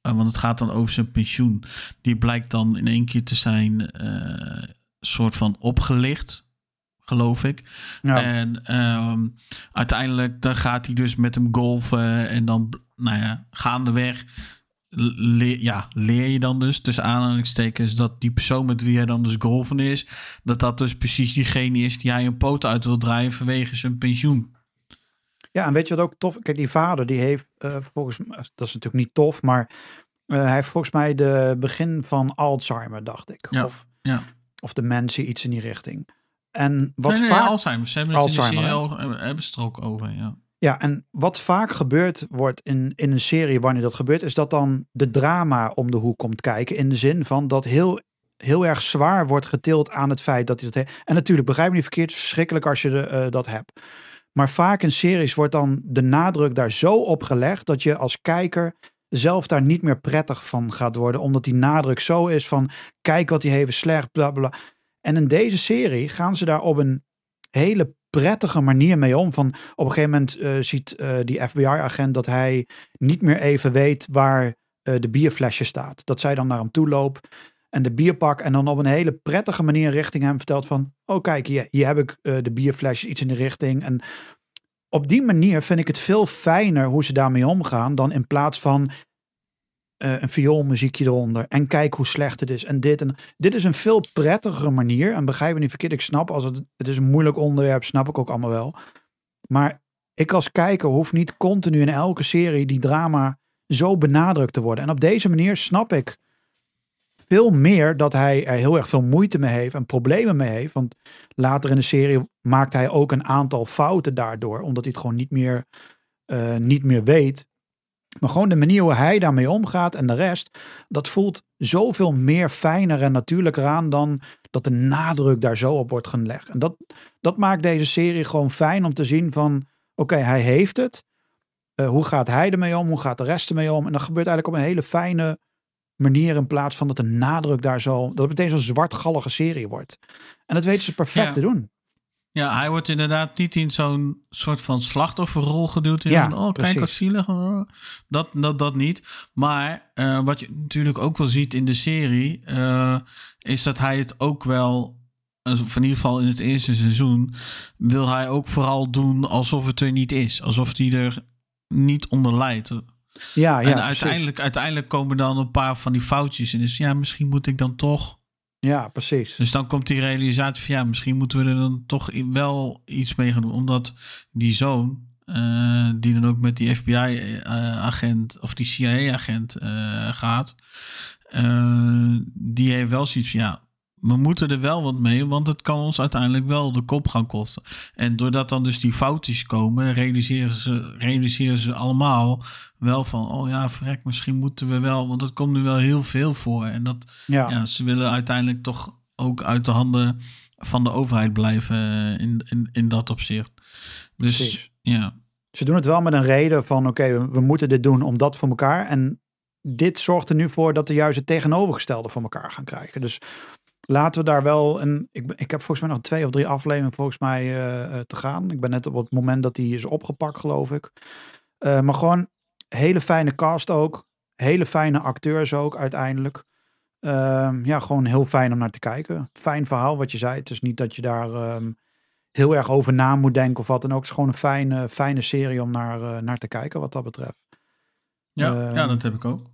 eh, want het gaat dan over zijn pensioen, die blijkt dan in één keer te zijn eh soort van opgelicht, geloof ik. Ja. En ehm, uiteindelijk dan gaat hij dus met hem golfen en dan, nou ja, gaandeweg leer, ja, leer je dan dus, tussen aanhalingstekens, dat die persoon met wie hij dan dus golfen is, dat dat dus precies diegene is die hij een poot uit wil draaien vanwege zijn pensioen. Ja, en weet je wat ook tof? Kijk, die vader die heeft eh, volgens mij, dat is natuurlijk niet tof, maar eh, hij heeft volgens mij de begin van Alzheimer, dacht ik. Ja, Of, ja. of dementie, iets in die richting. En wat nee, nee, vaak, Alzheimer. Ze hebben het in de Alzheimer, al- hebben het er ook over, ja. ja, en wat vaak gebeurd wordt in, in een serie wanneer dat gebeurt, is dat dan de drama om de hoek komt kijken. In de zin van dat heel, heel erg zwaar wordt getild aan het feit dat hij dat heeft. En natuurlijk, begrijp me niet verkeerd, verschrikkelijk als je de, eh, dat hebt. Maar vaak in series wordt dan de nadruk daar zo op gelegd dat je als kijker zelf daar niet meer prettig van gaat worden. Omdat die nadruk zo is van kijk wat hij heeft slecht, bla. bla. En in deze serie gaan ze daar op een hele prettige manier mee om. Van op een gegeven moment eh, ziet eh, die FBI-agent dat hij niet meer even weet waar eh, de bierflesje staat. Dat zij dan naar hem toe loopt en de bierpak en dan op een hele prettige manier richting hem vertelt van, oh kijk, hier, hier heb ik eh, de bierflesje, iets in de richting. En op die manier vind ik het veel fijner hoe ze daarmee omgaan dan in plaats van eh, een vioolmuziekje eronder en kijk hoe slecht het is en dit en dit is een veel prettigere manier en begrijp me niet verkeerd, ik snap als het het is een moeilijk onderwerp, snap ik ook allemaal wel. Maar ik als kijker hoef niet continu in elke serie die drama zo benadrukt te worden. En op deze manier snap ik veel meer dat hij er heel erg veel moeite mee heeft en problemen mee heeft. Want later in de serie maakt hij ook een aantal fouten daardoor, omdat hij het gewoon niet meer, eh, niet meer weet. Maar gewoon de manier hoe hij daarmee omgaat en de rest, dat voelt zoveel meer fijner en natuurlijker aan dan dat de nadruk daar zo op wordt gelegd. En dat, dat maakt deze serie gewoon fijn om te zien van, oké, hij heeft het. Eh, hoe gaat hij ermee om? Hoe gaat de rest ermee om? En dat gebeurt eigenlijk op een hele fijne manier in plaats van dat de nadruk daar zo, dat het meteen zo'n zwartgallige serie wordt. En dat weten ze perfect Ja. te doen. Ja, hij wordt inderdaad niet in zo'n soort van slachtofferrol geduwd. In Ja, van, oh, kijk precies. wat zielig. oh. Dat, dat, dat niet. Maar eh, wat je natuurlijk ook wel ziet in de serie... eh, is dat hij het ook wel... eh, Of in ieder geval in het eerste seizoen... wil hij ook vooral doen alsof het er niet is. Alsof hij er niet onder lijdt. Ja, ja, en precies. uiteindelijk, uiteindelijk komen dan een paar van die foutjes in. Dus ja, misschien moet ik dan toch... Ja, precies. Dus dan komt die realisatie van ja, misschien moeten we er dan toch wel iets mee gaan doen. Omdat die zoon, eh, die dan ook met die FBI-agent of die CIA-agent gaat, eh, die heeft wel zoiets van ja, we moeten er wel wat mee, want het kan ons uiteindelijk wel de kop gaan kosten. En doordat dan dus die foutjes komen, realiseren ze, realiseren ze allemaal wel van, oh ja, verrek, misschien moeten we wel, want het komt nu wel heel veel voor. En dat, Ja, ja, ze willen uiteindelijk toch ook uit de handen van de overheid blijven eh, in, in, in dat opzicht. Dus Precies. ja, Ze doen het wel met een reden van oké, we, we moeten dit doen om dat voor elkaar. En dit zorgt er nu voor dat de juist het tegenovergestelde voor elkaar gaan krijgen. Dus laten we daar wel een. Ik, ik heb volgens mij nog twee of drie afleveringen volgens mij eh, eh, te gaan. Ik ben net op het moment dat die is opgepakt, geloof ik. Eh, maar gewoon hele fijne cast ook. Hele fijne acteurs ook uiteindelijk. Ehm, ja, gewoon heel fijn om naar te kijken. Fijn verhaal wat je zei. Het is niet dat je daar ehm, heel erg over na moet denken of wat dan ook. Het is gewoon een fijne, fijne serie om naar, naar te kijken wat dat betreft. ja, Ehm, ja, dat heb ik ook.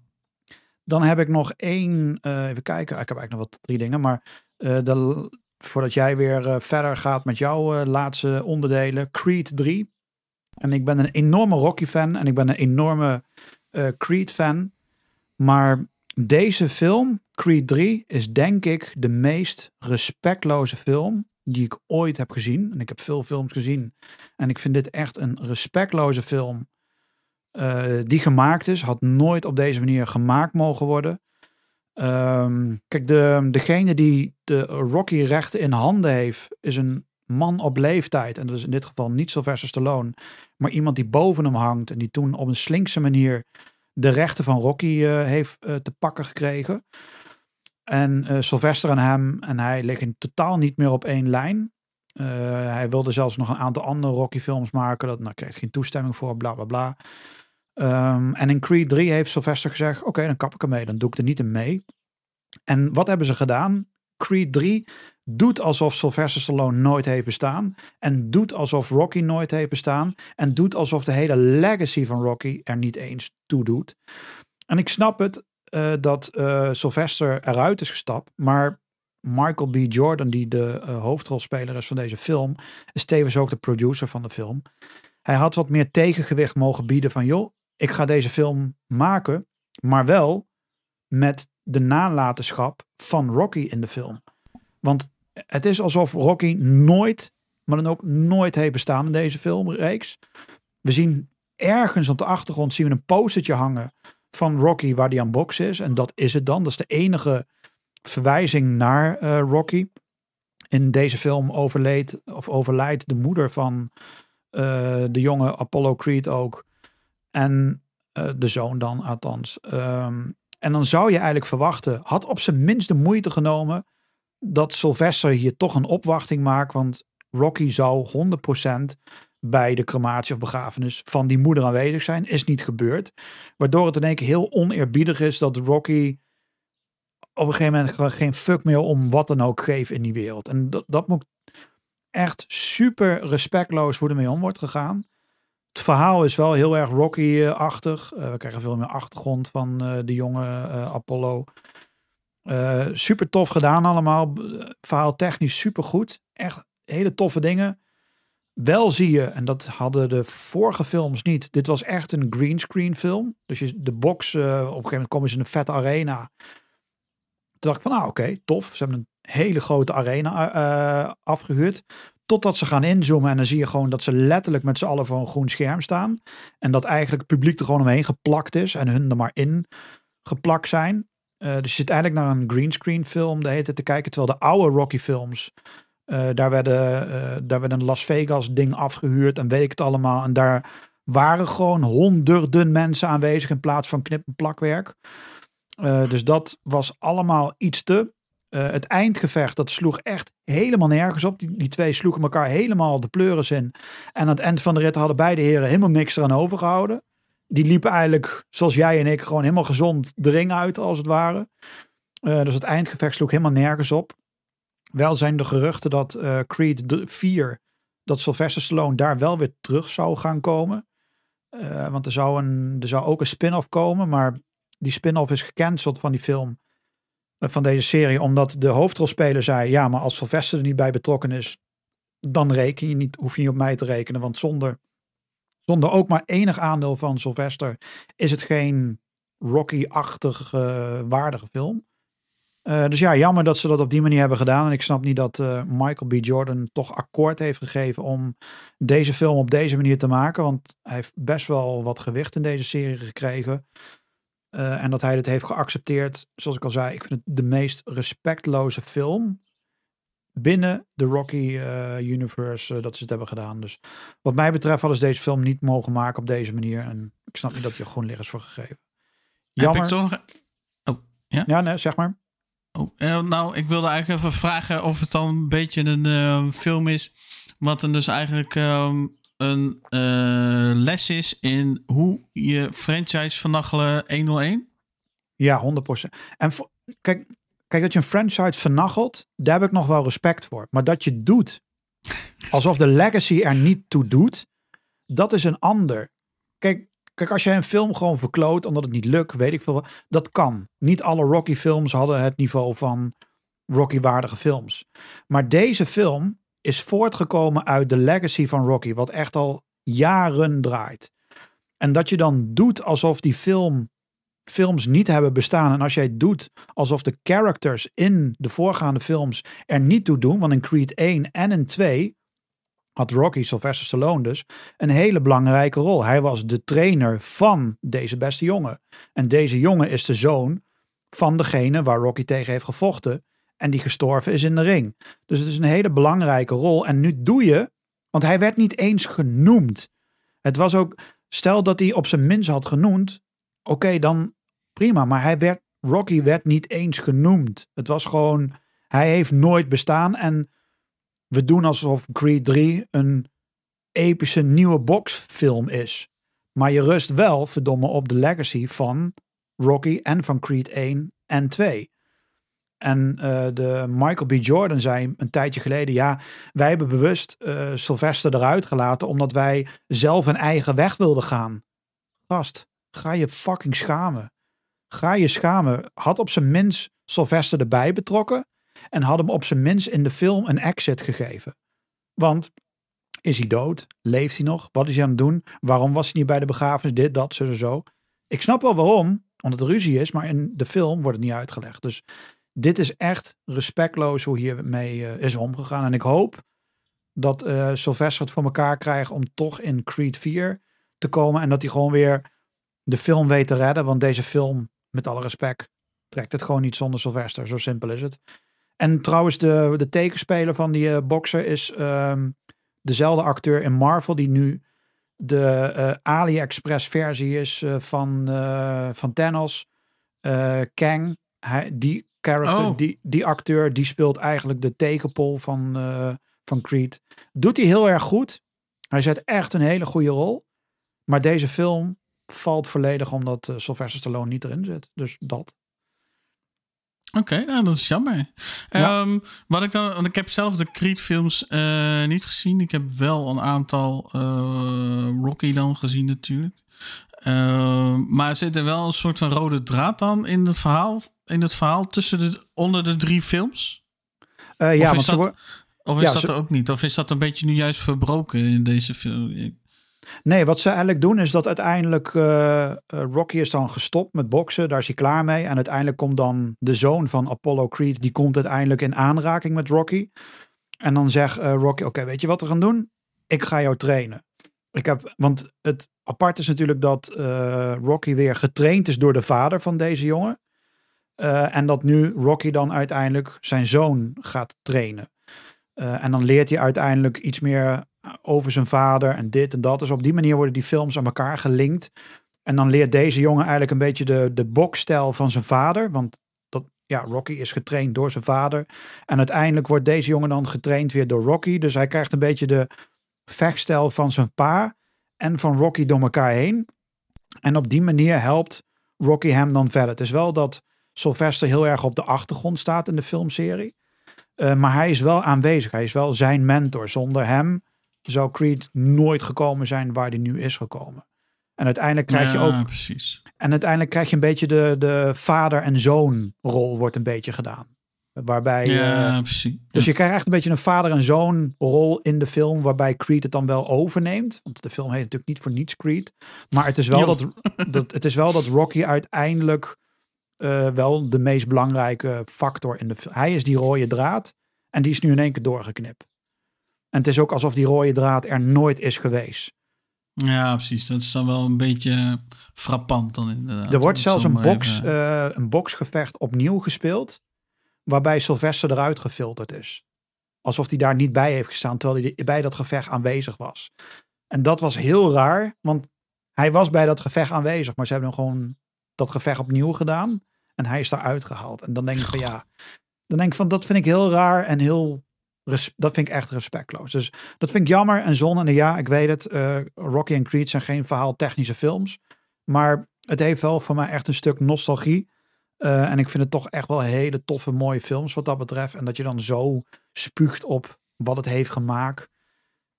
Dan heb ik nog één, eh, even kijken. Ik heb eigenlijk nog wat drie dingen, maar eh, de, voordat jij weer eh, verder gaat met jouw laatste onderdelen, Creed 3. En ik ben een enorme Rocky fan en ik ben een enorme eh, Creed fan. Maar deze film, Creed 3, is denk ik de meest respectloze film die ik ooit heb gezien. En ik heb veel films gezien. En ik vind dit echt een respectloze film. Eh, die gemaakt is, had nooit op deze manier gemaakt mogen worden. Ehm, kijk, de, degene die de Rocky-rechten in handen heeft, is een man op leeftijd. En dat is in dit geval niet Sylvester Stallone, maar iemand die boven hem hangt. En die toen op een slinkse manier de rechten van Rocky eh, heeft eh, te pakken gekregen. En Sylvester en hem en hij liggen totaal niet meer op één lijn. Hij wilde zelfs nog een aantal andere Rocky-films maken. Dat nou, kreeg geen toestemming voor, bla bla bla. Ehm, en in Creed 3 heeft Sylvester gezegd: Oké, dan kap ik ermee. Dan doe ik er niet in mee. En wat hebben ze gedaan? Creed 3 doet alsof Sylvester Stallone nooit heeft bestaan. En doet alsof Rocky nooit heeft bestaan. En doet alsof de hele legacy van Rocky er niet eens toe doet. En ik snap het eh, dat eh, Sylvester eruit is gestapt. Maar Michael B. Jordan, die de eh, hoofdrolspeler is van deze film, is tevens ook de producer van de film. Hij had wat meer tegengewicht mogen bieden van joh, ik ga deze film maken, maar wel met de nalatenschap van Rocky in de film. Want het is alsof Rocky nooit, maar dan ook nooit heeft bestaan in deze filmreeks. We zien ergens op de achtergrond zien we een postertje hangen van Rocky waar die aan boksen is. En dat is het dan. Dat is de enige verwijzing naar eh, Rocky. In deze film overleed of overlijdt de moeder van eh, de jonge Apollo Creed ook. En eh, de zoon dan althans. Ehm, en dan zou je eigenlijk verwachten, had op zijn minst de moeite genomen dat Sylvester hier toch een opwachting maakt. Want Rocky zou 100% bij de crematie of begrafenis van die moeder aanwezig zijn. Is niet gebeurd. Waardoor het in één keer heel oneerbiedig is dat Rocky op een gegeven moment geen fuck meer om wat dan ook geeft in die wereld. En dat, dat moet echt super respectloos hoe ermee om wordt gegaan. Het verhaal is wel heel erg Rocky-achtig. Eh, we krijgen veel meer achtergrond van eh, de jonge eh, Apollo. Super tof gedaan allemaal. Verhaal technisch super goed. Echt hele toffe dingen. Wel zie je, en dat hadden de vorige films niet. Dit was echt een greenscreen film. Dus je, de box, op een gegeven moment komen ze in een vette arena. Toen dacht ik van, nou oké, tof. Ze hebben een hele grote arena eh, afgehuurd. Totdat ze gaan inzoomen en dan zie je gewoon dat ze letterlijk met z'n allen voor een groen scherm staan. En dat eigenlijk het publiek er gewoon omheen geplakt is en hun er maar in geplakt zijn. Eh, dus je zit eigenlijk naar een greenscreen film de hele te kijken. Terwijl de oude Rocky films, eh, daar, werden, eh, daar werd een Las Vegas ding afgehuurd en weet ik het allemaal. En daar waren gewoon honderden mensen aanwezig in plaats van knip- en plakwerk. Dus dat was allemaal iets te. Eh, het eindgevecht, dat sloeg echt helemaal nergens op. Die, die twee sloegen elkaar helemaal de pleuris in. En aan het eind van de rit hadden beide heren helemaal niks eraan overgehouden. Die liepen eigenlijk, zoals jij en ik, gewoon helemaal gezond de ring uit, als het ware. Eh, dus het eindgevecht sloeg helemaal nergens op. Wel zijn de geruchten dat eh, Creed 4, dat Sylvester Stallone daar wel weer terug zou gaan komen. Want er zou, een, er zou ook een spin-off komen, maar die spin-off is gecanceld van die film, van deze serie, omdat de hoofdrolspeler zei, ja, maar als Sylvester er niet bij betrokken is, dan reken je niet, hoef je niet op mij te rekenen, want zonder, zonder ook maar enig aandeel van Sylvester is het geen Rocky-achtig eh, waardige film. Eh, dus ja, jammer dat ze dat op die manier hebben gedaan. En ik snap niet dat eh, Michael B. Jordan toch akkoord heeft gegeven om deze film op deze manier te maken. Want hij heeft best wel wat gewicht in deze serie gekregen. Eh, en dat hij dit heeft geaccepteerd. Zoals ik al zei, ik vind het de meest respectloze film binnen de Rocky eh, Universe eh, dat ze het hebben gedaan. Dus wat mij betreft hadden ze deze film niet mogen maken op deze manier. En ik snap niet dat hij er groen licht is voor gegeven. Heb Jammer. ik toch... Ja, nee, zeg maar. Oh, nou, ik wilde eigenlijk even vragen of het dan een beetje een film is. Wat dan dus eigenlijk ehm, een eh, les is in hoe je franchise vernachelen 101. Ja, 100%. En kijk, kijk, dat je een franchise vernachelt, daar heb ik nog wel respect voor. Maar dat je doet alsof de legacy er niet toe doet, dat is een ander. Kijk, kijk, als jij een film gewoon verkloot omdat het niet lukt, weet ik veel dat kan. Niet alle Rocky films hadden het niveau van Rocky-waardige films. Maar deze film is voortgekomen uit de legacy van Rocky, wat echt al jaren draait. En dat je dan doet alsof die film films niet hebben bestaan. En als jij doet alsof de characters in de voorgaande films er niet toe doen. Want in Creed 1 en in 2 had Rocky, Sylvester Stallone dus, een hele belangrijke rol. Hij was de trainer van deze beste jongen. En deze jongen is de zoon van degene waar Rocky tegen heeft gevochten en die gestorven is in de ring. Dus het is een hele belangrijke rol. En nu doe je, want hij werd niet eens genoemd. Het was ook, stel dat hij op zijn minst had genoemd, oké, dan prima. Maar hij werd, Rocky werd niet eens genoemd. Het was gewoon, hij heeft nooit bestaan. En we doen alsof Creed 3 een epische nieuwe boxfilm is. Maar je rust wel, verdomme, op de legacy van Rocky en van Creed 1 en 2. En uh, de Michael B. Jordan zei een tijdje geleden: Ja, wij hebben bewust uh, Sylvester eruit gelaten omdat wij zelf een eigen weg wilden gaan. Gast, ga je fucking schamen. Ga je schamen. Had op zijn minst Sylvester erbij betrokken en had hem op zijn minst in de film een exit gegeven. Want is hij dood? Leeft hij nog? Wat is hij aan het doen? Waarom was hij niet bij de begrafenis? Dit, dat, zo, zo. Ik snap wel waarom, omdat er ruzie is, maar in de film wordt het niet uitgelegd. Dus dit is echt respectloos hoe hiermee uh, is omgegaan. En ik hoop dat uh, Sylvester het voor elkaar krijgt om toch in Creed 4 te komen. En dat hij gewoon weer de film weet te redden. Want deze film, met alle respect, trekt het gewoon niet zonder Sylvester. Zo simpel is het. En trouwens, de, de tekenspeler van die uh, bokser is um, dezelfde acteur in Marvel die nu de AliExpress versie is van, van Thanos. Kang, hij, die character, oh. die, die acteur, die speelt eigenlijk de tekenpol van, van Creed. Doet hij heel erg goed. Hij zet echt een hele goede rol. Maar deze film valt volledig omdat Sylvester Stallone niet erin zit. Dus dat. Oké, okay, nou, dat is jammer. Ja. Um, wat ik dan, want ik heb zelf de Creed-films uh, niet gezien. Ik heb wel een aantal uh, Rocky dan gezien, natuurlijk. Uh, maar zit er wel een soort van rode draad dan in het verhaal, in het verhaal tussen de, onder de drie films? ja, of want is, dat, ze of is ja, dat ze... ook niet? Of is dat een beetje nu juist verbroken in deze film? Nee, wat ze eigenlijk doen is dat uiteindelijk uh, Rocky is dan gestopt met boksen. Daar is hij klaar mee. En uiteindelijk komt dan de zoon van Apollo Creed. Die komt uiteindelijk in aanraking met Rocky. En dan zegt uh, Rocky, oké, weet je wat we gaan doen? Ik ga jou trainen. Ik heb, want het apart is natuurlijk dat Rocky weer getraind is door de vader van deze jongen. En dat nu Rocky dan uiteindelijk zijn zoon gaat trainen. en dan leert hij uiteindelijk iets meer over zijn vader en dit en dat. Dus op die manier worden die films aan elkaar gelinkt. En dan leert deze jongen eigenlijk een beetje de, de bokstijl van zijn vader. Want dat, ja, Rocky is getraind door zijn vader. En uiteindelijk wordt deze jongen dan getraind weer door Rocky. Dus hij krijgt een beetje de vechtstijl van zijn pa en van Rocky door elkaar heen. En op die manier helpt Rocky hem dan verder. Het is wel dat Sylvester heel erg op de achtergrond staat in de filmserie. Uh, maar hij is wel aanwezig. Hij is wel zijn mentor. Zonder hem zou Creed nooit gekomen zijn waar hij nu is gekomen. En uiteindelijk krijg je ja, ook. precies. En uiteindelijk krijg je een beetje de, de vader- en zoonrol wordt een beetje gedaan. Waarbij. Ja, uh, precies. Dus je krijgt echt een beetje een vader- en zoonrol in de film. Waarbij Creed het dan wel overneemt. Want de film heet natuurlijk niet voor niets Creed. Maar het is wel, dat, dat, het is wel dat Rocky uiteindelijk. Uh, wel de meest belangrijke factor in de. Hij is die rode draad. En die is nu in één keer doorgeknipt. En het is ook alsof die rode draad er nooit is geweest. Ja, precies. Dat is dan wel een beetje frappant dan inderdaad. Er wordt zelfs een, box, uh, een boxgevecht opnieuw gespeeld. Waarbij Sylvester eruit gefilterd is. Alsof hij daar niet bij heeft gestaan. Terwijl hij bij dat gevecht aanwezig was. En dat was heel raar. Want hij was bij dat gevecht aanwezig. Maar ze hebben hem gewoon dat gevecht opnieuw gedaan. En hij is daar uitgehaald. En dan denk ik van ja. Dan denk ik van dat vind ik heel raar en heel dat vind ik echt respectloos. Dus dat vind ik jammer. En zonde, en ja, ik weet het. Uh, Rocky en Creed zijn geen verhaal technische films. Maar het heeft wel voor mij echt een stuk nostalgie. Uh, en ik vind het toch echt wel hele toffe, mooie films wat dat betreft. En dat je dan zo spuugt op wat het heeft gemaakt.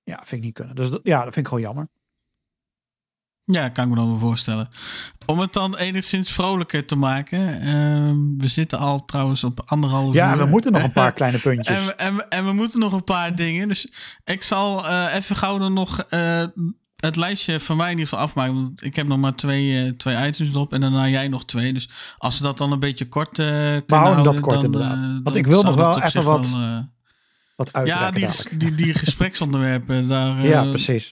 Ja, vind ik niet kunnen. Dus dat, ja, dat vind ik gewoon jammer. Ja, kan ik me dan wel voorstellen. Om het dan enigszins vrolijker te maken. Uh, we zitten al trouwens op anderhalf ja, uur. Ja, we moeten nog een paar [laughs] kleine puntjes. En, en, en, we moeten nog een paar dingen. Dus ik zal uh, even gauw dan nog uh, het lijstje van mij in ieder geval afmaken. Want ik heb nog maar twee, uh, twee items erop. En daarna jij nog twee. Dus als we dat dan een beetje kort kunnen we houden dat kort dan, inderdaad. Want ik wil nog wel even wat... Wel, wat uitrekken Ja, die, die, die [laughs] gespreksonderwerpen, daar ja, eh, precies.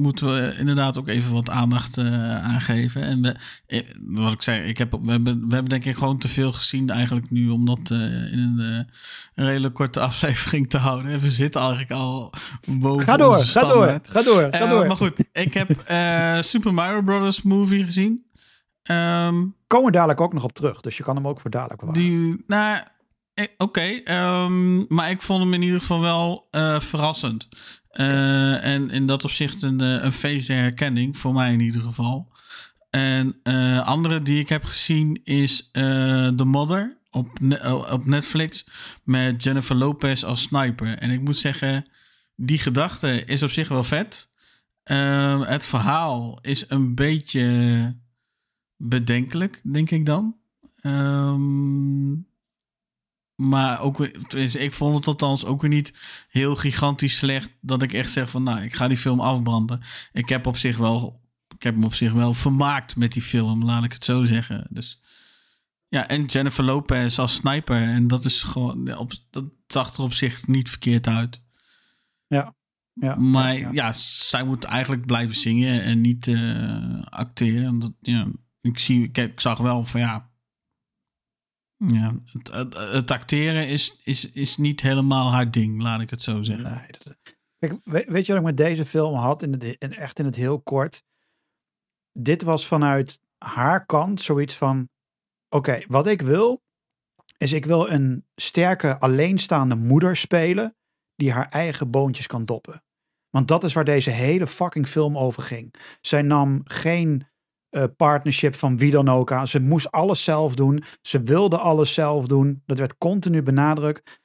Moeten we inderdaad ook even wat aandacht eh, aan geven. En we, eh, wat ik zei, ik heb, we, hebben, we hebben denk ik gewoon te veel gezien eigenlijk nu om dat eh, in een, een redelijk korte [laughs] aflevering te houden. En we zitten eigenlijk al boven Ga door, ga door, ga door, ga door. Maar goed, ik heb Super Mario Brothers movie gezien. Ehm, Komen we dadelijk ook nog op terug, dus je kan hem ook voor dadelijk bewaren. die, nou, oké. ehm, maar ik vond hem in ieder geval wel verrassend. Eh, en in dat opzicht een, eh, een feest herkenning, voor mij in ieder geval. En eh, andere die ik heb gezien is The Mother op, op Netflix met Jennifer Lopez als sniper. En ik moet zeggen, die gedachte is op zich wel vet. Ehm, het verhaal is een beetje bedenkelijk, denk ik dan. Ehm, maar ook, ik vond het althans ook weer niet heel gigantisch slecht dat ik echt zeg van, nou, ik ga die film afbranden. Ik heb op zich wel, ik heb me op zich wel vermaakt met die film, laat ik het zo zeggen. Dus ja, en Jennifer Lopez als sniper en dat is gewoon, op, dat zag er op zich niet verkeerd uit. Ja. Ja, Maar ja, ja, ja. zij moet eigenlijk blijven zingen en niet eh, acteren. Ja, ik, zie, ik zag wel van ja. Ja, het, acteren is, is, is niet helemaal haar ding, laat ik het zo zeggen. Nee, dat- Kijk, we- weet je wat ik met deze film had? In het, in, echt in het heel kort. Dit was vanuit haar kant zoiets van: oké, wat ik wil, is ik wil een sterke alleenstaande moeder spelen die haar eigen boontjes kan doppen. Want dat is waar deze hele fucking film over ging. Zij nam geen eh, partnership van wie dan ook aan. Ze moest alles zelf doen. Ze wilde alles zelf doen. Dat werd continu benadrukt.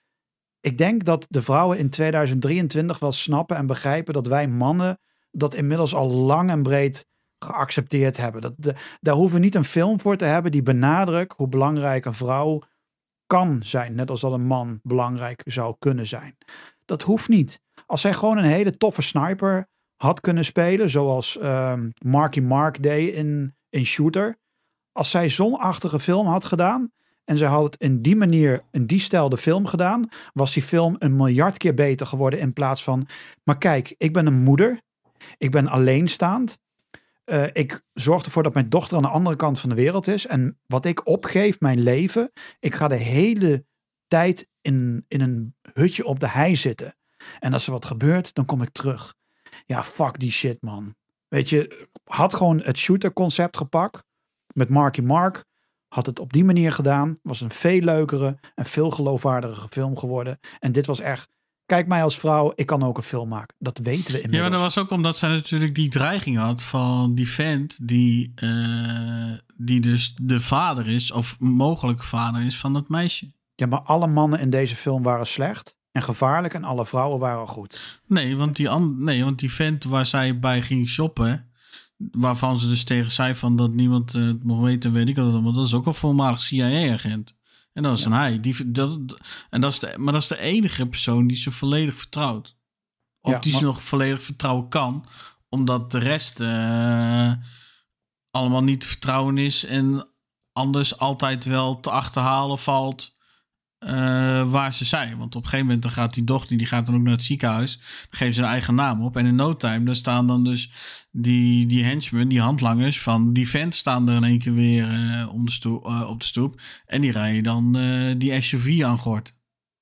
Ik denk dat de vrouwen in 2023 wel snappen en begrijpen dat wij mannen dat inmiddels al lang en breed geaccepteerd hebben. Dat daar hoeven we niet een film voor te hebben die benadrukt hoe belangrijk een vrouw kan zijn. Net als dat een man belangrijk zou kunnen zijn. Dat hoeft niet. Als zij gewoon een hele toffe sniper had kunnen spelen, zoals ehm, Marky Mark deed in, in Shooter. Als zij zo'n achtige film had gedaan en zij had het in die manier, in die stijl de film gedaan, was die film een miljard keer beter geworden in plaats van, maar kijk, ik ben een moeder, ik ben alleenstaand, eh, ik zorg ervoor dat mijn dochter aan de andere kant van de wereld is en wat ik opgeef, mijn leven, ik ga de hele tijd in, in een hutje op de hei zitten. En als er wat gebeurt, dan kom ik terug. Ja, fuck die shit, man. Weet je, had gewoon het shooter concept gepakt met Marky Mark. Had het op die manier gedaan. Was een veel leukere en veel geloofwaardigere film geworden. En dit was echt, kijk mij als vrouw, ik kan ook een film maken. Dat weten we Ja, inmiddels. maar dat was ook omdat zij natuurlijk die dreiging had van die vent die, eh, die dus de vader is, of mogelijk vader is van dat meisje. Ja, maar alle mannen in deze film waren slecht en gevaarlijk en alle vrouwen waren goed. Nee, want die, nee, want die vent waar zij bij ging shoppen, waarvan ze dus tegen zei van dat niemand eh, het mocht weten, weet ik dat, maar dat is ook een voormalig CIA-agent. En dat is een hij. Die, dat, en dat is de, maar dat is de enige persoon die ze volledig vertrouwt. Of Ja, die ze nog volledig vertrouwen kan, omdat de rest eh, allemaal niet te vertrouwen is en anders altijd wel te achterhalen valt eh, waar ze zijn. Want op een gegeven moment dan gaat die dochter, die gaat dan ook naar het ziekenhuis. Geeft ze een eigen naam op. En in no time, daar staan dan dus die, die henchmen, die handlangers van die vent staan er in één keer weer eh, om de stoep, eh, op de stoep. En die rijden dan die SUV aan gort.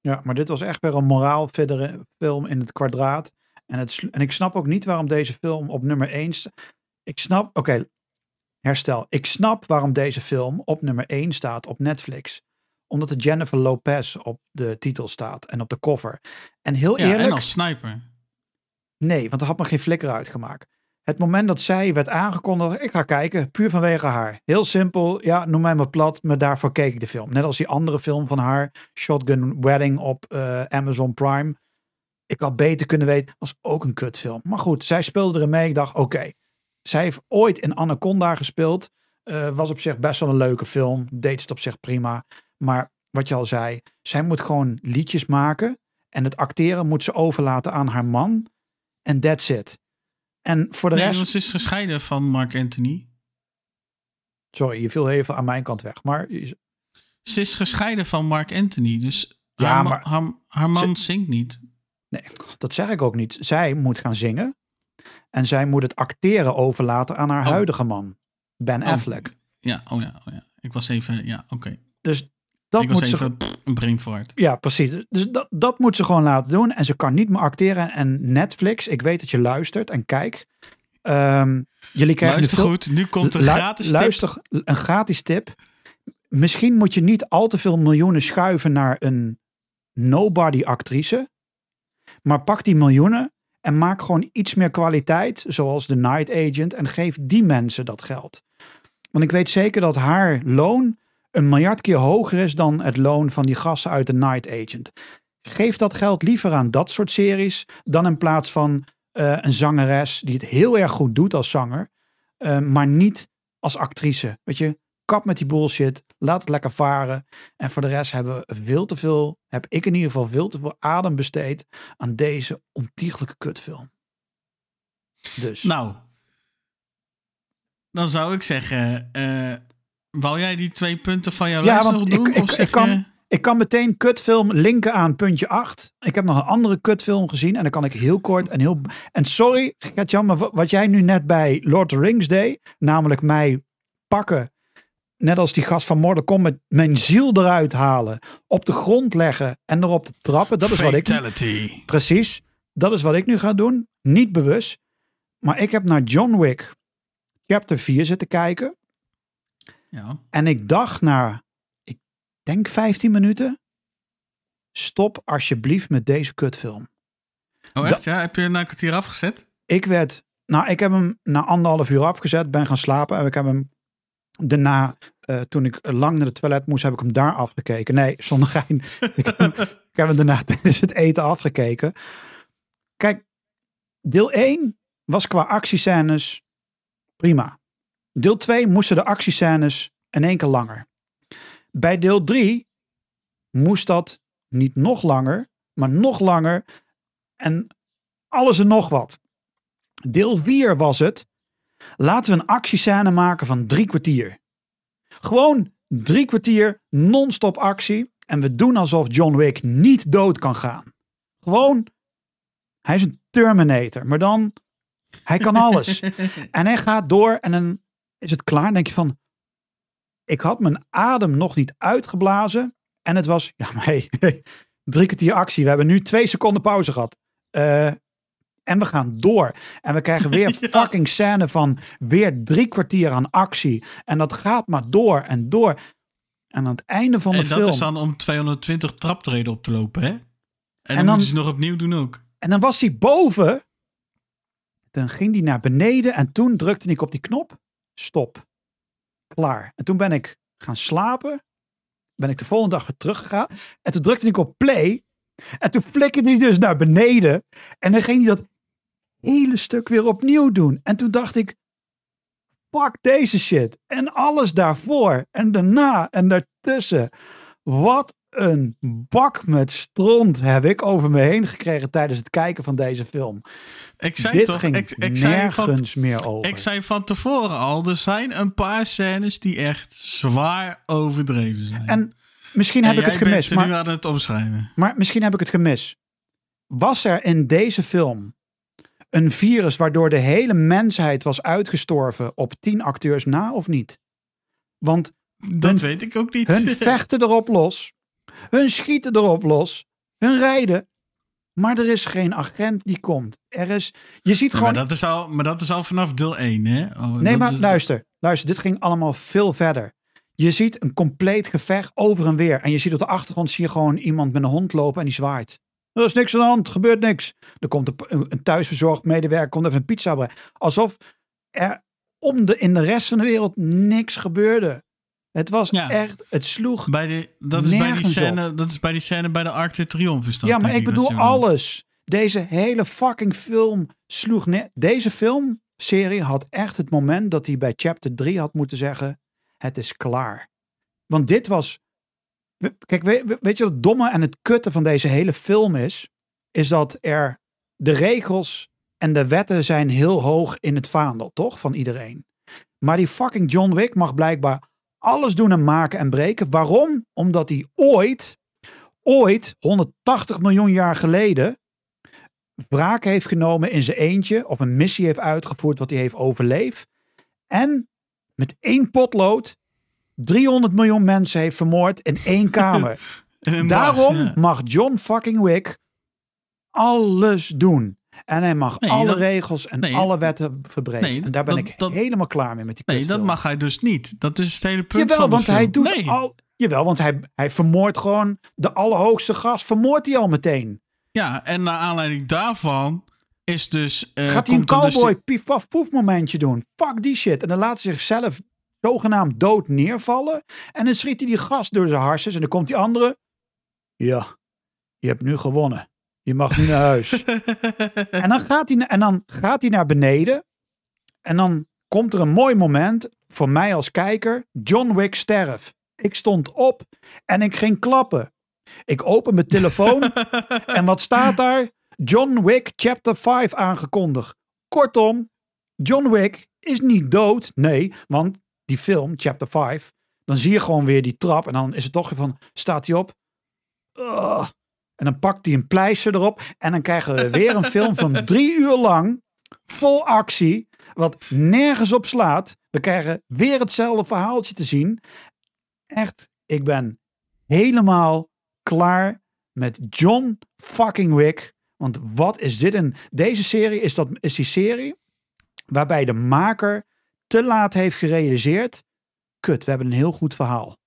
Ja, maar dit was echt weer een moraal verdere film in het kwadraat. En, het, en ik snap ook niet waarom deze film op nummer 1 Ik snap, oké, herstel. Ik snap waarom deze film op nummer 1 staat op Netflix. Omdat er Jennifer Lopez op de titel staat en op de cover. En heel Ja, eerlijk, en als sniper. nee, want er had me geen flikker uitgemaakt. Het moment dat zij werd aangekondigd, ik ga kijken, puur vanwege haar. Heel simpel, ja, noem mij maar plat, maar daarvoor keek ik de film. Net als die andere film van haar, Shotgun Wedding op eh, Amazon Prime. Ik had beter kunnen weten, was ook een kutfilm. Maar goed, zij speelde erin mee. Ik dacht, oké, zij heeft ooit in Anaconda gespeeld. Eh, was op zich best wel een leuke film. Deed het op zich prima. Maar wat je al zei, zij moet gewoon liedjes maken. En het acteren moet ze overlaten aan haar man. En that's it. En voor de Nee, rest... ze is gescheiden van Mark Anthony. Sorry, je viel even aan mijn kant weg. Maar Ze is gescheiden van Mark Anthony. Dus Ja, haar, ma- maar- haar, haar man zingt niet. Nee, dat zeg ik ook niet. Zij moet gaan zingen. En zij moet het acteren overlaten aan haar Oh. huidige man. Ben Oh. Affleck. Ja, oh ja, oh ja. Ik was even, ja, oké. Dus dat Ik moet ze... even een brain fart. Ja, precies. Dus dat, dat moet ze gewoon laten doen. En ze kan niet meer acteren. En Netflix, ik weet dat je luistert en kijkt. Ehm, jullie krijgen Luister veel, goed, nu komt een gratis tip. Luister, een gratis tip. Misschien moet je niet al te veel miljoenen schuiven naar een nobody actrice. Maar pak die miljoenen en maak gewoon iets meer kwaliteit. Zoals de Night Agent. En geef die mensen dat geld. Want ik weet zeker dat haar loon een miljard keer hoger is dan het loon van die gasten uit de Night Agent. Geef dat geld liever aan dat soort series dan in plaats van eh, een zangeres die het heel erg goed doet als zanger, eh, maar niet als actrice. Weet je, kap met die bullshit, laat het lekker varen. En voor de rest hebben we veel te veel, heb ik in ieder geval veel te veel adem besteed aan deze ontiegelijke kutfilm. Dus. Nou, dan zou ik zeggen, eh wou jij die twee punten van jouw Ja, lijst nog ik- doen? ik- of ik zeg kan- je- Ik kan meteen kutfilm linken aan puntje 8. Ik heb nog een andere kutfilm gezien. En dan kan ik heel kort en heel... En sorry, Gert-Jan, maar wa- wat jij nu net bij Lord of the Rings deed. Namelijk mij pakken. Net als die gast van Mortal Kombat. Mijn ziel eruit halen. Op de grond leggen en erop te trappen. Dat is wat ik... Precies. Dat is wat ik nu ga doen. Niet bewust. Maar ik heb naar John Wick chapter 4 zitten kijken. Ja. En ik dacht na, ik denk 15 minuten. Stop alsjeblieft met deze kutfilm. Oh echt, ja? Heb je na een kwartier afgezet? Ik werd, nou ik heb hem na anderhalf uur afgezet, ben gaan slapen. En ik heb hem daarna, eh, toen ik lang naar de toilet moest, heb ik hem daar afgekeken. Nee, zonder gein. [laughs] ik, heb hem, ik heb hem daarna [laughs] tijdens het eten afgekeken. Kijk, deel 1 was qua actiescènes prima. Deel 2 moesten de actiescènes in één keer langer. Bij deel 3 moest dat niet nog langer, maar nog langer. En alles en nog wat. Deel 4 was het. Laten we een actiescène maken van drie kwartier. Gewoon drie kwartier non-stop actie. En we doen alsof John Wick niet dood kan gaan. Gewoon, hij is een Terminator. Maar dan, hij kan alles. [laughs] en hij gaat door en dan is het klaar. Dan denk je van, ik had mijn adem nog niet uitgeblazen. En het was, ja maar [laughs] hey, drie kwartier actie. We hebben nu twee seconden pauze gehad. Eh, en we gaan door. En we krijgen weer [laughs] Ja. fucking scène van weer drie kwartier aan actie. En dat gaat maar door en door. En aan het einde van de En dat film. is dan om 220 traptreden op te lopen, hè? En, dan, dan- moeten ze nog opnieuw doen ook. En dan was hij boven. Dan ging hij naar beneden. En toen drukte ik op die knop. Stop. Klaar. En toen ben ik gaan slapen. Ben ik de volgende dag weer teruggegaan. En toen drukte ik op play. En toen flikkerde hij dus naar beneden. En dan ging hij dat hele stuk weer opnieuw doen. En toen dacht ik. Fuck deze shit. En alles daarvoor. En daarna. En daartussen. Wat een bak met stront heb ik over me heen gekregen tijdens het kijken van deze film. Ik zei Dit toch, ging ik, ik, zei van, nergens meer over. ik zei van tevoren al, er zijn een paar scènes die echt zwaar overdreven zijn. en misschien En heb ik het gemist, ze nu maar, aan het omschrijven. maar misschien heb ik het gemist. Was er in deze film een virus waardoor de hele mensheid was uitgestorven op tien acteurs na of niet? Want Dat Hun- weet ik ook niet. hun [laughs] vechten erop los, hun schieten erop los, hun rijden. Maar er is geen agent die komt. Er is, je ziet Ja, gewoon maar, dat is al, maar dat is al vanaf deel 1, hè? Oh, Nee, maar is- luister, luister, dit ging allemaal veel verder. Je ziet een compleet gevecht over en weer. En je ziet op de achtergrond zie je gewoon iemand met een hond lopen en die zwaait. Er is niks aan de hand, gebeurt niks. Er komt een, een- een thuisbezorgd medewerker, komt even een pizza brengen. Alsof er om de, in de rest van de wereld niks gebeurde. Het was Ja. echt, het sloeg. Bij de, dat, is bij die scène, dat is bij die scène bij de Arc de Triomphe. is dat, Ja, maar ik bedoel alles. Deze hele fucking film sloeg neer. Deze filmserie had echt het moment dat hij bij chapter 3 had moeten zeggen: Het is klaar. Want dit was. Kijk, weet, weet je wat het domme en het kutte van deze hele film is? Is dat er de regels en de wetten zijn heel hoog in het vaandel, toch? Van iedereen. Maar die fucking John Wick mag blijkbaar alles doen en maken en breken. Waarom? Omdat hij ooit ooit, 180 miljoen jaar geleden, wraak heeft genomen in zijn eentje. Of een missie heeft uitgevoerd wat hij heeft overleefd. En met één potlood 300 miljoen mensen heeft vermoord in één [laughs] kamer. Daarom mag John fucking Wick alles doen. En hij mag Nee, alle dat- regels en nee. alle wetten verbreken. Nee, en daar ben dat- ik dat- helemaal klaar mee met die Nee, dat mag hij dus niet. Dat is het hele punt Jawel, van want hij doet al... Jawel, want hij, hij vermoordt gewoon de allerhoogste gast. Vermoordt hij al meteen. Ja, en naar aanleiding daarvan is dus... eh, Gaat hij een er dus cowboy die- pief paf poef momentje doen. Fuck die shit. En dan laat hij zichzelf zogenaamd dood neervallen. En dan schiet hij die gast door zijn harses. En dan komt die andere. Ja, je hebt nu gewonnen. Je mag nu naar huis. [laughs] en, dan gaat hij, en dan gaat hij naar beneden. En dan komt er een mooi moment voor mij als kijker. John Wick sterft. Ik stond op en ik ging klappen. Ik open mijn telefoon [laughs] en wat staat daar? John Wick Chapter 5 aangekondigd. Kortom, John Wick is niet dood. Nee, want die film, Chapter 5, dan zie je gewoon weer die trap. En dan is het toch van, staat hij op? Ugh. En dan pakt hij een pleister erop. En dan krijgen we weer een film van drie uur lang. Vol actie. Wat nergens op slaat. We krijgen weer hetzelfde verhaaltje te zien. Echt, ik ben helemaal klaar met John fucking Wick. Want wat is dit een... Deze serie is, dat, is die serie waarbij de maker te laat heeft gerealiseerd. Kut, we hebben een heel goed verhaal.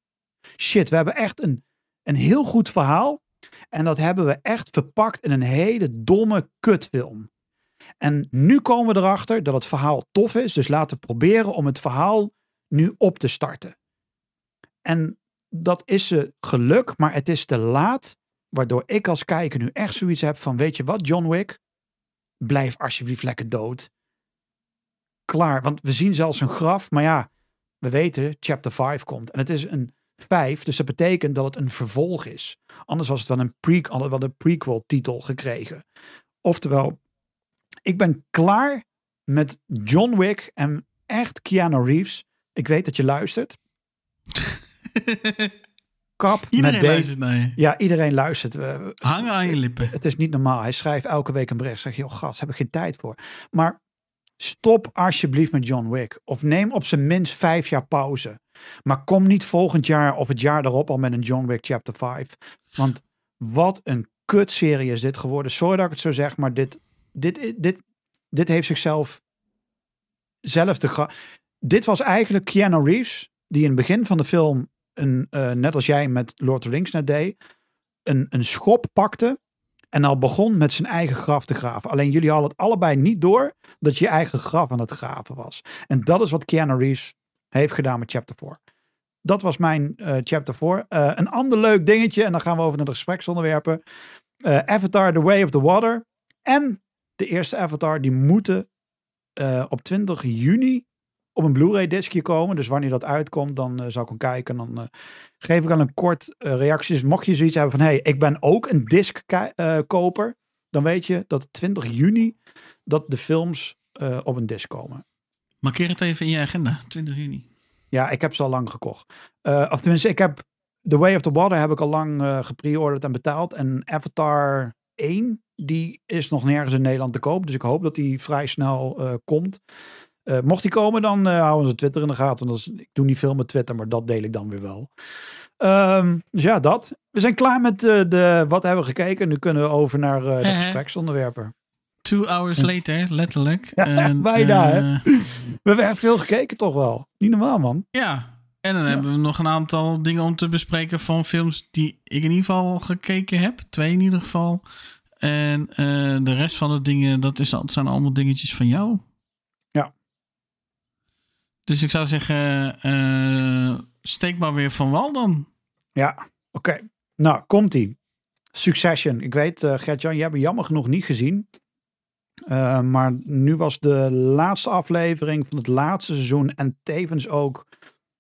Shit, we hebben echt een, een heel goed verhaal. En dat hebben we echt verpakt in een hele domme kutfilm. En nu komen we erachter dat het verhaal tof is. Dus laten we proberen om het verhaal nu op te starten. En dat is ze geluk, maar het is te laat. Waardoor ik als kijker nu echt zoiets heb van, weet je wat John Wick? Blijf alsjeblieft lekker dood. Klaar, want we zien zelfs een graf. Maar ja, we weten, chapter 5 komt. En het is een 5, dus dat betekent dat het een vervolg is. Anders was het wel een, pre wel een prequel titel gekregen. Oftewel, ik ben klaar met John Wick en echt Keanu Reeves. Ik weet dat je luistert. [laughs] Kap Iedereen met luistert naar je. Ja, iedereen luistert. We- Hang aan je lippen. het is niet normaal. Hij schrijft elke week een bericht. Zeg je, joh, gast, heb ik geen tijd voor. Maar stop alsjeblieft met John Wick. Of neem op zijn minst vijf jaar pauze. Maar kom niet volgend jaar of het jaar daarop al met een John Wick Chapter 5. Want wat een kutserie is dit geworden. Sorry dat ik het zo zeg, maar dit, dit, dit, dit heeft zichzelf zelf gra- Dit was eigenlijk Keanu Reeves, die in het begin van de film, een, eh, net als jij met Lord of the Rings net deed, een, een schop pakte en al begon met zijn eigen graf te graven. Alleen jullie hadden het allebei niet door dat je je eigen graf aan het graven was. En dat is wat Keanu Reeves heeft gedaan met Chapter 4. Dat was mijn eh, Chapter 4. Eh, een ander leuk dingetje, en dan gaan we over naar de gespreksonderwerpen. Eh, Avatar The Way of the Water en de eerste Avatar, die moeten op 20 juni op een Blu-ray discje komen. Dus wanneer dat uitkomt, dan zal ik hem kijken. Dan eh, geef ik al een kort eh, reactie. Dus mocht je zoiets hebben van, hey, ik ben ook een disc eh, koper. Dan weet je dat 20 juni dat de films op een disc komen. Markeer het even in je agenda. 20 juni. Ja, ik heb ze al lang gekocht. Eh, of tenminste, ik heb The Way of the Water heb ik al lang eh gepreorderd en betaald. En Avatar 1, die is nog nergens in Nederland te koop. Dus ik hoop dat die vrij snel eh, komt. Mocht die komen, dan houden ze Twitter in de gaten. Want is- ik doe niet veel met Twitter, maar dat deel ik dan weer wel. Ehm, dus ja, dat. We zijn klaar met de wat hebben we gekeken. Nu kunnen we over naar de gespreksonderwerpen. Two hours later, letterlijk. Ja, En, bijna, hè? eh, [laughs] We hebben veel gekeken toch wel. Niet normaal, man. Ja, en dan hebben we nog een aantal dingen om te bespreken van films die ik in ieder geval gekeken heb. Twee in ieder geval. En eh, de rest van de dingen, dat is, zijn allemaal dingetjes van jou. Ja. Dus ik zou zeggen, eh, steek maar weer van wal dan. Ja, oké. Nou, komt-ie. Succession. Ik weet, eh Gert-Jan, jij hebt hem jammer genoeg niet gezien. Eh, maar nu was de laatste aflevering van het laatste seizoen en tevens ook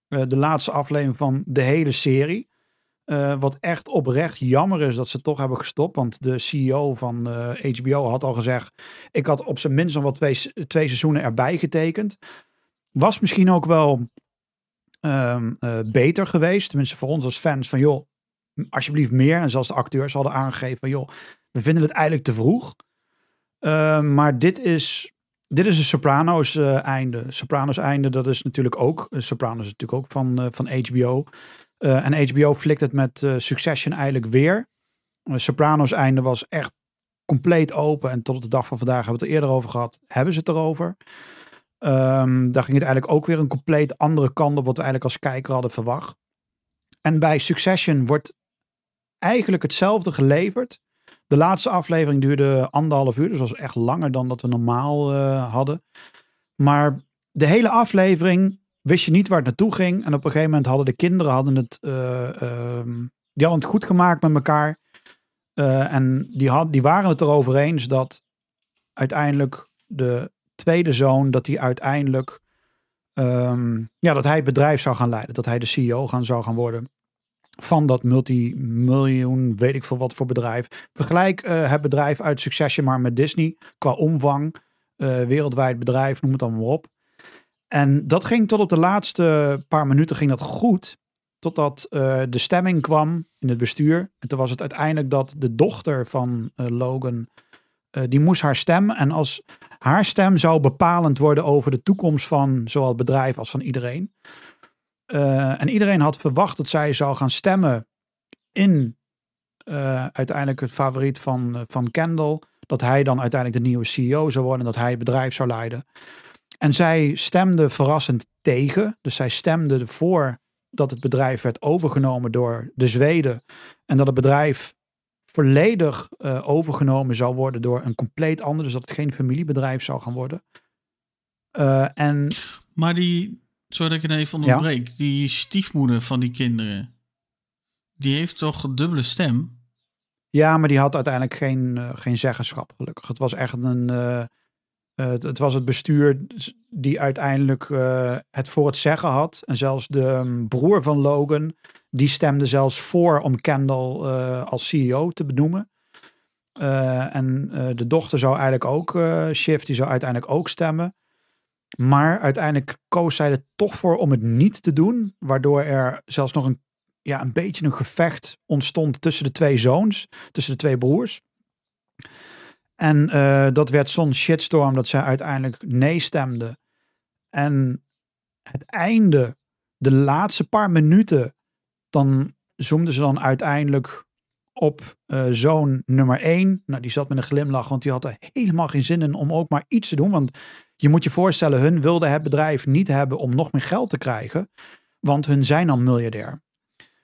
eh, de laatste aflevering van de hele serie. Eh, wat echt oprecht jammer is dat ze toch hebben gestopt. Want de CEO van HBO had al gezegd: ik had op zijn minst nog wel twee, twee seizoenen erbij getekend. Was misschien ook wel ehm, eh, beter geweest. Tenminste voor ons als fans van joh, alsjeblieft meer. En zelfs de acteurs hadden aangegeven van joh, we vinden het eigenlijk te vroeg. Uh, maar dit is, dit is een Sopranos uh, einde. Sopranos einde, dat is natuurlijk ook. Sopranos is natuurlijk ook van, van HBO. en HBO flikt het met Succession eigenlijk weer. Sopranos einde was echt compleet open. En tot de dag van vandaag hebben we het er eerder over gehad. Hebben ze het erover. Um, daar ging het eigenlijk ook weer een compleet andere kant op. Wat we eigenlijk als kijker hadden verwacht. En bij Succession wordt eigenlijk hetzelfde geleverd. De laatste aflevering duurde anderhalf uur. Dus was echt langer dan dat we normaal uh, hadden. Maar de hele aflevering wist je niet waar het naartoe ging. En op een gegeven moment hadden de kinderen hadden het, uh, uh, die hadden het goed gemaakt met elkaar. Uh, en die, die waren het erover eens dat uiteindelijk de tweede zoon, dat hij uiteindelijk, um, ja, dat hij het bedrijf zou gaan leiden. Dat hij de CEO gaan, zou gaan worden van dat multimiljoen, weet ik veel wat voor bedrijf. Vergelijk uh, het bedrijf uit Succession maar met Disney qua omvang, uh, wereldwijd bedrijf, noem het dan maar op. En dat ging tot op de laatste paar minuten ging dat goed. Totdat uh, de stemming kwam in het bestuur. En toen was het uiteindelijk dat de dochter van Logan, die moest haar stem. En als haar stem zou bepalend worden over de toekomst van zowel het bedrijf als van iedereen. Uh, en iedereen had verwacht dat zij zou gaan stemmen in uh, uiteindelijk het favoriet van, uh, van Kendall. Dat hij dan uiteindelijk de nieuwe CEO zou worden en dat hij het bedrijf zou leiden. En zij stemde verrassend tegen. Dus zij stemde ervoor dat het bedrijf werd overgenomen door de Zweden. En dat het bedrijf volledig overgenomen zou worden door een compleet ander. Dus dat het geen familiebedrijf zou gaan worden. en, maar die, Zodat ik het even onderbreek. Ja? Die stiefmoeder van die kinderen. Die heeft toch een dubbele stem? Ja, maar die had uiteindelijk geen, uh, geen zeggenschap, gelukkig. Het was echt een. Uh, uh, het, het, was het bestuur die uiteindelijk het voor het zeggen had. En zelfs de um, broer van Logan, die stemde zelfs voor om Kendall als CEO te benoemen. en de dochter zou eigenlijk ook, Shift, die zou uiteindelijk ook stemmen. Maar uiteindelijk koos zij er toch voor om het niet te doen. Waardoor er zelfs nog een, ja, een beetje een gevecht ontstond tussen de twee zoons. Tussen de twee broers. En uh, dat werd zo'n shitstorm dat zij uiteindelijk nee stemde. En het einde, de laatste paar minuten, dan zoomden ze dan uiteindelijk op uh, zoon nummer 1. Nou, die zat met een glimlach, want die had er helemaal geen zin in om ook maar iets te doen. Want je moet je voorstellen, hun wilden het bedrijf niet hebben om nog meer geld te krijgen, want hun zijn al miljardair.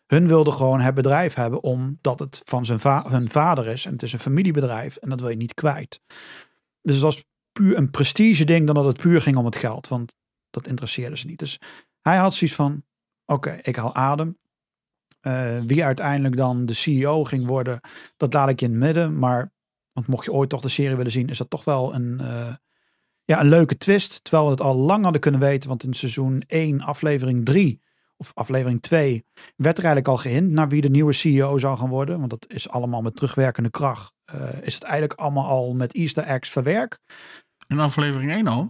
Hun wilden gewoon het bedrijf hebben omdat het van zijn hun vader is en het is een familiebedrijf en dat wil je niet kwijt. Dus het was puur een prestige ding dan dat het puur ging om het geld, want dat interesseerde ze niet. Dus hij had zoiets van, oké, ik haal adem. Uh, wie uiteindelijk dan de CEO ging worden, dat laat ik in het midden. Maar, want mocht je ooit toch de serie willen zien, is dat toch wel een, uh, ja, een leuke twist. Terwijl we het al lang hadden kunnen weten. Want in seizoen 1, aflevering 3 of aflevering 2 werd er eigenlijk al gehint naar wie de nieuwe CEO zou gaan worden. Want dat is allemaal met terugwerkende kracht. Uh, is het eigenlijk allemaal al met Easter eggs verwerkt. In aflevering 1 al?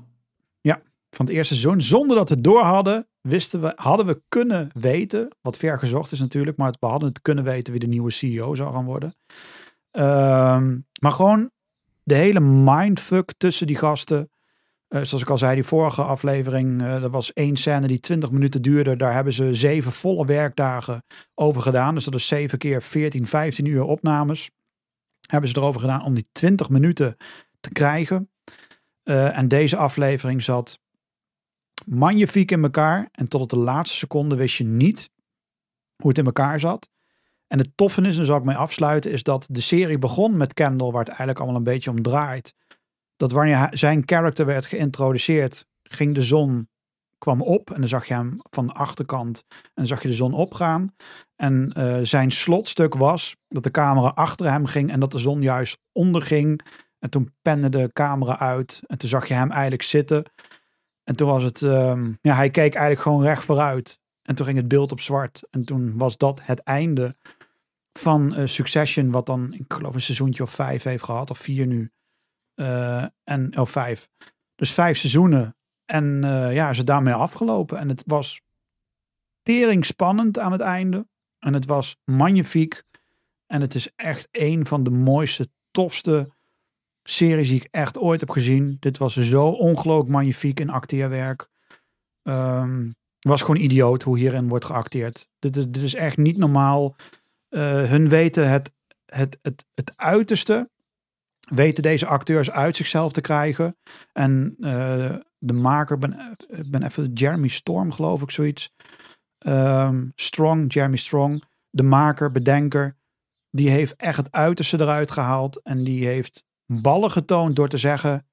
Ja, van het eerste seizoen. Zonder dat we het door hadden, wisten we, hadden we kunnen weten, wat ver gezocht is natuurlijk, maar we hadden het kunnen weten wie de nieuwe CEO zou gaan worden. Um, maar gewoon de hele mindfuck tussen die gasten. Uh, zoals ik al zei, die vorige aflevering, uh, er was één scène die 20 minuten duurde. Daar hebben ze zeven volle werkdagen over gedaan. Dus dat is zeven keer 14, 15 uur opnames. Hebben ze erover gedaan om die 20 minuten te krijgen. Uh, en deze aflevering zat magnifiek in elkaar. En tot op de laatste seconde wist je niet hoe het in elkaar zat. En het toffe is, en daar zal ik mee afsluiten, is dat de serie begon met Kendall, waar het eigenlijk allemaal een beetje om draait. Dat wanneer zijn karakter werd geïntroduceerd, ging de zon kwam op en dan zag je hem van de achterkant en zag je de zon opgaan. En uh, zijn slotstuk was dat de camera achter hem ging en dat de zon juist onderging. En toen pende de camera uit en toen zag je hem eigenlijk zitten. En toen was het, um, ja, hij keek eigenlijk gewoon recht vooruit. En toen ging het beeld op zwart. En toen was dat het einde van uh, Succession, wat dan, ik geloof, een seizoentje of vijf heeft gehad, of vier nu. Uh, en, of vijf. Dus vijf seizoenen. En uh, ja, ze daarmee afgelopen. En het was tering spannend aan het einde. En het was magnifiek. En het is echt een van de mooiste, tofste series die ik echt ooit heb gezien. Dit was zo ongelooflijk magnifiek in acteerwerk. Ehm was gewoon idioot hoe hierin wordt geacteerd. Dit is, dit is echt niet normaal. Eh, hun weten het, het, het, het uiterste. Weten deze acteurs uit zichzelf te krijgen. En eh, de maker, ben, ben even Jeremy Storm, geloof ik, zoiets. Ehm, Strong, Jeremy Strong. De maker, bedenker. Die heeft echt het uiterste eruit gehaald. En die heeft ballen getoond door te zeggen: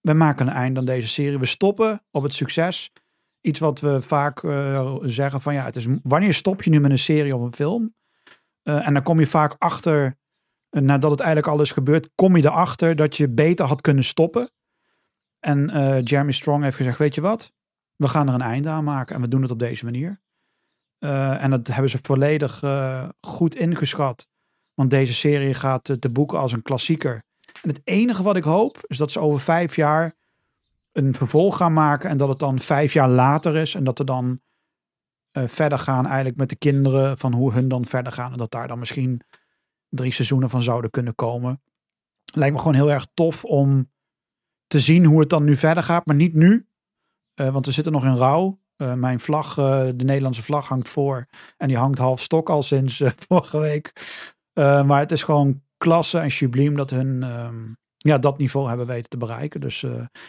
We maken een einde aan deze serie. We stoppen op het succes. Iets wat we vaak eh, zeggen: van ja, het is wanneer stop je nu met een serie of een film? Eh, en dan kom je vaak achter, nadat het eigenlijk al is gebeurd, kom je erachter dat je beter had kunnen stoppen. En eh, Jeremy Strong heeft gezegd: Weet je wat? We gaan er een einde aan maken en we doen het op deze manier. Eh, en dat hebben ze volledig eh, goed ingeschat. Want deze serie gaat te boeken als een klassieker. En het enige wat ik hoop is dat ze over vijf jaar een vervolg gaan maken. En dat het dan vijf jaar later is. En dat er dan verder gaan eigenlijk met de kinderen. Van hoe hun dan verder gaan. En dat daar dan misschien drie seizoenen van zouden kunnen komen. Lijkt me gewoon heel erg tof om te zien hoe het dan nu verder gaat. Maar niet nu. Eh, want we zitten nog in rouw. Eh, mijn vlag, eh, de Nederlandse vlag hangt voor. En die hangt half stok al sinds [laughs] vorige week. Maar het is gewoon klasse en subliem dat hun ehm, ja, dat niveau hebben weten te bereiken. Dus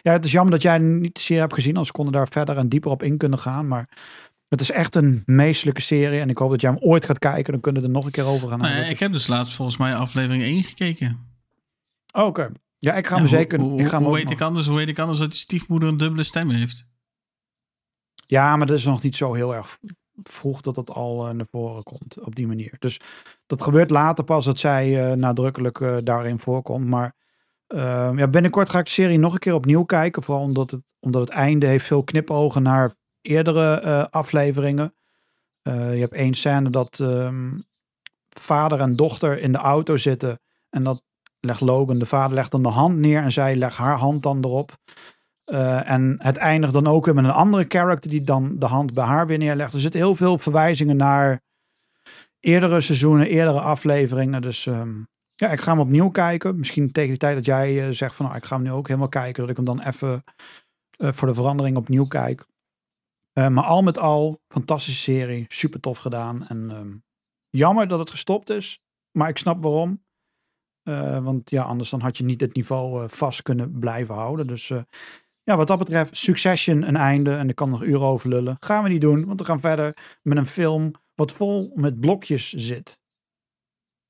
ja, het is jammer dat jij niet serie hebt gezien. Anders konden daar verder en dieper op in kunnen gaan. Maar het is echt een meestelijke serie. En ik hoop dat jij hem ooit gaat kijken. Dan kunnen we er nog een keer over gaan. Nee, hebben. ik heb dus laatst volgens mij aflevering 1 gekeken. Oh, Oké. Ja, ik ga hem Ja, zeker. Hoe, ik ga hem hoe weet nog- ik anders, hoe weet ik anders dat die stiefmoeder een dubbele stem heeft? Ja, maar dat is nog niet zo heel erg vroeg dat dat al eh, naar voren komt op die manier. Dus dat gebeurt later pas dat zij eh, nadrukkelijk eh, daarin voorkomt. Maar eh, ja, binnenkort ga ik de serie nog een keer opnieuw kijken. Vooral omdat het, omdat het einde heeft veel knipogen naar eerdere eh, afleveringen. Eh, je hebt één scène dat ehm, vader en dochter in de auto zitten. En dat legt Logan, de vader legt dan de hand neer en zij legt haar hand dan erop. Eh, en het eindigt dan ook weer met een andere character die dan de hand bij haar weer neerlegt. Er zitten heel veel verwijzingen naar eerdere seizoenen, eerdere afleveringen. Dus ehm, ja, ik ga hem opnieuw kijken. Misschien tegen de tijd dat jij zegt van nou, ik ga hem nu ook helemaal kijken. Dat ik hem dan even voor de verandering opnieuw kijk. Eh, maar al met al, fantastische serie. Super tof gedaan. En ehm, jammer dat het gestopt is. Maar ik snap waarom. Eh, want ja, anders dan had je niet het niveau eh, vast kunnen blijven houden. Dus ja, wat dat betreft, Succession een einde. En ik kan nog uren over lullen. Gaan we niet doen, want we gaan verder met een film wat vol met blokjes zit.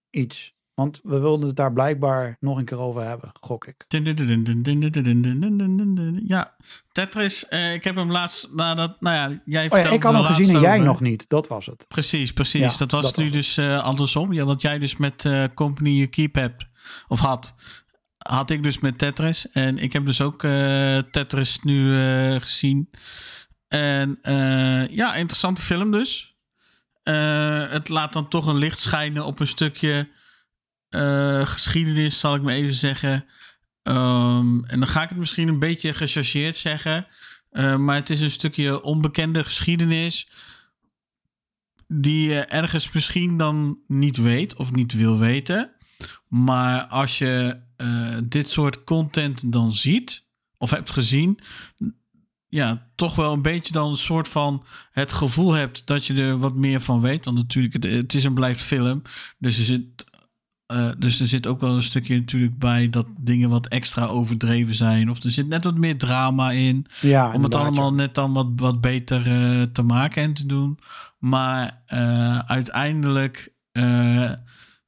Iets. Want we wilden het daar blijkbaar nog een keer over hebben, gok ik. Ja, Tetris. eh, ik heb hem laatst nadat, nou ja, jij Oh ja, vertelde ik had er hem gezien en jij nog niet. Dat was het. Precies, precies. Ja, dat was dat nu was dus eh, andersom. Ja, wat jij dus met eh, Company You Keep hebt, of had, had ik dus met Tetris. En ik heb dus ook eh, Tetris nu eh, gezien. En eh, ja, interessante film dus. Eh, het laat dan toch een licht schijnen op een stukje eh, geschiedenis, zal ik maar even zeggen. Ehm, en dan ga ik het misschien een beetje gechargeerd zeggen. Eh, maar het is een stukje onbekende geschiedenis die je ergens misschien dan niet weet of niet wil weten. Maar als je eh, dit soort content dan ziet of hebt gezien, ja, toch wel een beetje dan een soort van het gevoel hebt dat je er wat meer van weet. Want natuurlijk, het, het is en blijft film. Dus er zit. Eh, dus er zit ook wel een stukje natuurlijk bij dat dingen wat extra overdreven zijn. Of er zit net wat meer drama in Ja, om het allemaal ja. net dan wat, wat beter eh, te maken en te doen. Maar eh, uiteindelijk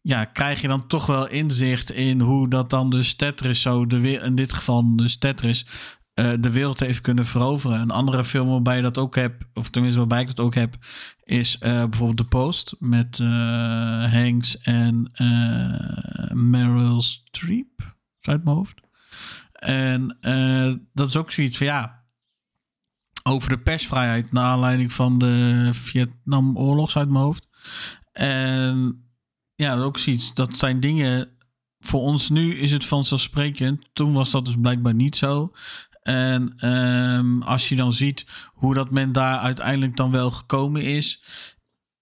ja, krijg je dan toch wel inzicht in hoe dat dan dus Tetris zo, de, in dit geval dus Tetris, de wereld heeft kunnen veroveren. Een andere film waarbij je dat ook hebt, of tenminste waarbij ik dat ook heb, is eh, bijvoorbeeld The Post met eh, Hanks en eh, Meryl Streep, uit mijn hoofd. En dat is ook zoiets van ja. Over de persvrijheid naar aanleiding van de Vietnamoorlog uit mijn hoofd. En ja, ook zoiets. Dat zijn dingen. Voor ons nu is het vanzelfsprekend. Toen was dat dus blijkbaar niet zo. En ehm, als je dan ziet hoe dat men daar uiteindelijk dan wel gekomen is,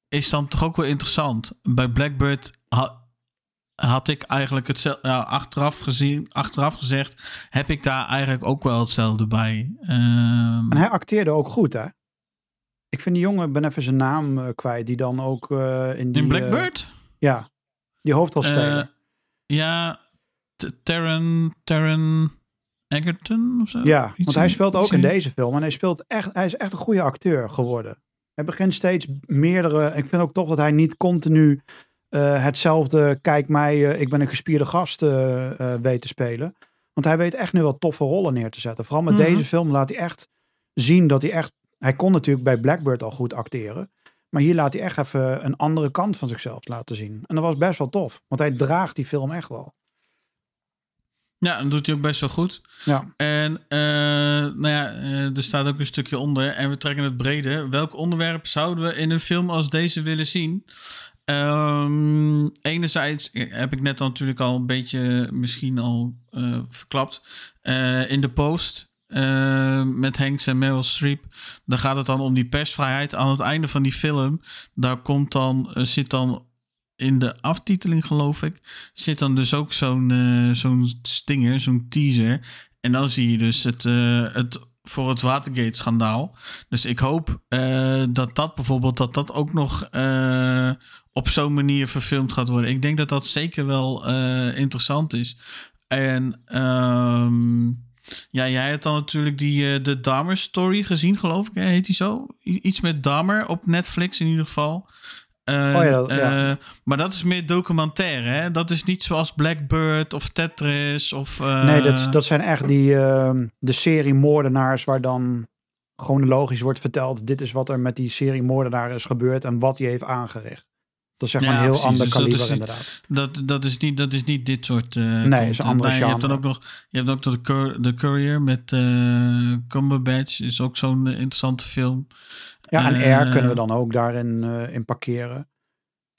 is dan toch ook wel interessant. Bij Blackbird ha- had ik eigenlijk hetzelfde. Achteraf, gezien, achteraf gezegd, heb ik daar eigenlijk ook wel hetzelfde bij. Ehm, En hij acteerde ook goed, hè? Ik vind die jongen, ben even zijn naam eh, kwijt, die dan ook eh, in die... in eh, Blackbird? ja, die hoofdrolspeler. Ja, T- Taron, Taron Egerton of zo? ja, Iets want hij speelt ook in deze film. En hij, speelt echt, hij is echt een goede acteur geworden. Hij begint steeds meerdere... Ik vind ook toch dat hij niet continu eh, hetzelfde... Kijk mij, eh, ik ben een gespierde gast eh, weet te spelen. Want hij weet echt nu wel toffe rollen neer te zetten. Vooral met Mhm. deze film laat hij echt zien dat hij echt... Hij kon natuurlijk bij Blackbird al goed acteren. Maar hier laat hij echt even een andere kant van zichzelf laten zien. En dat was best wel tof. Want hij draagt die film echt wel. Ja, dat doet hij ook best wel goed. Ja. En eh, nou ja, eh, er staat ook een stukje onder. En we trekken het breder. Welk onderwerp zouden we in een film als deze willen zien? Ehm, enerzijds heb ik net al natuurlijk al een beetje misschien al eh, verklapt. Eh, in de post eh, met Hanks en Meryl Streep. Daar gaat het dan om die persvrijheid. Aan het einde van die film, daar komt dan, eh, zit dan in de aftiteling geloof ik, zit dan dus ook zo'n eh, zo'n stinger, zo'n teaser. En dan zie je dus het, eh, het voor het Watergate-schandaal. Dus ik hoop eh, dat dat bijvoorbeeld, dat dat ook nog op zo'n manier verfilmd gaat worden. Ik denk dat dat zeker wel interessant is. En ehm, ja, jij hebt dan natuurlijk die de Dahmer story gezien, geloof ik. Heet die zo? Iets met Dahmer op Netflix in ieder geval. Eh, Oh ja, dat- ja. eh, maar dat is meer documentaire, hè? Dat is niet zoals Blackbird of Tetris of... eh, Nee, dat, dat zijn echt die, ehm, de serie moordenaars waar dan chronologisch wordt verteld. Dit is wat er met die serie moordenaar is gebeurd en wat hij heeft aangericht. Dat is zeg maar Ja, een heel precies. ander Dus dat kaliber is niet- inderdaad. Dat, dat, is niet, dat is niet dit soort. Nee, is een andere je hebt dan ook nog. Je hebt ook de, de Courier met Cumberbatch. Is ook zo'n interessante film. Ja, en Eh, R kunnen we dan ook daarin eh, in parkeren.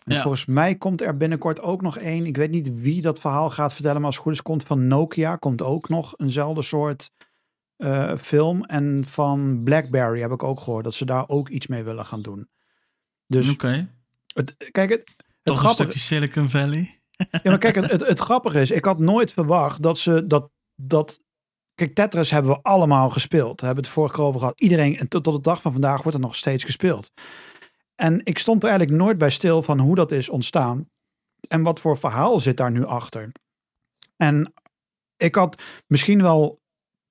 En Ja. volgens mij komt er binnenkort ook nog één. Ik weet niet wie dat verhaal gaat vertellen, maar als het goed is komt van Nokia komt ook nog eenzelfde soort eh, film. En van BlackBerry heb ik ook gehoord dat ze daar ook iets mee willen gaan doen. Dus Oké. het, kijk, het, het Toch een grappige, stukje Silicon Valley. Ja, maar kijk, [laughs] het, het, het grappige is, ik had nooit verwacht dat ze dat, dat. Tetris hebben we allemaal gespeeld. We hebben het vorige keer over gehad. Iedereen, en tot, tot de dag van vandaag wordt er nog steeds gespeeld. En ik stond er eigenlijk nooit bij stil van hoe dat is ontstaan. En wat voor verhaal zit daar nu achter. En ik had misschien wel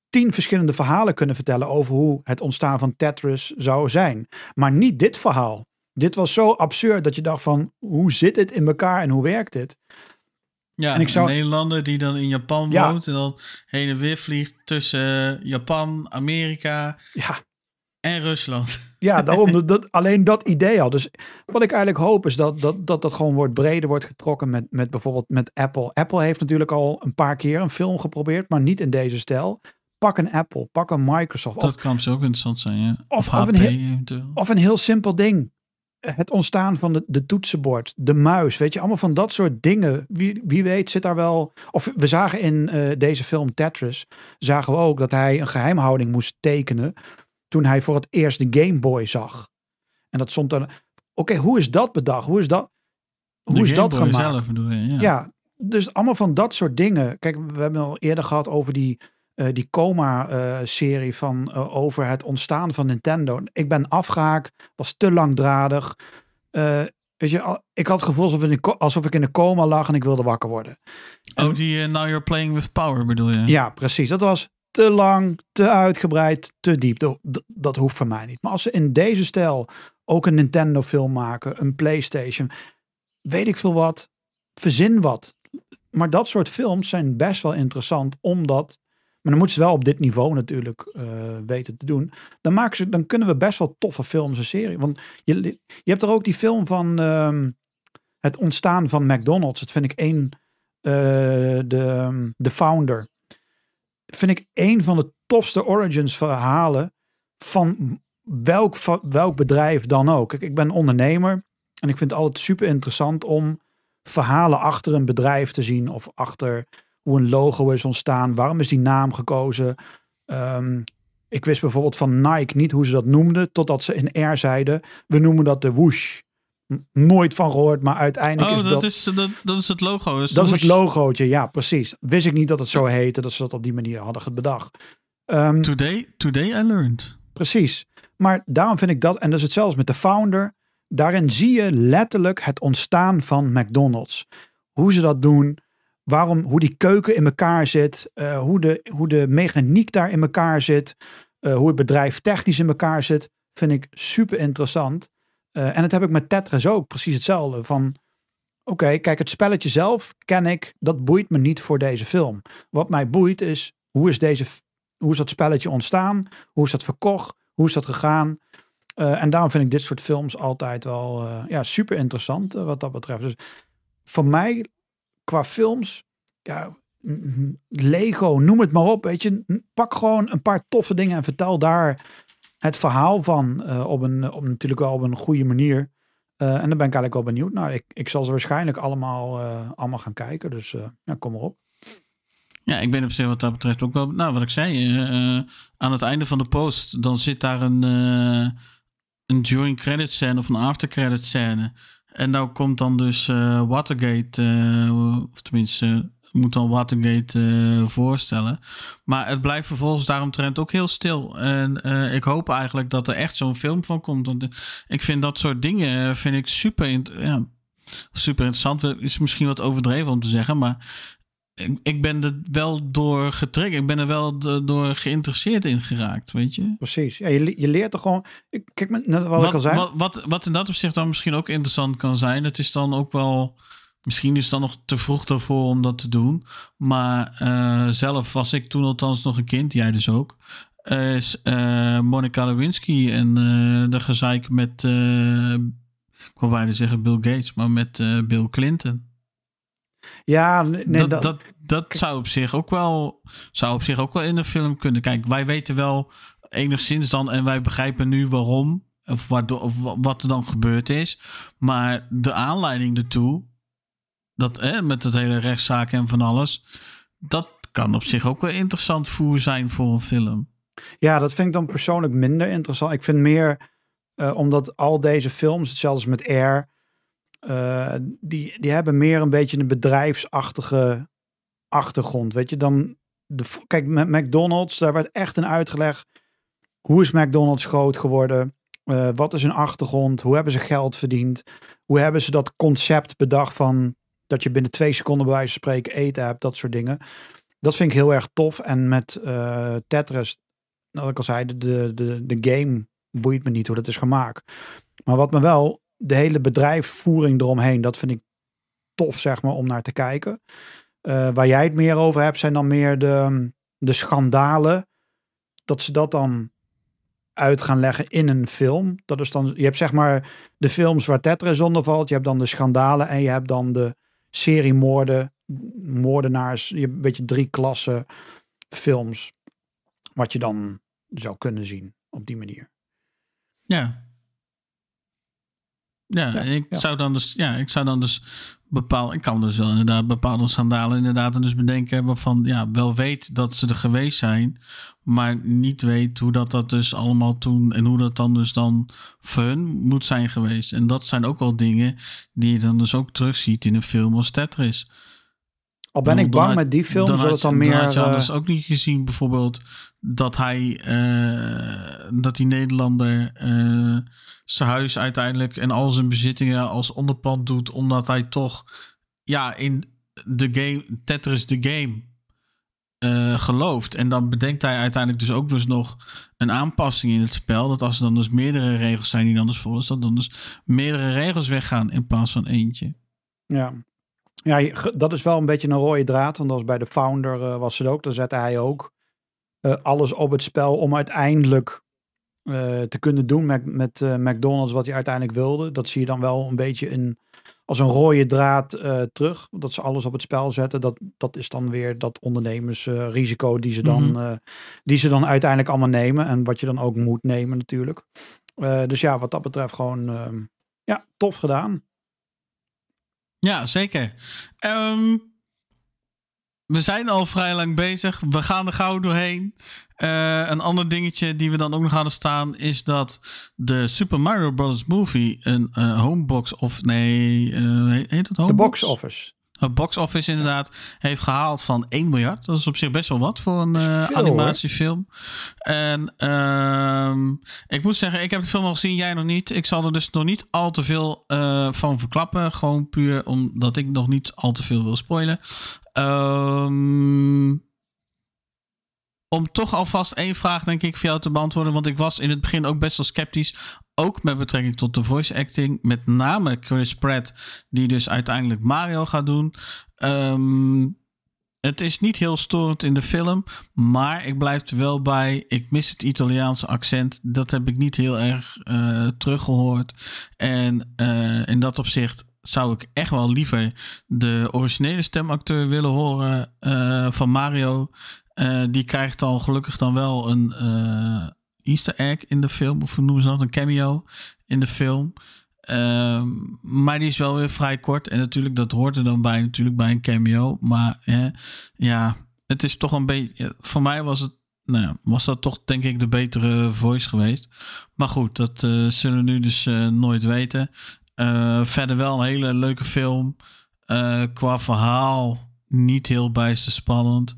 tien verschillende verhalen kunnen vertellen over hoe het ontstaan van Tetris zou zijn. Maar niet dit verhaal. Dit was zo absurd dat je dacht van, hoe zit het in elkaar en hoe werkt dit? Ja, En ik zou- een Nederlander die dan in Japan Ja. woont. En dan heen en weer vliegt tussen Japan, Amerika Ja, en Rusland. [laughs] Ja, daarom dat, dat, alleen dat idee al. Dus wat ik eigenlijk hoop is dat dat, dat, dat gewoon wordt breder wordt getrokken met, met bijvoorbeeld met Apple. Apple heeft natuurlijk al een paar keer een film geprobeerd, maar niet in deze stijl. Pak een Apple, pak een Microsoft. Of, Dat kan zo ook interessant zijn, ja. Of, Of- of HP een heel- eventueel. of een heel simpel ding. Het ontstaan van de, de toetsenbord, de muis, weet je, allemaal van dat soort dingen. Wie, wie weet zit daar wel... Of we zagen in eh, deze film Tetris, zagen we ook dat hij een geheimhouding moest tekenen toen hij voor het eerst de Game Boy zag. En dat stond er... Oké, hoe is dat bedacht? Hoe is dat, hoe De is Game dat Boy gemaakt? zelf bedoel je, ja. Ja, dus allemaal van dat soort dingen. Kijk, we hebben al eerder gehad over die, eh, die coma-serie van eh, over het ontstaan van Nintendo. Ik ben afgehaakt, was te langdradig. Eh, weet je, al- ik had het gevoel alsof, ik in alsof ik in een coma lag en ik wilde wakker worden. Oh, die Now You're Playing With Power bedoel je? Ja, precies. Dat was te lang, te uitgebreid, te diep. Dat, hoeft voor mij niet. Maar als ze in deze stijl ook een Nintendo-film maken, een PlayStation, weet ik veel wat, verzin wat. Maar dat soort films zijn best wel interessant, omdat. Maar dan moeten ze wel op dit niveau natuurlijk eh, weten te doen. Dan, maken ze, dan kunnen we best wel toffe films en serie. Want je, je hebt er ook die film van ehm, het ontstaan van McDonald's. Dat vind ik één, eh, de, de founder vind ik een van de tofste origins verhalen van welk, welk bedrijf dan ook. Kijk, ik ben ondernemer en ik vind het altijd super interessant om verhalen achter een bedrijf te zien of achter hoe een logo is ontstaan. Waarom is die naam gekozen? Ehm, ik wist bijvoorbeeld van Nike niet hoe ze dat noemden, totdat ze in Air zeiden, we noemen dat de whoosh. N- Nooit van gehoord, maar uiteindelijk Oh, is dat, dat... is, dat, dat is het logo. Dat is het logo. logootje, ja, precies. Wist ik niet dat het zo heette, dat ze dat op die manier hadden bedacht. Ehm, Today, today I learned. Precies. Maar daarom vind ik dat, en dat is hetzelfde met de founder. Daarin zie je letterlijk het ontstaan van McDonald's. Hoe ze dat doen, waarom, hoe die keuken in elkaar zit, eh, hoe, de, hoe de mechaniek daar in elkaar zit, eh, hoe het bedrijf technisch in elkaar zit, vind ik super interessant. Eh, en dat heb ik met Tetris ook, precies hetzelfde. Van, oké, kijk, het spelletje zelf ken ik, dat boeit me niet voor deze film. Wat mij boeit is, hoe is, deze, hoe is dat spelletje ontstaan? Hoe is dat verkocht? Hoe is dat gegaan? En daarom vind ik dit soort films altijd wel ja, super interessant wat dat betreft. Dus voor mij, qua films, ja, Lego, noem het maar op. Weet je, pak gewoon een paar toffe dingen en vertel daar het verhaal van eh, op een, op natuurlijk wel op een goede manier. Eh, en daar ben ik eigenlijk wel benieuwd naar. Ik, ik zal ze waarschijnlijk allemaal, eh, allemaal gaan kijken. Dus ja, kom maar op. Ja, ik ben op zich wat dat betreft ook wel... Nou, wat ik zei, aan het einde van de post... dan zit daar een, een during credit scène of een after credit scène. En nou komt dan dus eh, Watergate... eh, of tenminste, moet dan Watergate eh, voorstellen. Maar het blijft vervolgens daaromtrent ook heel stil. En ik hoop eigenlijk dat er echt zo'n film van komt. Want ik vind dat soort dingen... vind ik super... Ja, super interessant. Is misschien wat overdreven om te zeggen, maar ik, ik ben er wel door getriggerd. Ik ben er wel do- door geïnteresseerd in geraakt, weet je. Precies. Ja, je, je leert er gewoon. Ik, kijk, net wat, ik al Wat, zei. wat, wat, wat in dat opzicht dan misschien ook interessant kan zijn. Het is dan ook wel. Misschien is het dan nog te vroeg daarvoor om dat te doen. Maar eh, zelf was ik toen althans nog een kind, jij dus ook. eh, Is eh, Monica Lewinsky en eh de gezeik met. eh, ik wil bijna zeggen Bill Gates, maar met eh, Bill Clinton. Ja, nee, dat, dat, dat, dat, zou op zich ook wel zou op zich ook wel in een film kunnen. Kijk, wij weten wel enigszins dan en wij begrijpen nu waarom of, waardoor, of wa- wat er dan gebeurd is. Maar de aanleiding ertoe, dat hè, met het hele rechtszaak en van alles, dat kan op zich ook wel interessant voer zijn voor een film. Ja, dat vind ik dan persoonlijk minder interessant. Ik vind meer, eh, omdat al deze films, hetzelfde als met Air, eh, die, die hebben meer een beetje een bedrijfsachtige achtergrond. Weet je, dan, de, kijk, met McDonald's, daar werd echt een uitgelegd. Hoe is McDonald's groot geworden? Eh, wat is hun achtergrond? Hoe hebben ze geld verdiend? Hoe hebben ze dat concept bedacht van dat je binnen twee seconden bij wijze van spreken eten hebt, dat soort dingen. Dat vind ik heel erg tof. En met eh, Tetris, wat ik al zei, de, de, de game boeit me niet hoe dat is gemaakt. Maar wat me wel, de hele bedrijfsvoering eromheen, dat vind ik tof, zeg maar, om naar te kijken. Eh, waar jij het meer over hebt, zijn dan meer de, de schandalen. Dat ze dat dan uit gaan leggen in een film. Dat is dan, je hebt zeg maar de films waar Tetris onder valt. Je hebt dan de schandalen en je hebt dan de seriemoorden, moordenaars. Je hebt een beetje drie klassen films. Wat je dan zou kunnen zien op die manier. Ja. Ja, ik ja. zou dan dus, ja, ik zou dan dus bepaalde, ik kan dus wel inderdaad bepaalde sandalen inderdaad en dus bedenken waarvan, ja, wel weet dat ze er geweest zijn, maar niet weet hoe dat dat dus allemaal toen en hoe dat dan dus dan voor hun moet zijn geweest. En dat zijn ook wel dingen die je dan dus ook terugziet in een film als Tetris. Al ben ik dan bang had- met die film, dan dat had het dan meer... had je eh, anders ook niet gezien, bijvoorbeeld, dat hij, eh, dat die Nederlander eh, zijn huis uiteindelijk en al zijn bezittingen als onderpand doet, omdat hij toch, ja, in de game, Tetris de game, eh, gelooft. En dan bedenkt hij uiteindelijk dus ook dus nog een aanpassing in het spel. Dat als er dan dus meerdere regels zijn die dan dus volgens, dat dan dus meerdere regels weggaan in plaats van eentje. Ja, ja dat is wel een beetje een rode draad. Want als bij de founder eh, was het ook. Dan zette hij ook eh, alles op het spel om uiteindelijk eh, te kunnen doen met, met eh, McDonald's wat hij uiteindelijk wilde. Dat zie je dan wel een beetje in, als een rode draad eh, terug. Dat ze alles op het spel zetten. Dat, dat is dan weer dat ondernemersrisico die, ze dan, Mhm. die ze dan uiteindelijk allemaal nemen. En wat je dan ook moet nemen natuurlijk. Dus ja, wat dat betreft gewoon ehm, ja, tof gedaan. Ja, zeker. Ehm, we zijn al vrij lang bezig. We gaan er gauw doorheen. Uh, een ander dingetje die we dan ook nog hadden staan is dat de Super Mario Bros. Movie een uh, homebox of nee, uh, heet het homebox? De box office. Box office inderdaad heeft gehaald van 1 miljard. Dat is op zich best wel wat voor een uh, animatiefilm. Hoor. En uh, ik moet zeggen, ik heb de film al gezien, jij nog niet. Ik zal er dus nog niet al te veel uh, van verklappen. Gewoon puur omdat ik nog niet al te veel wil spoilen. Um, om toch alvast één vraag, denk ik, voor jou te beantwoorden. Want ik was in het begin ook best wel sceptisch. Ook met betrekking tot de voice acting. Met name Chris Pratt, die dus uiteindelijk Mario gaat doen. Um, het is niet heel storend in de film. Maar ik blijf er wel bij. Ik mis het Italiaanse accent. Dat heb ik niet heel erg uh, teruggehoord. En uh, in dat opzicht zou ik echt wel liever de originele stemacteur willen horen uh, van Mario. Die krijgt dan gelukkig dan wel een Easter egg in de film. Of noemen ze dat? Een cameo in de film. Uh, maar die is wel weer vrij kort. En natuurlijk, dat hoort er dan bij, natuurlijk bij een cameo. Maar ja, het is toch een beetje. Voor mij was het. Nou was dat toch denk ik de betere voice geweest. Maar goed, dat uh, zullen we nu dus nooit weten. verder wel een hele leuke film. qua verhaal niet heel bijster spannend.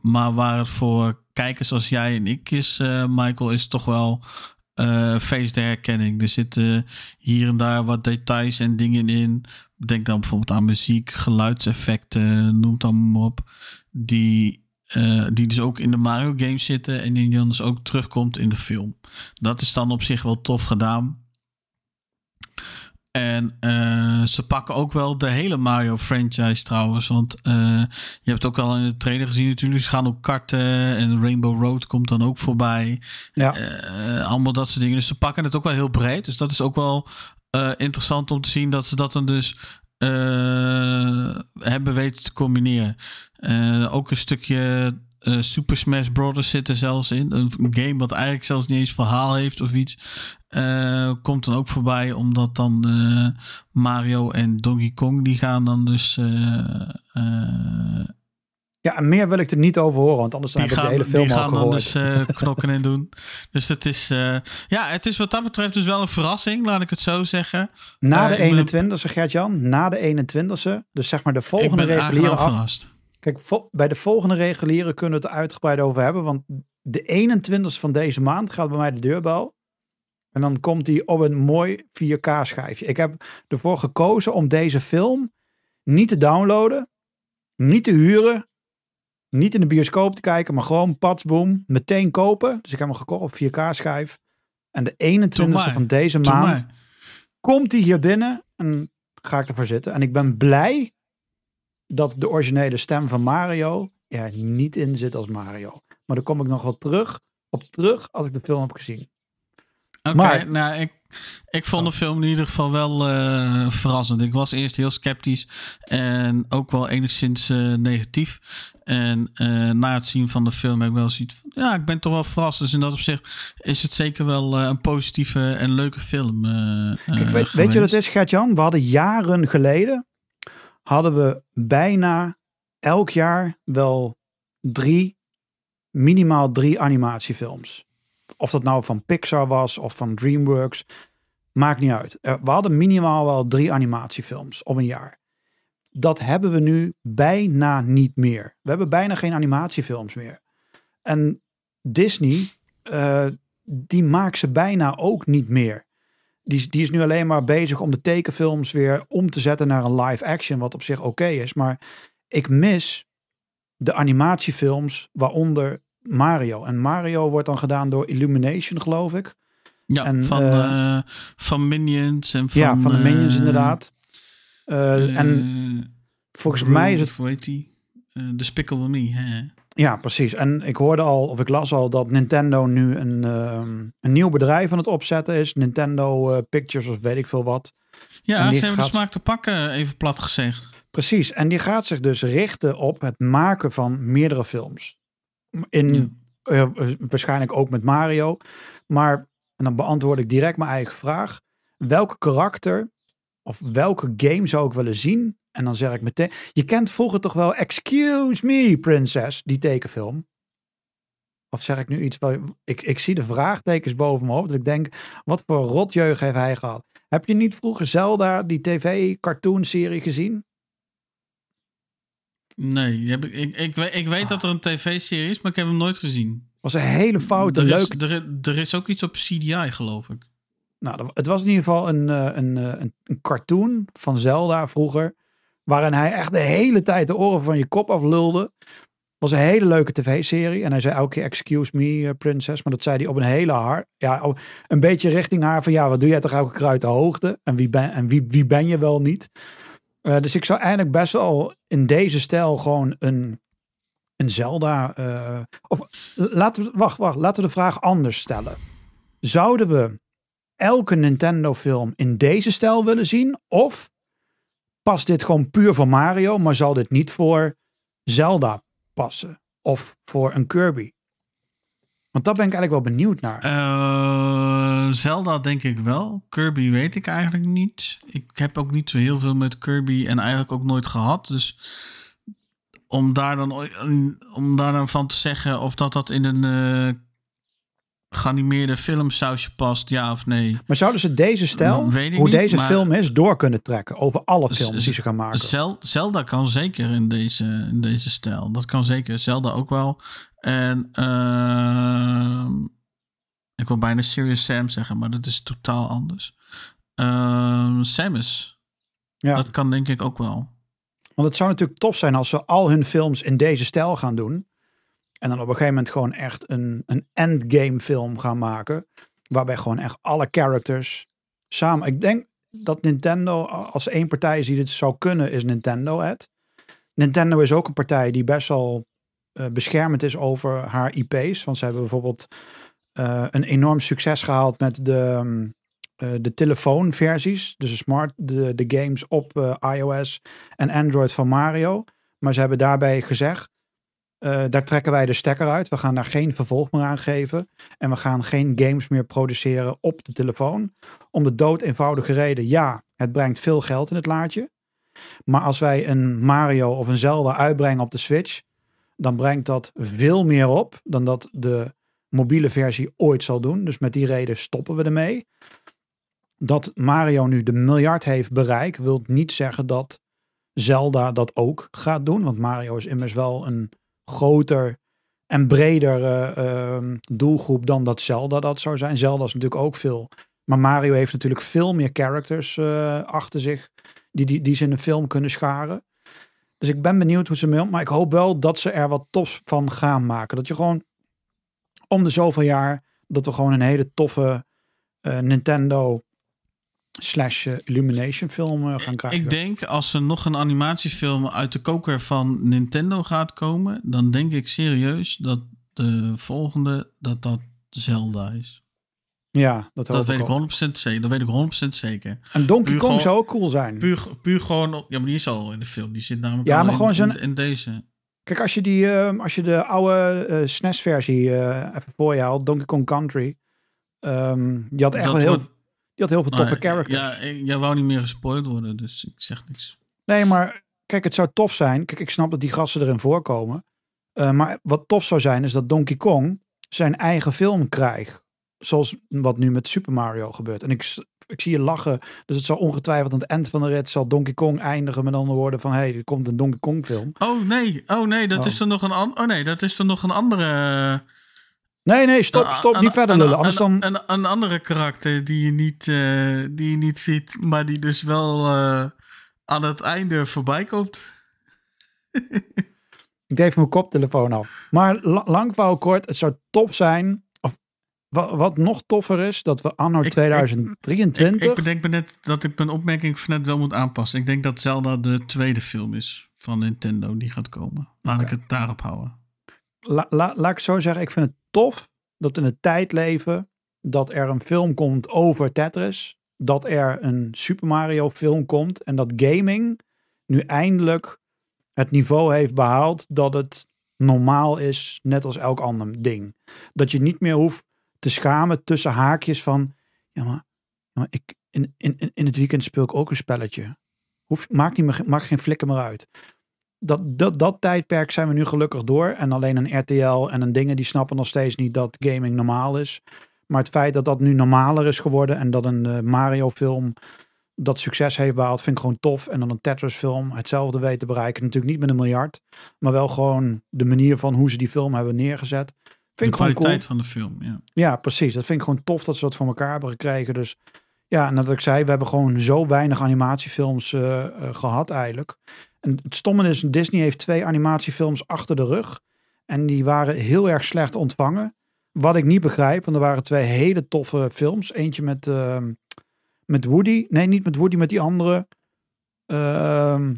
Maar waar het voor kijkers als jij en ik is, uh, Michael, is toch wel uh, face de herkenning. Er zitten hier en daar wat details en dingen in. Denk dan bijvoorbeeld aan muziek, geluidseffecten, noem dan maar op. Die, die dus ook in de Mario games zitten en die dan dus ook terugkomt in de film. Dat is dan op zich wel tof gedaan. En uh, ze pakken ook wel de hele Mario franchise trouwens. Want uh, je hebt ook al in de trailer gezien natuurlijk. Ze gaan ook karten en Rainbow Road komt dan ook voorbij. Ja. Uh, allemaal dat soort dingen. Dus ze pakken het ook wel heel breed. Dus dat is ook wel interessant om te zien dat ze dat dan dus hebben weten te combineren. ook een stukje uh, Super Smash Bros. zit er zelfs in. Een game wat eigenlijk zelfs niet eens verhaal heeft of iets. Uh, komt dan ook voorbij, omdat dan uh, Mario en Donkey Kong die gaan dan dus. ja, en meer wil ik er niet over horen, want anders zijn we de hele film die al gaan gehoord. dan dus [laughs] knokken en doen. Dus het is, ja, het is wat dat betreft dus wel een verrassing, laat ik het zo zeggen. Na de 21ste, Gert-Jan, na de 21ste, dus zeg maar de volgende reguliere af. Kijk, bij de volgende reguliere kunnen we het er uitgebreid over hebben. Want de 21ste van deze maand gaat bij mij de deurbel. En dan komt die op een mooi 4K schijfje. Ik heb ervoor gekozen om deze film niet te downloaden, niet te huren, niet in de bioscoop te kijken, maar gewoon patsboom, meteen kopen. Dus ik heb hem gekocht op 4K schijf. En de 21ste van deze maand komt hij hier binnen en ga ik ervoor zitten. En ik ben blij dat de originele stem van Mario er niet in zit als Mario. Maar daar kom ik nog wel terug op terug als ik de film heb gezien. Oké, nou, ik, ik vond de film in ieder geval wel eh, verrassend. Ik was eerst heel sceptisch en ook wel enigszins eh, negatief. En eh, na het zien van de film heb ik wel zoiets van, ja, ik ben toch wel verrast. Dus in dat opzicht is het zeker wel een positieve en leuke film. Kijk, weet, weet je wat het is, Gert-Jan? We hadden jaren geleden, hadden we bijna elk jaar wel drie, minimaal drie animatiefilms. Of dat nou van Pixar was of van DreamWorks, maakt niet uit. We hadden minimaal wel drie animatiefilms op een jaar. Dat hebben we nu bijna niet meer. We hebben bijna geen animatiefilms meer. En Disney, eh, die maakt ze bijna ook niet meer. Die, is- die is nu alleen maar bezig om de tekenfilms weer om te zetten naar een live action, wat op zich oké is. Maar ik mis de animatiefilms, waaronder Mario. En Mario wordt dan gedaan door Illumination, geloof ik. Ja, en, van, eh, eh, van Minions en van... ja, van de Minions eh, inderdaad. En volgens mij is het Hoe heet die? Despicable Me, hè? Ja, precies. En ik hoorde al, of ik las al, dat Nintendo nu een, ehm, een nieuw bedrijf aan het opzetten is. Nintendo eh, Pictures of weet ik veel wat. Ja, ze hebben gaat- de smaak te pakken, even plat gezegd. Precies. En die gaat zich dus richten op het maken van meerdere films. In, eh, eh, waarschijnlijk ook met Mario. Maar, en dan beantwoord ik direct mijn eigen vraag. Welke karakter of welke game zou ik willen zien En dan zeg ik meteen, je kent vroeger toch wel Excuse Me Princess, die tekenfilm? Of zeg ik nu iets, wel, ik, ik zie de vraagtekens boven mijn hoofd. Dat ik denk, wat voor rotjeugd heeft hij gehad? Heb je niet vroeger Zelda, die tv-cartoon-serie gezien? Nee, ik, ik, ik, weet- ik weet dat er een tv-serie is, maar ik heb hem nooit gezien. was een hele foute, er, is, leuke... er, er is ook iets op CDI, geloof ik. Nou, het was in ieder geval een, eh, een, eh, een, een cartoon van Zelda vroeger. Waarin hij echt de hele tijd de oren van je kop aflulde. was een hele leuke tv-serie. En hij zei elke keer, excuse me, eh, princess. Maar dat zei hij op een hele hard... Ja, een beetje richting haar van... Ja, wat doe jij toch elke keer uit de hoogte? En wie ben, en wie, wie ben je wel niet? Eh, dus ik zou eigenlijk best wel in deze stijl gewoon een, een Zelda... eh, of laten we... Wacht, wacht. Laten we de vraag anders stellen. Zouden we elke Nintendo-film in deze stijl willen zien? Of past dit gewoon puur voor Mario, maar zal dit niet voor Zelda passen? Of voor een Kirby? Want daar ben ik eigenlijk wel benieuwd naar. Eh, Zelda denk ik wel. Kirby weet ik eigenlijk niet. Ik heb ook niet zo heel veel met Kirby en eigenlijk ook nooit gehad. Dus om daar dan, om daar van te zeggen of dat dat in een eh geanimeerde filmsausje past, ja of nee. Maar zouden ze deze stijl, ik hoe niet, deze film is, door kunnen trekken over alle films die ze gaan maken? Zel- Zelda kan zeker in deze, in deze stijl. Dat kan zeker. Zelda ook wel. En ehm, ik wil bijna Serious Sam zeggen, maar dat is totaal anders. Ehm Samus. Ja. Dat kan denk ik ook wel. Want het zou natuurlijk tof zijn als ze al hun films in deze stijl gaan doen. En dan op een gegeven moment gewoon echt een, een endgame film gaan maken. Waarbij gewoon echt alle characters samen. Ik denk dat Nintendo, als één partij die dit zou kunnen, is Nintendo het. Nintendo is ook een partij die best wel eh, beschermend is over haar IP's. Want ze hebben bijvoorbeeld eh, een enorm succes gehaald met de, ehm, eh, de telefoonversies. Dus de, smart, de, de games op iOS en Android van Mario. Maar ze hebben daarbij gezegd, eh, daar trekken wij de stekker uit. We gaan daar geen vervolg meer aan geven. En we gaan geen games meer produceren op de telefoon. Om de dood eenvoudige reden, ja, het brengt veel geld in het laadje. Maar als wij een Mario of een Zelda uitbrengen op de Switch, dan brengt dat veel meer op dan dat de mobiele versie ooit zal doen. Dus met die reden stoppen we ermee. Dat Mario nu de miljard heeft bereikt, wil niet zeggen dat Zelda dat ook gaat doen. Want Mario is immers wel een groter en breder eh, ehm, doelgroep dan dat Zelda dat zou zijn. Zelda is natuurlijk ook veel. Maar Mario heeft natuurlijk veel meer characters eh, achter zich die, die, die ze in een film kunnen scharen. Dus ik ben benieuwd hoe ze mee. Maar ik hoop wel dat ze er wat tofs van gaan maken. Dat je gewoon om de zoveel jaar dat we gewoon een hele toffe eh, Nintendo slash eh, Illumination film eh, gaan krijgen. Ik denk als er nog een animatiefilm uit de koker van Nintendo gaat komen, dan denk ik serieus dat de volgende dat dat Zelda is. ja, dat, weet ik ook. 100% zeker. Dat weet ik 100% zeker. En Donkey Puur Kong gewoon- zou ook cool zijn. Puur, puur gewoon op, ja, maar die is al in de film. Die zit namelijk Ja, maar in, gewoon zo'n- in, in deze. Kijk, als je, die, eh, als je de oude eh SNES-versie eh, even voor je haalt, Donkey Kong Country, ehm, die had echt Dat wel heel, wordt- die had heel veel toffe Nou, characters. Ja, jij wou niet meer gespoild worden, dus ik zeg niks. Nee, maar kijk, het zou tof zijn. Kijk, ik snap dat die gasten erin voorkomen. Eh, maar wat tof zou zijn, is dat Donkey Kong zijn eigen film krijgt. Zoals wat nu met Super Mario gebeurt. En ik, ik zie je lachen. Dus het zal ongetwijfeld aan het eind van de rit zal Donkey Kong eindigen met andere woorden van... hé, hey, er komt een Donkey Kong film. Oh nee, oh nee, dat Oh. is er nog een an- Oh nee, dat is er nog een andere. Nee, nee, stop, een- stop, niet verder lullen. Anders een, dan... een, een andere karakter die je niet, eh, die je niet ziet, maar die dus wel eh, aan het einde voorbij komt. Ik deed mijn koptelefoon af. Maar la- lang verhaal kort, het zou tof zijn. Of wat, wat nog toffer is, dat we anno ik- 2023. Ik, ik bedenk me net dat ik mijn opmerking van net wel moet aanpassen. Ik denk dat Zelda de tweede film is van Nintendo die gaat komen. Laat ik het daarop houden. La, la- laat ik zo zeggen, ik vind het tof dat in een tijd leven dat er een film komt over Tetris. Dat er een Super Mario film komt. En dat gaming nu eindelijk het niveau heeft behaald dat het normaal is, net als elk ander ding. Dat je niet meer hoeft te schamen tussen haakjes van, ja maar, maar ik, in, in, in- in het weekend speel ik ook een spelletje. Hoef, maakt, niet meer, maakt geen flikker meer uit. Dat, dat, dat tijdperk zijn we nu gelukkig door. En alleen een RTL en een dingen die snappen nog steeds niet dat gaming normaal is. Maar het feit dat dat nu normaler is geworden en dat een eh, Mario film dat succes heeft behaald, vind ik gewoon tof. En dan een Tetris film hetzelfde weet te bereiken. Natuurlijk niet met een miljard, maar wel gewoon de manier van hoe ze die film hebben neergezet. Vind De ik gewoon cool. kwaliteit van de film, ja. Ja, precies. Dat vind ik gewoon tof dat ze dat voor elkaar hebben gekregen. Dus ja, en dat ik zei, we hebben gewoon zo weinig animatiefilms eh, eh, gehad eigenlijk. En het stomme is, Disney heeft twee animatiefilms achter de rug. En die waren heel erg slecht ontvangen. Wat ik niet begrijp, want er waren twee hele toffe films. Eentje met, ehm, met Woody. Nee, niet met Woody, met die andere. Ehm,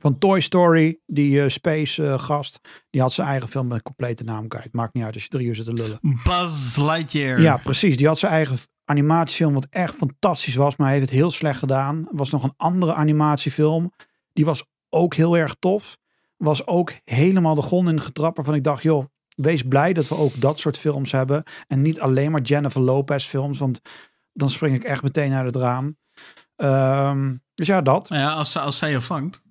van Toy Story, die eh, Space eh, gast. Die had zijn eigen film met een complete naam kwijt. Maakt niet uit als je drie uur zit te lullen. Buzz Lightyear. Ja, precies. Die had zijn eigen animatiefilm, wat echt fantastisch was, maar hij heeft het heel slecht gedaan. Er was nog een andere animatiefilm, die was ook heel erg tof. Was ook helemaal de grond in getrapt, waarvan ik dacht, joh, wees blij dat we ook dat soort films hebben. En niet alleen maar Jennifer Lopez films, want dan spring ik echt meteen uit het raam. Ehm, dus ja, dat. Ja, als, ze- als zij je vangt.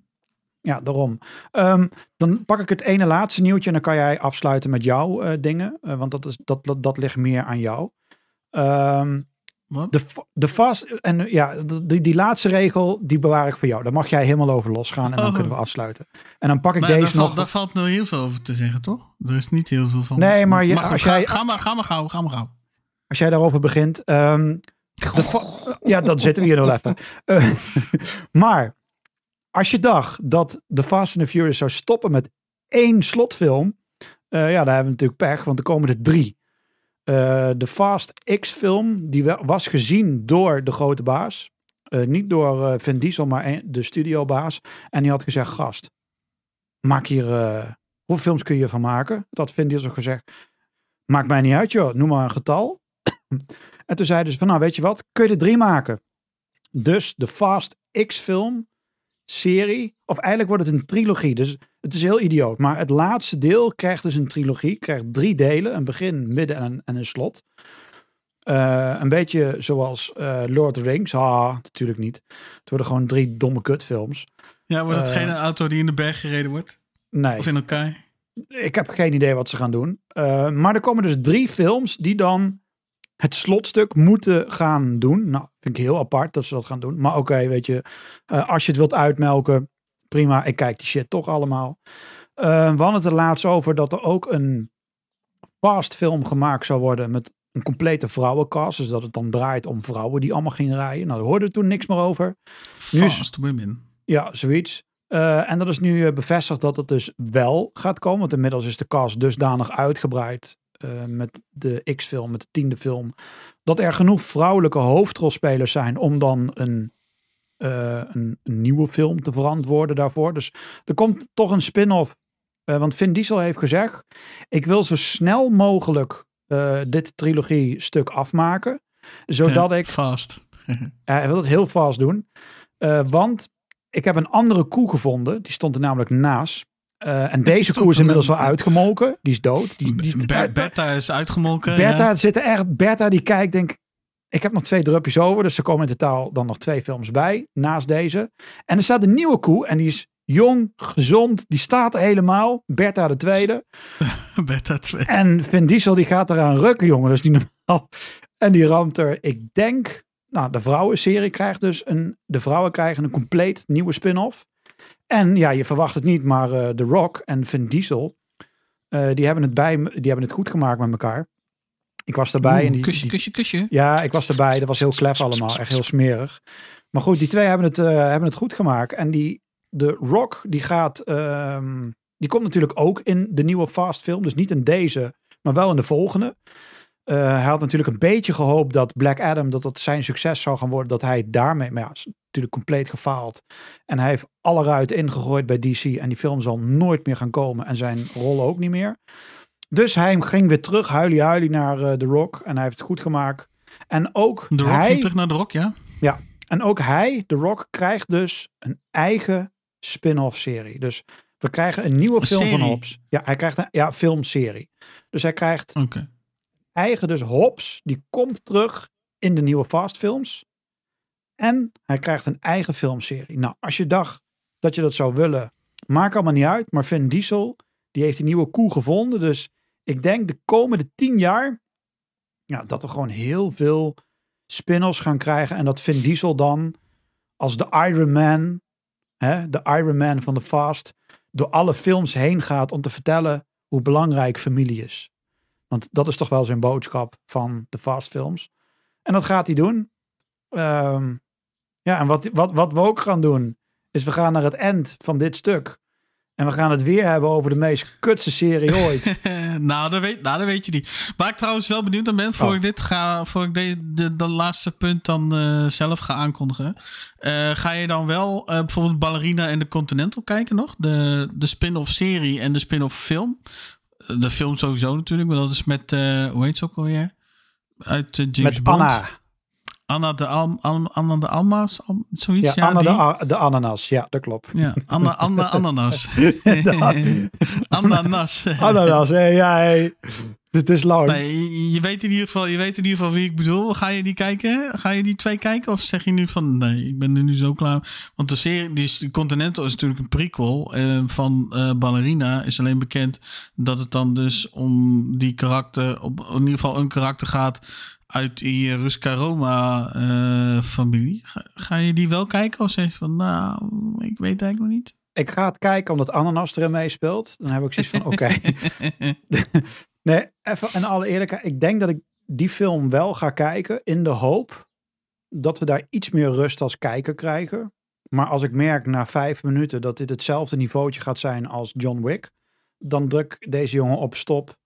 Ja, daarom. Ehm, dan pak ik het ene laatste nieuwtje en dan kan jij afsluiten met jouw eh, dingen. eh, want dat, is, dat, dat, dat ligt meer aan jou. Ehm, De, de vast en ja, die, die laatste regel, die bewaar ik voor jou. Daar mag jij helemaal over losgaan en dan Oh. kunnen we afsluiten. En dan pak ik Maar daar, deze valt, nog. daar valt nog heel veel over te zeggen, toch? Er is niet heel veel van. Nee, maar je- als ga, jij- ga, maar, ga maar gauw, ga maar gauw. Als jij daarover begint. ehm, de ja, dan zitten we hier nog even. Eh, [laughs] maar als je dacht dat The Fast and the Furious zou stoppen met één slotfilm. eh, ja, daar hebben we natuurlijk pech, want er komen er drie. Eh, de Fast X film, die was gezien door de grote baas. Eh, niet door eh, Vin Diesel, maar de studiobaas. En die had gezegd, gast, maak hier... hoeveel films kun je ervan maken? Dat Vin Diesel gezegd. Maakt mij niet uit, joh. Noem maar een getal. En toen zeiden ze van, nou weet je wat, kun je er drie maken? Dus de Fast X-film serie, of eigenlijk wordt het een trilogie. Dus het is heel idioot. Maar het laatste deel krijgt dus een trilogie. Krijgt drie delen, een begin, midden en een, en een slot. Eh, een beetje zoals eh, Lord of the Rings. Ah, natuurlijk niet. Het worden gewoon drie domme kutfilms. Ja, wordt het Eh, geen auto die in de berg gereden wordt? Nee. Of in elkaar? Ik heb geen idee wat ze gaan doen. Maar er komen dus drie films die dan het slotstuk moeten gaan doen. Nou, vind ik heel apart dat ze dat gaan doen. Maar oké, weet je, eh, als je het wilt uitmelken, prima. Ik kijk die shit toch allemaal. Eh, we hadden het er laatst over dat er ook een fast film gemaakt zou worden met een complete vrouwencast. Dus dat het dan draait om vrouwen die allemaal gingen rijden. Nou, daar hoorde we toen niks meer over. Nu is- Fast women. Ja, zoiets. Eh, en dat is nu bevestigd dat het dus wel gaat komen. Want inmiddels is de cast dusdanig uitgebreid eh, met de X-film, met de tiende film. Dat er genoeg vrouwelijke hoofdrolspelers zijn om dan een, eh, een, een nieuwe film te verantwoorden daarvoor. Dus er komt toch een spin-off. Eh, want Vin Diesel heeft gezegd, ik wil zo snel mogelijk dit trilogie stuk afmaken. Zodat Ja, ik Fast. [laughs] hij wil het heel vast doen. Want ik heb een andere koe gevonden. Die stond er namelijk naast. Eh, en deze Stond koe is inmiddels wel uitgemolken. Die is dood. Die, die, Ber- Bertha is uitgemolken. Bertha ja. zit er echt. Bertha die kijkt, denk ik. Ik heb nog twee drupjes over. Dus er komen in totaal dan nog twee films bij. Naast deze. En er staat een nieuwe koe. En die is jong, gezond. Die staat er helemaal. Bertha de tweede. [laughs] Bertha 2. En Vin Diesel die gaat eraan rukken, jongen. Dat is niet normaal. [laughs] En die ramt er, ik denk... Nou, de vrouwenserie krijgt dus een... De vrouwen krijgen een compleet nieuwe spin-off. En ja, je verwacht het niet, maar eh The Rock en Vin Diesel... eh, die, hebben het bij, die hebben het goed gemaakt met elkaar. Ik was erbij. en die, kusje, die- kusje, kusje. ja, ik was erbij. Dat was heel klef allemaal. Echt heel smerig. Maar goed, die twee hebben het, eh, hebben het goed gemaakt. En die, de Rock, die gaat... ehm, die komt natuurlijk ook in de nieuwe Fast film. Dus niet in deze, maar wel in de volgende. Hij had natuurlijk een beetje gehoopt dat Black Adam, dat dat zijn succes zou gaan worden. Dat hij daarmee, maar ja, natuurlijk compleet gefaald. En hij heeft alle ruiten ingegooid bij DC. En die film zal nooit meer gaan komen. En zijn rol ook niet meer. Dus hij ging weer terug, huilie huilie, naar eh, The Rock. En hij heeft het goed gemaakt. En ook De Rock hij... terug naar de Rock, ja? En ook hij, The Rock, krijgt dus een eigen spin-off serie. Dus we krijgen een nieuwe Een film van? Hobbs. Ja, hij krijgt een ja, filmserie. Dus hij krijgt Oké. eigen dus Hobbs. Die komt terug in de nieuwe Fast films. En hij krijgt een eigen filmserie. Nou, als je dacht dat je dat zou willen, maakt allemaal niet uit. Maar Vin Diesel, die heeft een nieuwe koe gevonden. Dus ik denk de komende tien jaar, ja, dat we gewoon heel veel spin-offs gaan krijgen. En dat Vin Diesel dan als de Iron Man, hè, de Iron Man van de Fast, door alle films heen gaat om te vertellen hoe belangrijk familie is. Want dat is toch wel zijn boodschap van de Fast films. En dat gaat hij doen. Ehm, ja, en wat, wat, wat we ook gaan doen, is we gaan naar het eind van dit stuk. En we gaan het weer hebben over de meest kutste serie ooit. [laughs] nou, dat weet, nou, dat weet je niet. Waar ik trouwens wel benieuwd naar ben, voor Oh. ik dit ga, voor ik de, de, de laatste punt dan eh, zelf ga aankondigen. eh, ga je dan wel eh, bijvoorbeeld Ballerina en de Continental kijken nog? De, de spin-off serie en de spin-off film. De film sowieso natuurlijk, maar dat is met, hoe heet ze ook alweer? Uit James Met Bond. Anna. Anna de, Al, Al- Anna de Alma's, Al- zoiets. Ja, Anna die. de, de ananas. Ja, dat klopt. Ja, Anna, Anna [laughs] [laughs] [laughs] Ananas. Ananas. Ananas, hé, ja, hé. Dus het is lang. Nee, je- weet, in ieder geval, je weet in ieder geval wie ik bedoel. Ga je die kijken? Ga je die twee kijken? Of zeg je nu van nee, ik ben er nu zo klaar? Want de serie, die Continental is natuurlijk een prequel eh, van eh, Ballerina. Is alleen bekend dat het dan dus om die karakter, op in ieder geval een karakter gaat uit die Ruska Roma eh, familie. Ga, ga je die wel kijken? Of zeg je van nou, ik weet eigenlijk nog niet? Ik ga het kijken omdat Ananas erin meespeelt. Dan heb ik zoiets van, oké. [laughs] Nee, even in alle eerlijkheid. Ik denk dat ik die film wel ga kijken in de hoop dat we daar iets meer rust als kijker krijgen. Maar als ik merk na vijf minuten dat dit hetzelfde niveautje gaat zijn als John Wick, dan druk deze jongen op stop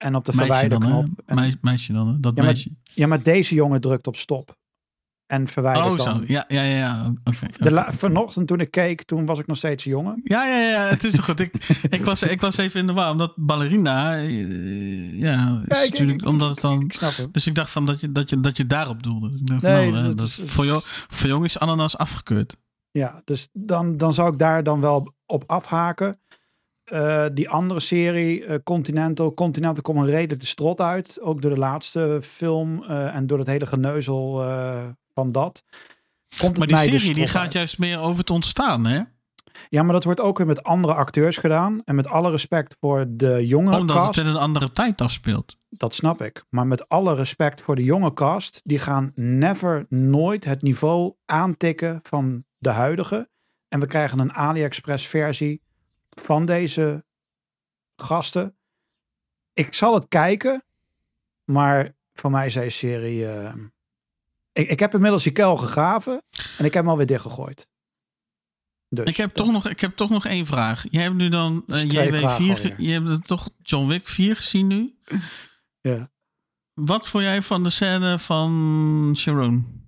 en op de Meisje dan, hè? verwijderknop. En- Meis- meisje dan, hè? dat Ja, maar- meisje. ja, maar deze jongen drukt op stop en verwijdert Oh, dan. zo. Ja, ja, ja. De vanochtend toen ik keek, toen was ik nog steeds een jongen. Ja, ja, ja, het is goed. Ik, [laughs] ik, was, ik was even in de war, omdat ballerina, eh, ja, is Ja, ik- natuurlijk, ik- omdat het dan... Het. Dus ik dacht van dat je, dat je, dat je daarop doelde. Ik dacht, Nee, nou, dat dat, is- voor, jou, voor jong is ananas afgekeurd. Ja, dus dan, dan zou ik daar dan wel op afhaken. Eh, die andere serie, eh, Continental. Continental komt een redelijk de strot uit. Ook door de laatste film eh, en door het hele geneuzel van dat. Komt Maar die de serie die gaat uit. juist meer over het ontstaan, hè? Ja, maar dat wordt ook weer met andere acteurs gedaan. En met alle respect voor de jonge Omdat cast. het in een andere tijd afspeelt. Dat snap ik. Maar met alle respect voor de jonge cast. Die gaan never, nooit het niveau aantikken van de huidige. En we krijgen een AliExpress versie van deze gasten. Ik zal het kijken. Maar voor mij is deze serie... eh, ik, ik heb inmiddels die kuil gegraven. En ik heb hem alweer dichtgegooid. Dus, Ik heb, dat- toch nog, ik heb toch nog één vraag. Jij hebt nu dan is eh, twee vragen JW4, alweer. ge- je hebt toch John Wick 4 gezien nu? Ja. Wat vond jij van de scène van Sharon?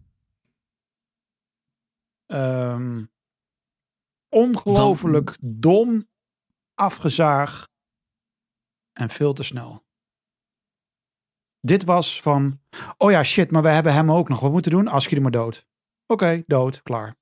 Ehm, ongelooflijk dom, afgezaag en veel te snel. Dit was van, oh ja, shit, maar we hebben hem ook nog. Wat moeten doen? Als je er maar dood. Oké, dood, klaar.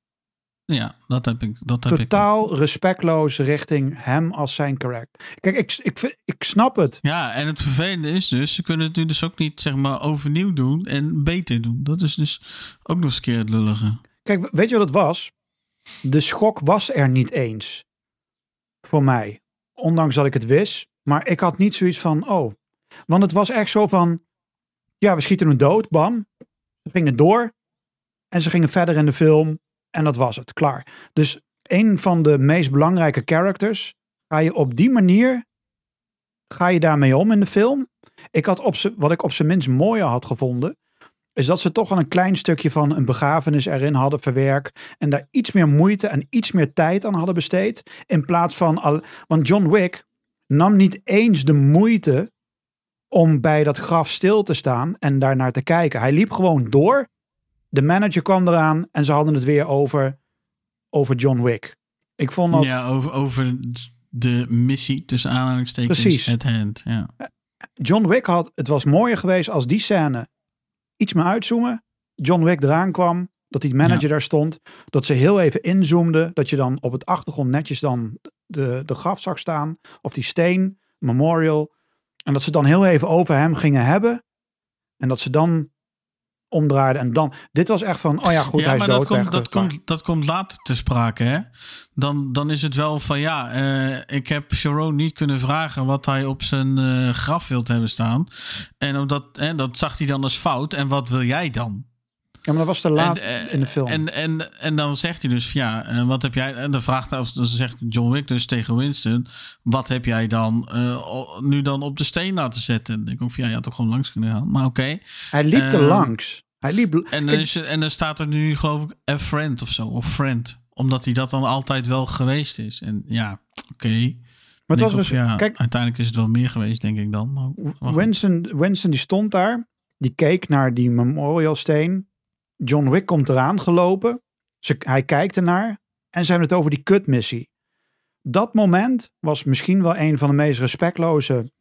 Ja, dat heb ik. Dat heb ik. Totaal respectloos richting hem als zijn karakter. Kijk, ik, ik, ik snap het. Ja, en het vervelende is dus, ze kunnen het nu dus ook niet zeg maar overnieuw doen en beter doen. Dat is dus ook nog eens een keer het lullige. Kijk, weet je wat het was? De schok was er niet eens. Voor mij. Ondanks dat ik het wist. Maar ik had niet zoiets van, oh. Want het was echt zo van, ja, we schieten hem dood, bam. Ze gingen door. En ze gingen verder in de film. En dat was het, klaar. Dus een van de meest belangrijke characters, ga je op die manier, ga je daarmee om in de film. Ik had op wat ik op zijn minst mooier had gevonden, is dat ze toch al een klein stukje van een begrafenis erin hadden verwerkt. En daar iets meer moeite en iets meer tijd aan hadden besteed. In plaats van al. Want John Wick nam niet eens de moeite om bij dat graf stil te staan en daarnaar te kijken. Hij liep gewoon door. De manager kwam eraan en ze hadden het weer over, over John Wick. Ik vond dat. Ja, over, over de missie tussen aanhalingstekens Precies. at hand. Ja. John Wick had. Het was mooier geweest als die scène iets meer uitzoomen. John Wick eraan kwam. Dat die manager Ja. daar stond. Dat ze heel even inzoomden. Dat je dan op het achtergrond netjes dan de, de graf zag staan. Of die steen, memorial. En dat ze dan heel even over hem gingen hebben. En dat ze dan omdraaide en dan... Dit was echt van, oh ja, goed, hij is maar dood. dat komt, dat, komt, dat komt later te sprake, hè? Dan, dan is het wel van ja, eh, ik heb Sharon niet kunnen vragen wat hij op zijn eh, graf wilt hebben staan. En omdat, hè, dat zag hij dan als fout. En wat wil jij dan? Ja, maar dat was te laat En, eh, in de film. En, en, en dan zegt hij dus, ja, eh, wat heb jij... En dan vraagt hij, of dan zegt John Wick dus tegen Winston... wat heb jij dan eh, nu dan op de steen laten zetten? En denk ik van, ja, je had ook gewoon langs kunnen gaan. Maar oké. hij liep er eh, langs. Hij liep... En, dan is er- en dan staat er nu, geloof ik, a friend of zo. Of friend. Omdat hij dat dan altijd wel geweest is. En ja, oké. maar het Denk was dus... ja, kijk, uiteindelijk is het wel meer geweest, denk ik dan. Maar. Winston, Winston die stond daar. Die keek naar die memorialsteen. John Wick komt eraan gelopen. Ze, hij kijkt ernaar. En ze hebben het over die kutmissie. Dat moment was misschien wel een van de meest respectloze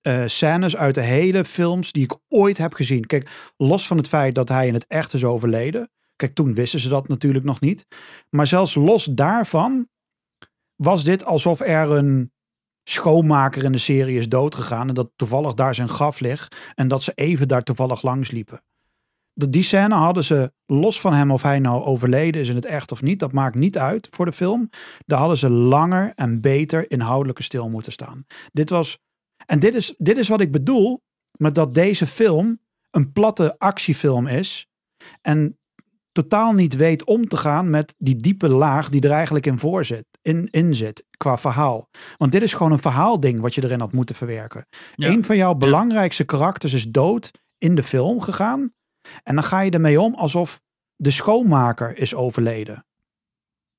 eh, scènes uit de hele films die ik ooit heb gezien. Kijk, los van het feit dat hij in het echt is overleden. Kijk, toen wisten ze dat natuurlijk nog niet. Maar zelfs los daarvan was dit alsof er een schoonmaker in de serie is doodgegaan. En dat toevallig daar zijn graf ligt. En dat ze even daar toevallig langs liepen. Die scène hadden ze, los van hem of hij nou overleden is in het echt of niet. Dat maakt niet uit voor de film. Daar hadden ze langer en beter inhoudelijker stil moeten staan. Dit was, en dit is, dit is wat ik bedoel met dat deze film een platte actiefilm is. En totaal niet weet om te gaan met die diepe laag die er eigenlijk in, voor zit, in, in zit qua verhaal. Want dit is gewoon een verhaalding wat je erin had moeten verwerken. Ja. Een van jouw belangrijkste karakters is dood in de film gegaan. En dan ga je ermee om alsof de schoonmaker is overleden.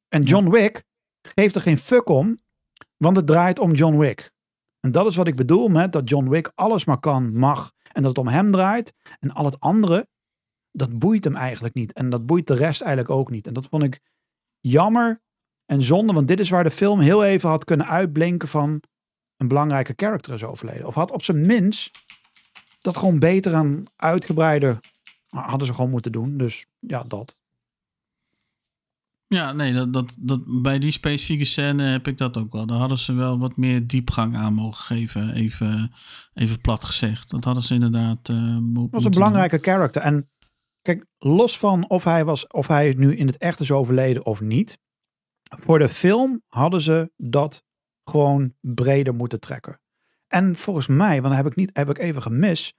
En John Wick geeft er geen fuck om, want het draait om John Wick. En dat is wat ik bedoel met dat John Wick alles maar kan, mag. En dat het om hem draait. En al het andere, dat boeit hem eigenlijk niet. En dat boeit de rest eigenlijk ook niet. En dat vond ik jammer en zonde. Want dit is waar de film heel even had kunnen uitblinken van een belangrijke character is overleden. Of had op zijn minst dat gewoon beter en uitgebreider hadden ze gewoon moeten doen. Dus ja, dat. Ja, nee, dat, dat, dat, bij die specifieke scène heb ik dat ook wel. Daar hadden ze wel wat meer diepgang aan mogen geven. Even, even plat gezegd. Dat hadden ze inderdaad. eh Het was een belangrijke character. En kijk, los van of hij, was, of hij nu in het echt is overleden of niet. Voor de film hadden ze dat gewoon breder moeten trekken. En volgens mij, want dat heb ik, niet, heb ik even gemist.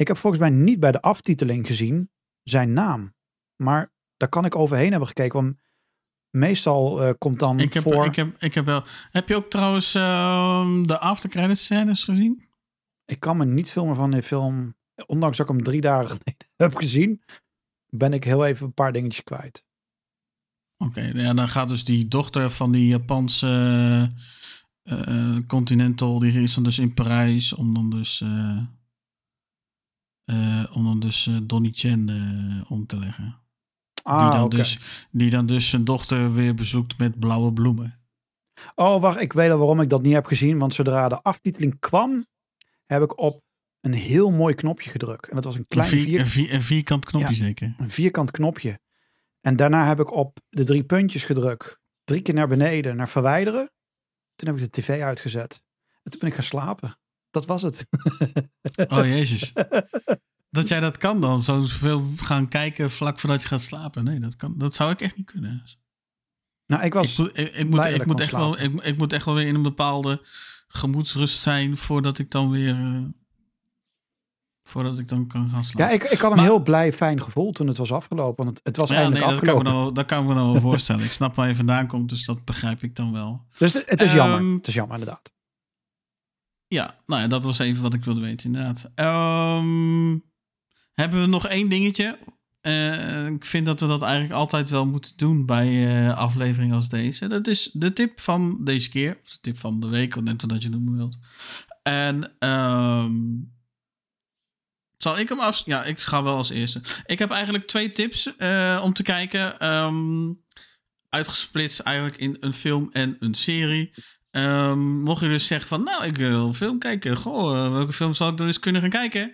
Ik heb volgens mij niet bij de aftiteling gezien zijn naam. Maar daar kan ik overheen hebben gekeken. Want meestal eh, komt dan Ik heb, voor... ik, heb, ik heb wel. Heb je ook trouwens ehm, de aftercredit scènes gezien? Ik kan me niet veel meer van die film, ondanks dat ik hem drie dagen [laughs] geleden heb gezien, ben ik heel even een paar dingetjes kwijt. Oké, ja, dan gaat dus die dochter van die Japanse eh, eh, Continental, die is dan dus in Parijs om dan dus, eh, om dan dus eh, Donnie Chen eh, om te leggen. Ah, die, dan dus, die dan dus zijn dochter weer bezoekt met blauwe bloemen. Oh, wacht, ik weet al waarom ik dat niet heb gezien, want zodra de aftiteling kwam, heb ik op een heel mooi knopje gedrukt. En dat was een Een, klein vier, vier, een, vier- een vierkant knopje zeker. een vierkant knopje. En daarna heb ik op de drie puntjes gedrukt. Drie keer naar beneden, naar verwijderen. Toen heb ik de tv uitgezet. En toen ben ik gaan slapen. Dat was het. Oh jezus. dat jij dat kan dan, zoveel gaan kijken vlak voordat je gaat slapen. Nee, dat, kan, dat zou ik echt niet kunnen. Nou, ik was... ik, moet, ik, ik, moet, ik, echt wel, ik, ik moet echt wel weer in een bepaalde gemoedsrust zijn voordat ik dan weer. eh, voordat ik dan kan gaan slapen. Ja, ik, ik had een Maar- heel blij, fijn gevoel toen het was afgelopen. Want het, het was Ja, nee, dat kan, ik me afgelopen. nou, dat kan ik me nou wel voorstellen. Ik snap waar je vandaan komt, dus dat begrijp ik dan wel. Dus het, het is jammer. Ehm, Het is jammer, inderdaad. Ja, nou ja, dat was even wat ik wilde weten, inderdaad. Ehm, hebben we nog één dingetje? Eh, ik vind dat we dat eigenlijk altijd wel moeten doen bij eh, afleveringen als deze. Dat is de tip van deze keer. Of de tip van de week, of net wat je noemen wilt. En ehm, zal ik hem af... Ja, ik ga wel als eerste. Ik heb eigenlijk twee tips eh, om te kijken. Ehm, uitgesplitst eigenlijk in een film en een serie. Ehm, mocht je dus zeggen van, nou, ik wil film kijken. Goh, eh, welke film zou ik dan eens kunnen gaan kijken?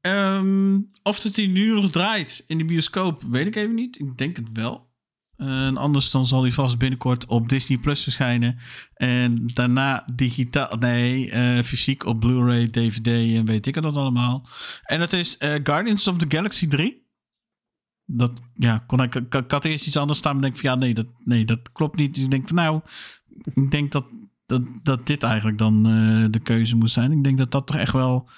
Ehm, of dat die nu nog draait in de bioscoop, weet ik even niet. Ik denk het wel. En anders dan zal hij vast binnenkort op Disney Plus verschijnen. En daarna digitaal, nee, eh, fysiek op Blu-ray, DVD en weet ik het allemaal. En dat is eh, Guardians of the Galaxy 3. Dat, ja, kon ik, ik, ik had eerst iets anders staan, maar denk van ja, nee, dat, nee, dat klopt niet. Dus ik denk van nou, ik denk dat, dat, dat dit eigenlijk dan eh, de keuze moet zijn. Ik denk dat dat toch echt wel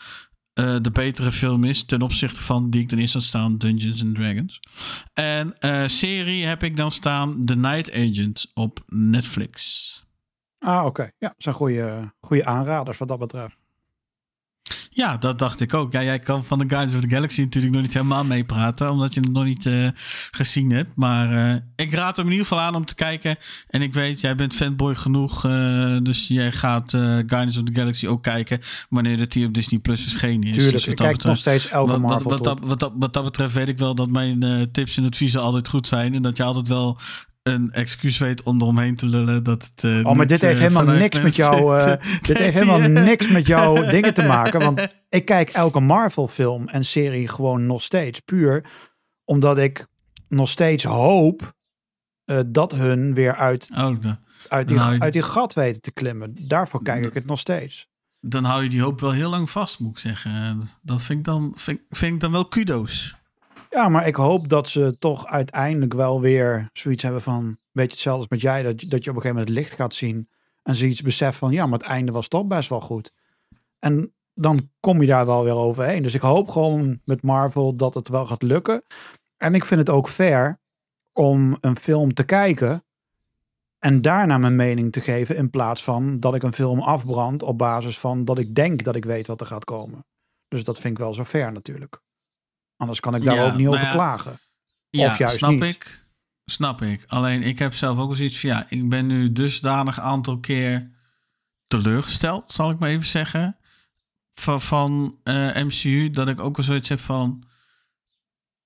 eh, de betere film is ten opzichte van die ik dan eerst had staan, Dungeons and Dragons. En eh, serie heb ik dan staan The Night Agent op Netflix. Ah, oké. Ja, dat zijn goede, goede aanraders wat dat betreft. Ja, dat dacht ik ook. Ja, jij kan van de Guardians of the Galaxy natuurlijk nog niet helemaal meepraten, omdat je het nog niet eh, gezien hebt. Maar uh, ik raad hem in ieder geval aan om te kijken. En ik weet, jij bent fanboy genoeg, uh, dus jij gaat Guardians of the Galaxy ook kijken wanneer het hier op Disney Plus verschenen is. Tuurlijk, dus ik kijk nog steeds elke wat, top. wat, wat, wat dat betreft weet ik wel dat mijn tips en adviezen altijd goed zijn. En dat je altijd wel een excuus weet om eromheen te lullen. Dat het, uh, oh, maar [laughs] dit heeft helemaal niks met jou. Uh, dit heeft helemaal niks met jouw [laughs] dingen te maken. Want ik kijk elke Marvel-film en serie gewoon nog steeds puur omdat ik nog steeds hoop uh, dat hun weer uit, oh, de, uit, die, je, uit die gat weten te klimmen. Daarvoor kijk ik het nog steeds. Dan hou je die hoop wel heel lang vast, moet ik zeggen. Dat vind ik dan, vind, vind ik dan wel kudo's. Ja, maar ik hoop dat ze toch uiteindelijk wel weer zoiets hebben van, een beetje hetzelfde als met jij, dat, dat je op een gegeven moment het licht gaat zien en zoiets beseft van, ja, maar het einde was toch best wel goed. En dan kom je daar wel weer overheen. Dus ik hoop gewoon met Marvel dat het wel gaat lukken. En ik vind het ook fair om een film te kijken en daarna mijn mening te geven in plaats van dat ik een film afbrand op basis van dat ik denk dat ik weet wat er gaat komen. Dus dat vind ik wel zo fair natuurlijk. Anders kan ik daar ja, ook niet over ja, klagen. Ja, of juist snap niet. ik. Snap ik. Alleen ik heb zelf ook wel zoiets van ja, ik ben nu dusdanig aantal keer teleurgesteld, zal ik maar even zeggen. Van, van uh, MCU, dat ik ook wel zoiets heb van.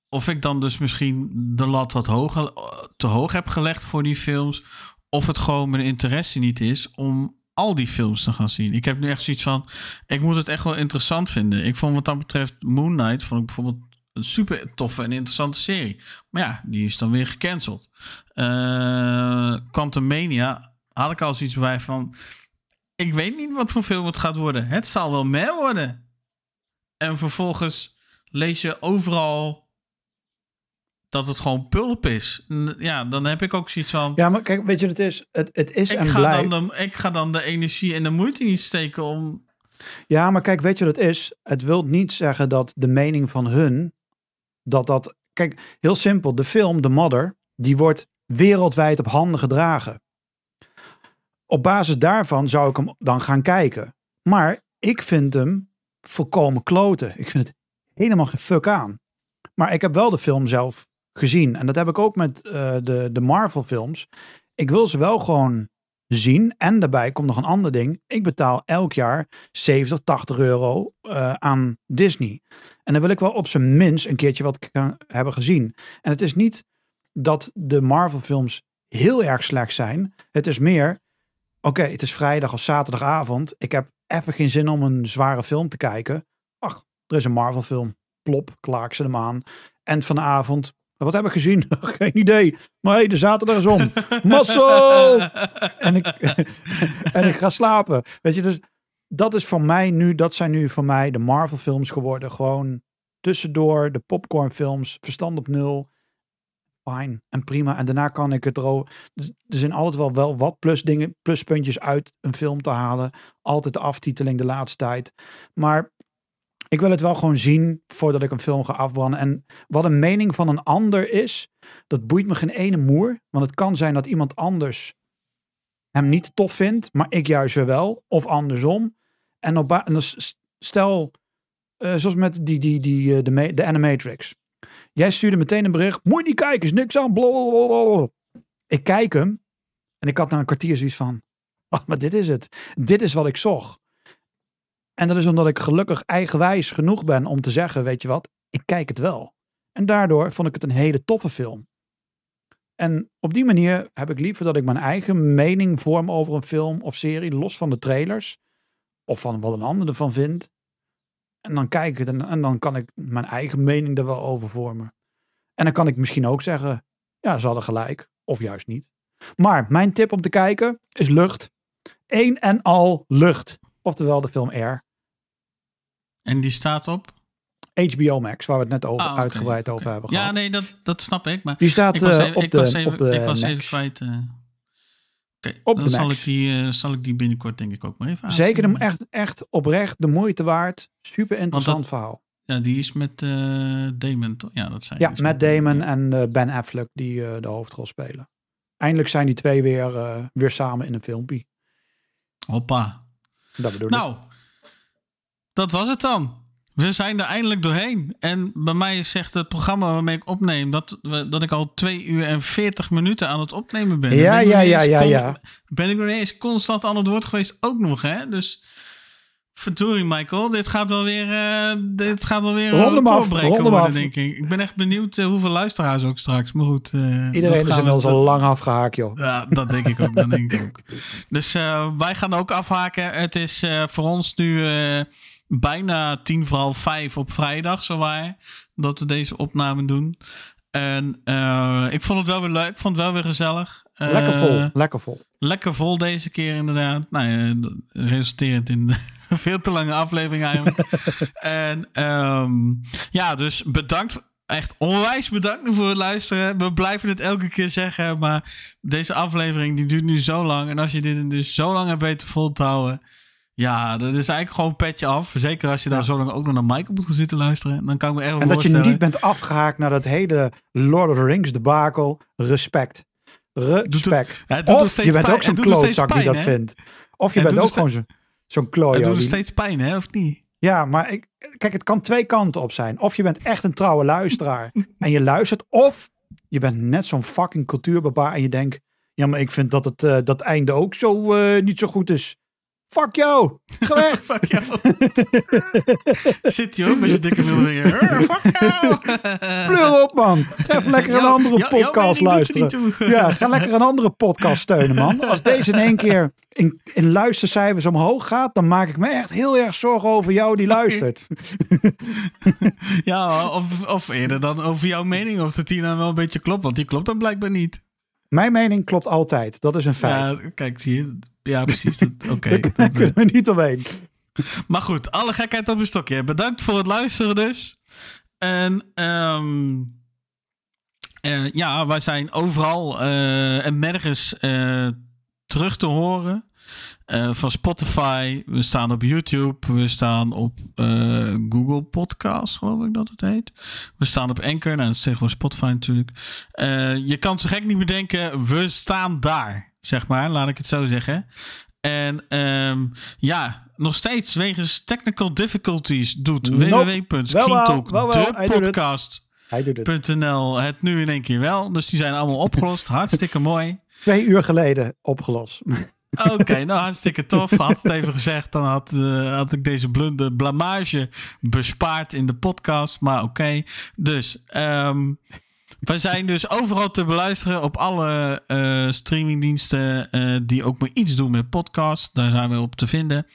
Of ik dan dus misschien de lat wat hoger, te hoog heb gelegd voor die films. Of het gewoon mijn interesse niet is om al die films te gaan zien. Ik heb nu echt zoiets van. Ik moet het echt wel interessant vinden. Ik vond wat dat betreft Moon Knight. Vond ik bijvoorbeeld een super toffe en interessante serie. Maar ja, die is dan weer gecanceld. Uh, Quantum Mania had ik al zoiets bij van. Ik weet niet wat voor film het gaat worden. Het zal wel meer worden. En vervolgens lees je overal dat het gewoon pulp is. Ja, dan heb ik ook zoiets van. Ja, maar kijk, weet je, het is, het, het is ik en ga blijft. Dan de, ik ga dan de energie en de moeite niet steken om. Ja, maar kijk, weet je wat het is? Het wil niet zeggen dat de mening van hun dat dat. Kijk, heel simpel. De film The Mother, die wordt wereldwijd op handen gedragen. Op basis daarvan zou ik hem dan gaan kijken. Maar ik vind hem volkomen kloten. Ik vind het helemaal geen fuck aan. Maar ik heb wel de film zelf gezien. En dat heb ik ook met uh, de, de Marvel films. Ik wil ze wel gewoon zien. En daarbij komt nog een ander ding. Ik betaal elk jaar 70, 80 euro uh, aan Disney. En dan wil ik wel op zijn minst een keertje wat hebben gezien. En het is niet dat de Marvel films heel erg slecht zijn. Het is meer, oké, het is vrijdag of zaterdagavond. Ik heb even geen zin om een zware film te kijken. Ach, er is een Marvel film. Plop, klaar ik ze hem aan. En vanavond, wat heb ik gezien? [laughs] Geen idee. Maar hey, de zaterdag is om. [laughs] Muscle! en, ik, [laughs] en ik ga slapen. Weet je, dus dat is voor mij nu, dat zijn nu voor mij de Marvel films geworden. Gewoon tussendoor de popcorn films, verstand op nul. Fijn en prima. En daarna kan ik het er Dus er zijn altijd wel, wel wat plus dingen, pluspuntjes uit een film te halen. Altijd de aftiteling de laatste tijd. Maar ik wil het wel gewoon zien voordat ik een film ga afbranden. En wat een mening van een ander is, dat boeit me geen ene moer. Want het kan zijn dat iemand anders hem niet tof vindt, maar ik juist weer wel. Of andersom. En, stel, uh, zoals met die, die, die, uh, de, de Animatrix. Jij stuurde meteen een bericht. Moet je niet kijken, is niks aan. Ik kijk hem. En ik had na een kwartier zoiets van. [laughs] Oh, maar dit is het. Dit is wat ik zocht. En dat is omdat ik gelukkig eigenwijs genoeg ben om te zeggen, weet je wat, ik kijk het wel. En daardoor vond ik het een hele toffe film. En op die manier heb ik liever dat ik mijn eigen mening vorm over een film of serie, los van de trailers. Of van wat een ander ervan vindt. En dan kijk ik het en, dan kan ik mijn eigen mening er wel over vormen. En dan kan ik misschien ook zeggen, ja, ze hadden gelijk. of juist niet. Maar mijn tip om te kijken is Lucht. Eén en al Lucht. Oftewel de film Air. En die staat op? HBO Max, waar we het net over, Ah, uitgebreid over hebben Ja, gehad. nee, dat, dat snap ik. Maar Die staat ik was eh, even, op, ik de, was even, op de ik was even kwijt. eh. Oké, Op dan zal ik, die, eh, zal ik die binnenkort denk ik ook maar even Zeker aanzetten. hem echt, echt oprecht de moeite waard. Super interessant dat- verhaal. Ja, die is met eh Damon. Ja, dat zijn Ja, dus met Damon en Ben Affleck die de hoofdrol spelen. Eindelijk zijn die twee weer, weer samen in een filmpje. Hoppa. Dat bedoel ik. Dat was het dan. We zijn er eindelijk doorheen. En bij mij zegt het programma waarmee ik opneem dat, dat ik al 2 uur en 40 minuten aan het opnemen ben. Ja, ben ja, ja, ja, ja. Ben ik nog eens constant aan het woord geweest, ook nog, hè? Dus. Verdorie, Michael. Dit gaat wel weer, eh, dit gaat wel weer een rond hem worden, af. denk ik. Ik ben echt benieuwd eh, hoeveel luisteraars ook straks. Maar goed. eh, Iedereen is inmiddels al lang afgehaakt, joh. ja, dat denk ik ook. Dat denk ik ook. Dus eh, wij gaan ook afhaken. Het is eh, voor ons nu eh, bijna tien voor half vijf op vrijdag, zowaar. Dat we deze opname doen. En eh, ik vond het wel weer leuk. Ik vond het wel weer gezellig. Eh, Lekker vol, lekker vol. Lekker vol deze keer inderdaad. Nou ja, resulterend in een [laughs] veel te lange aflevering eigenlijk. [laughs] en ehm, ja, dus bedankt. Echt onwijs bedankt voor het luisteren. We blijven het elke keer zeggen. Maar deze aflevering die duurt nu zo lang. En als je dit dus zo lang hebt weten vol te houden. Ja, dat is eigenlijk gewoon een petje af. Zeker als je daar zo lang ook nog naar Michael moet gaan zitten luisteren. Dan kan ik me wel En dat je niet bent afgehaakt naar dat hele Lord of the Rings debakel. Respect. Respect. het Of je bent ook zo'n klootzak die dat hè? vindt. Of je bent ook gewoon zo- zo'n klojo. Het doet die- steeds pijn, hè? Of niet? Ja, maar ik, kijk, het kan twee kanten op zijn. Of je bent echt een trouwe luisteraar [laughs] en je luistert. Of je bent net zo'n fucking cultuurbarbaar en je denkt... Ja, maar ik vind dat het eh, dat einde ook zo eh, niet zo goed is. Fuck jou! Ga weg! [laughs] Fuck jou. [laughs] Zit je ook met je dikke middelvinger. [laughs] Fuck jou. Pleur op, man. Ga even lekker een Jou- andere jou- jouw podcast er luisteren. niet toe. Ja, ga lekker een andere podcast steunen, man. Als deze in één keer in, in luistercijfers omhoog gaat, dan maak ik me echt heel erg zorgen over jou die luistert. Ja, of, of eerder dan over jouw mening. Of dat die nou wel een beetje klopt. Want die klopt dan blijkbaar niet. Mijn mening klopt altijd. Dat is een feit. Ja, kijk, zie je. Ja, precies. [laughs] Oké. Daar dat- kunnen we niet omheen. Maar goed, alle gekheid op een stokje. Bedankt voor het luisteren dus. En ehm, eh, ja, wij zijn overal eh, en nergens eh, terug te horen. Van Spotify, we staan op YouTube, we staan op Google Podcast, geloof ik dat het heet. We staan op Anchor, nou dat is tegenwoordig Spotify natuurlijk. Je kan zo gek niet bedenken, we staan daar, zeg maar, laat ik het zo zeggen. En ehm, ja, nog steeds wegens technical difficulties doet Nope. www.screentalk, Wel, wel, wel, de hij doet het. podcast. Hij doet het. .nl het nu in één keer wel. Dus die zijn allemaal opgelost. Hartstikke [laughs] mooi. Twee uur geleden opgelost. Oké, nou hartstikke tof. Had het even gezegd, dan had, eh, had ik deze blunde blamage bespaard in de podcast. Maar oké. Dus ehm wij zijn dus overal te beluisteren op alle eh, streamingdiensten eh, die ook maar iets doen met podcast. Daar zijn we op te vinden.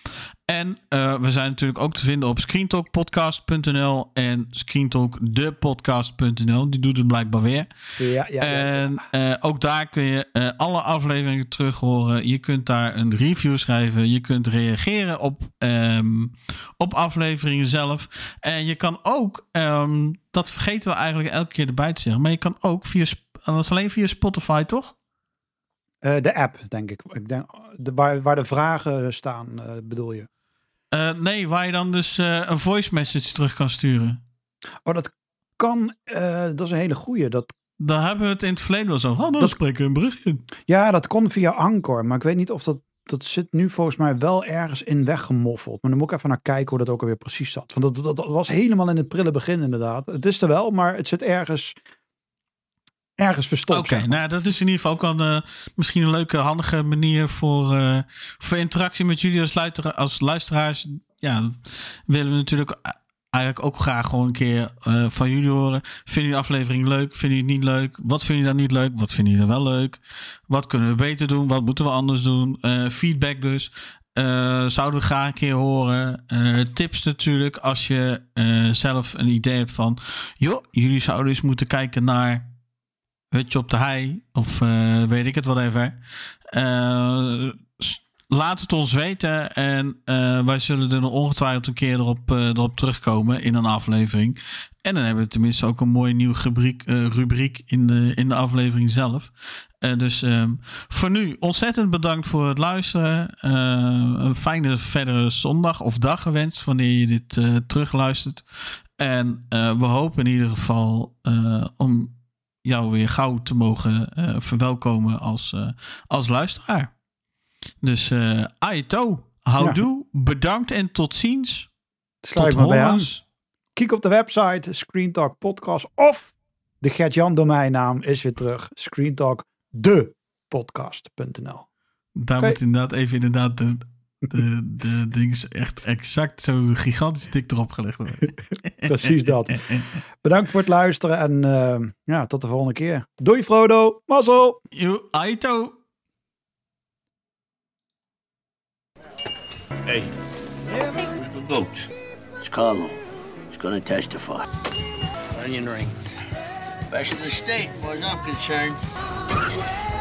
En eh, we zijn natuurlijk ook te vinden op screentalkpodcast.nl en screentalkdepodcast.nl. Die doet het blijkbaar weer. Ja, ja, ja. En eh, ook daar kun je eh, alle afleveringen terug horen. Je kunt daar een review schrijven. Je kunt reageren op, ehm, op afleveringen zelf. En je kan ook, ehm, dat vergeten we eigenlijk elke keer erbij te zeggen. Maar je kan ook via, dat is alleen via Spotify, toch? De app, denk ik. ik denk, de, waar, waar de vragen staan, bedoel je? Eh, nee, waar je dan dus eh, een voice message terug kan sturen. Oh, dat kan. eh, dat is een hele goeie. Dat, Daar hebben we het in het verleden wel zo. Oh, dan Dat- spreken we een berichtje. ja, dat kon via Anchor. Maar ik weet niet of dat. Dat zit nu volgens mij wel ergens in weggemoffeld. Maar dan moet ik even naar kijken hoe dat ook alweer precies zat. Want dat, dat, dat was helemaal in het prille begin inderdaad. Het is er wel, maar het zit ergens. Ergens verstopt. Oké, nou dat is in ieder geval ook al eh, misschien een leuke, handige manier voor, eh, voor interactie met jullie als, luistera- als luisteraars. Ja, willen we natuurlijk eigenlijk ook graag gewoon een keer eh, van jullie horen. Vinden jullie de aflevering leuk? Vinden jullie het niet leuk? Wat vinden jullie dan niet leuk? Wat vinden jullie dan wel leuk? Wat kunnen we beter doen? Wat moeten we anders doen? Feedback dus. Zouden we graag een keer horen. Tips natuurlijk. Als je zelf een idee hebt van... joh, jullie zouden eens moeten kijken naar Hutje op de Hei of eh, weet ik het wat even. Eh, laat het ons weten en eh, wij zullen er ongetwijfeld een keer erop, erop terugkomen in een aflevering. En dan hebben we tenminste ook een mooi nieuw rubriek, rubriek in, de, in de aflevering zelf. Dus ehm, voor nu ontzettend bedankt voor het luisteren. Een fijne verdere zondag of dag gewenst wanneer je dit terugluistert. En we hopen in ieder geval om jou weer gauw te mogen eh, verwelkomen als, eh, als luisteraar. Dus eh Aito, houdoe, bedankt en tot ziens. Sluit tot horens. Kijk op de website Screen Talk Podcast of de Gert-Jan domeinnaam is weer terug. Screen Talk de podcast.nl. Daar moet inderdaad even inderdaad de, de, de ding echt exact zo gigantisch dik erop gelegd. [laughs] Precies dat. Bedankt voor het luisteren en eh, ja, tot de volgende keer. Doei Frodo, mazzel! Yo, Aito. Hey. Where's the goat? It's Carlo. He's gonna testify. Onion rings. Best in the state, as far as I'm concerned.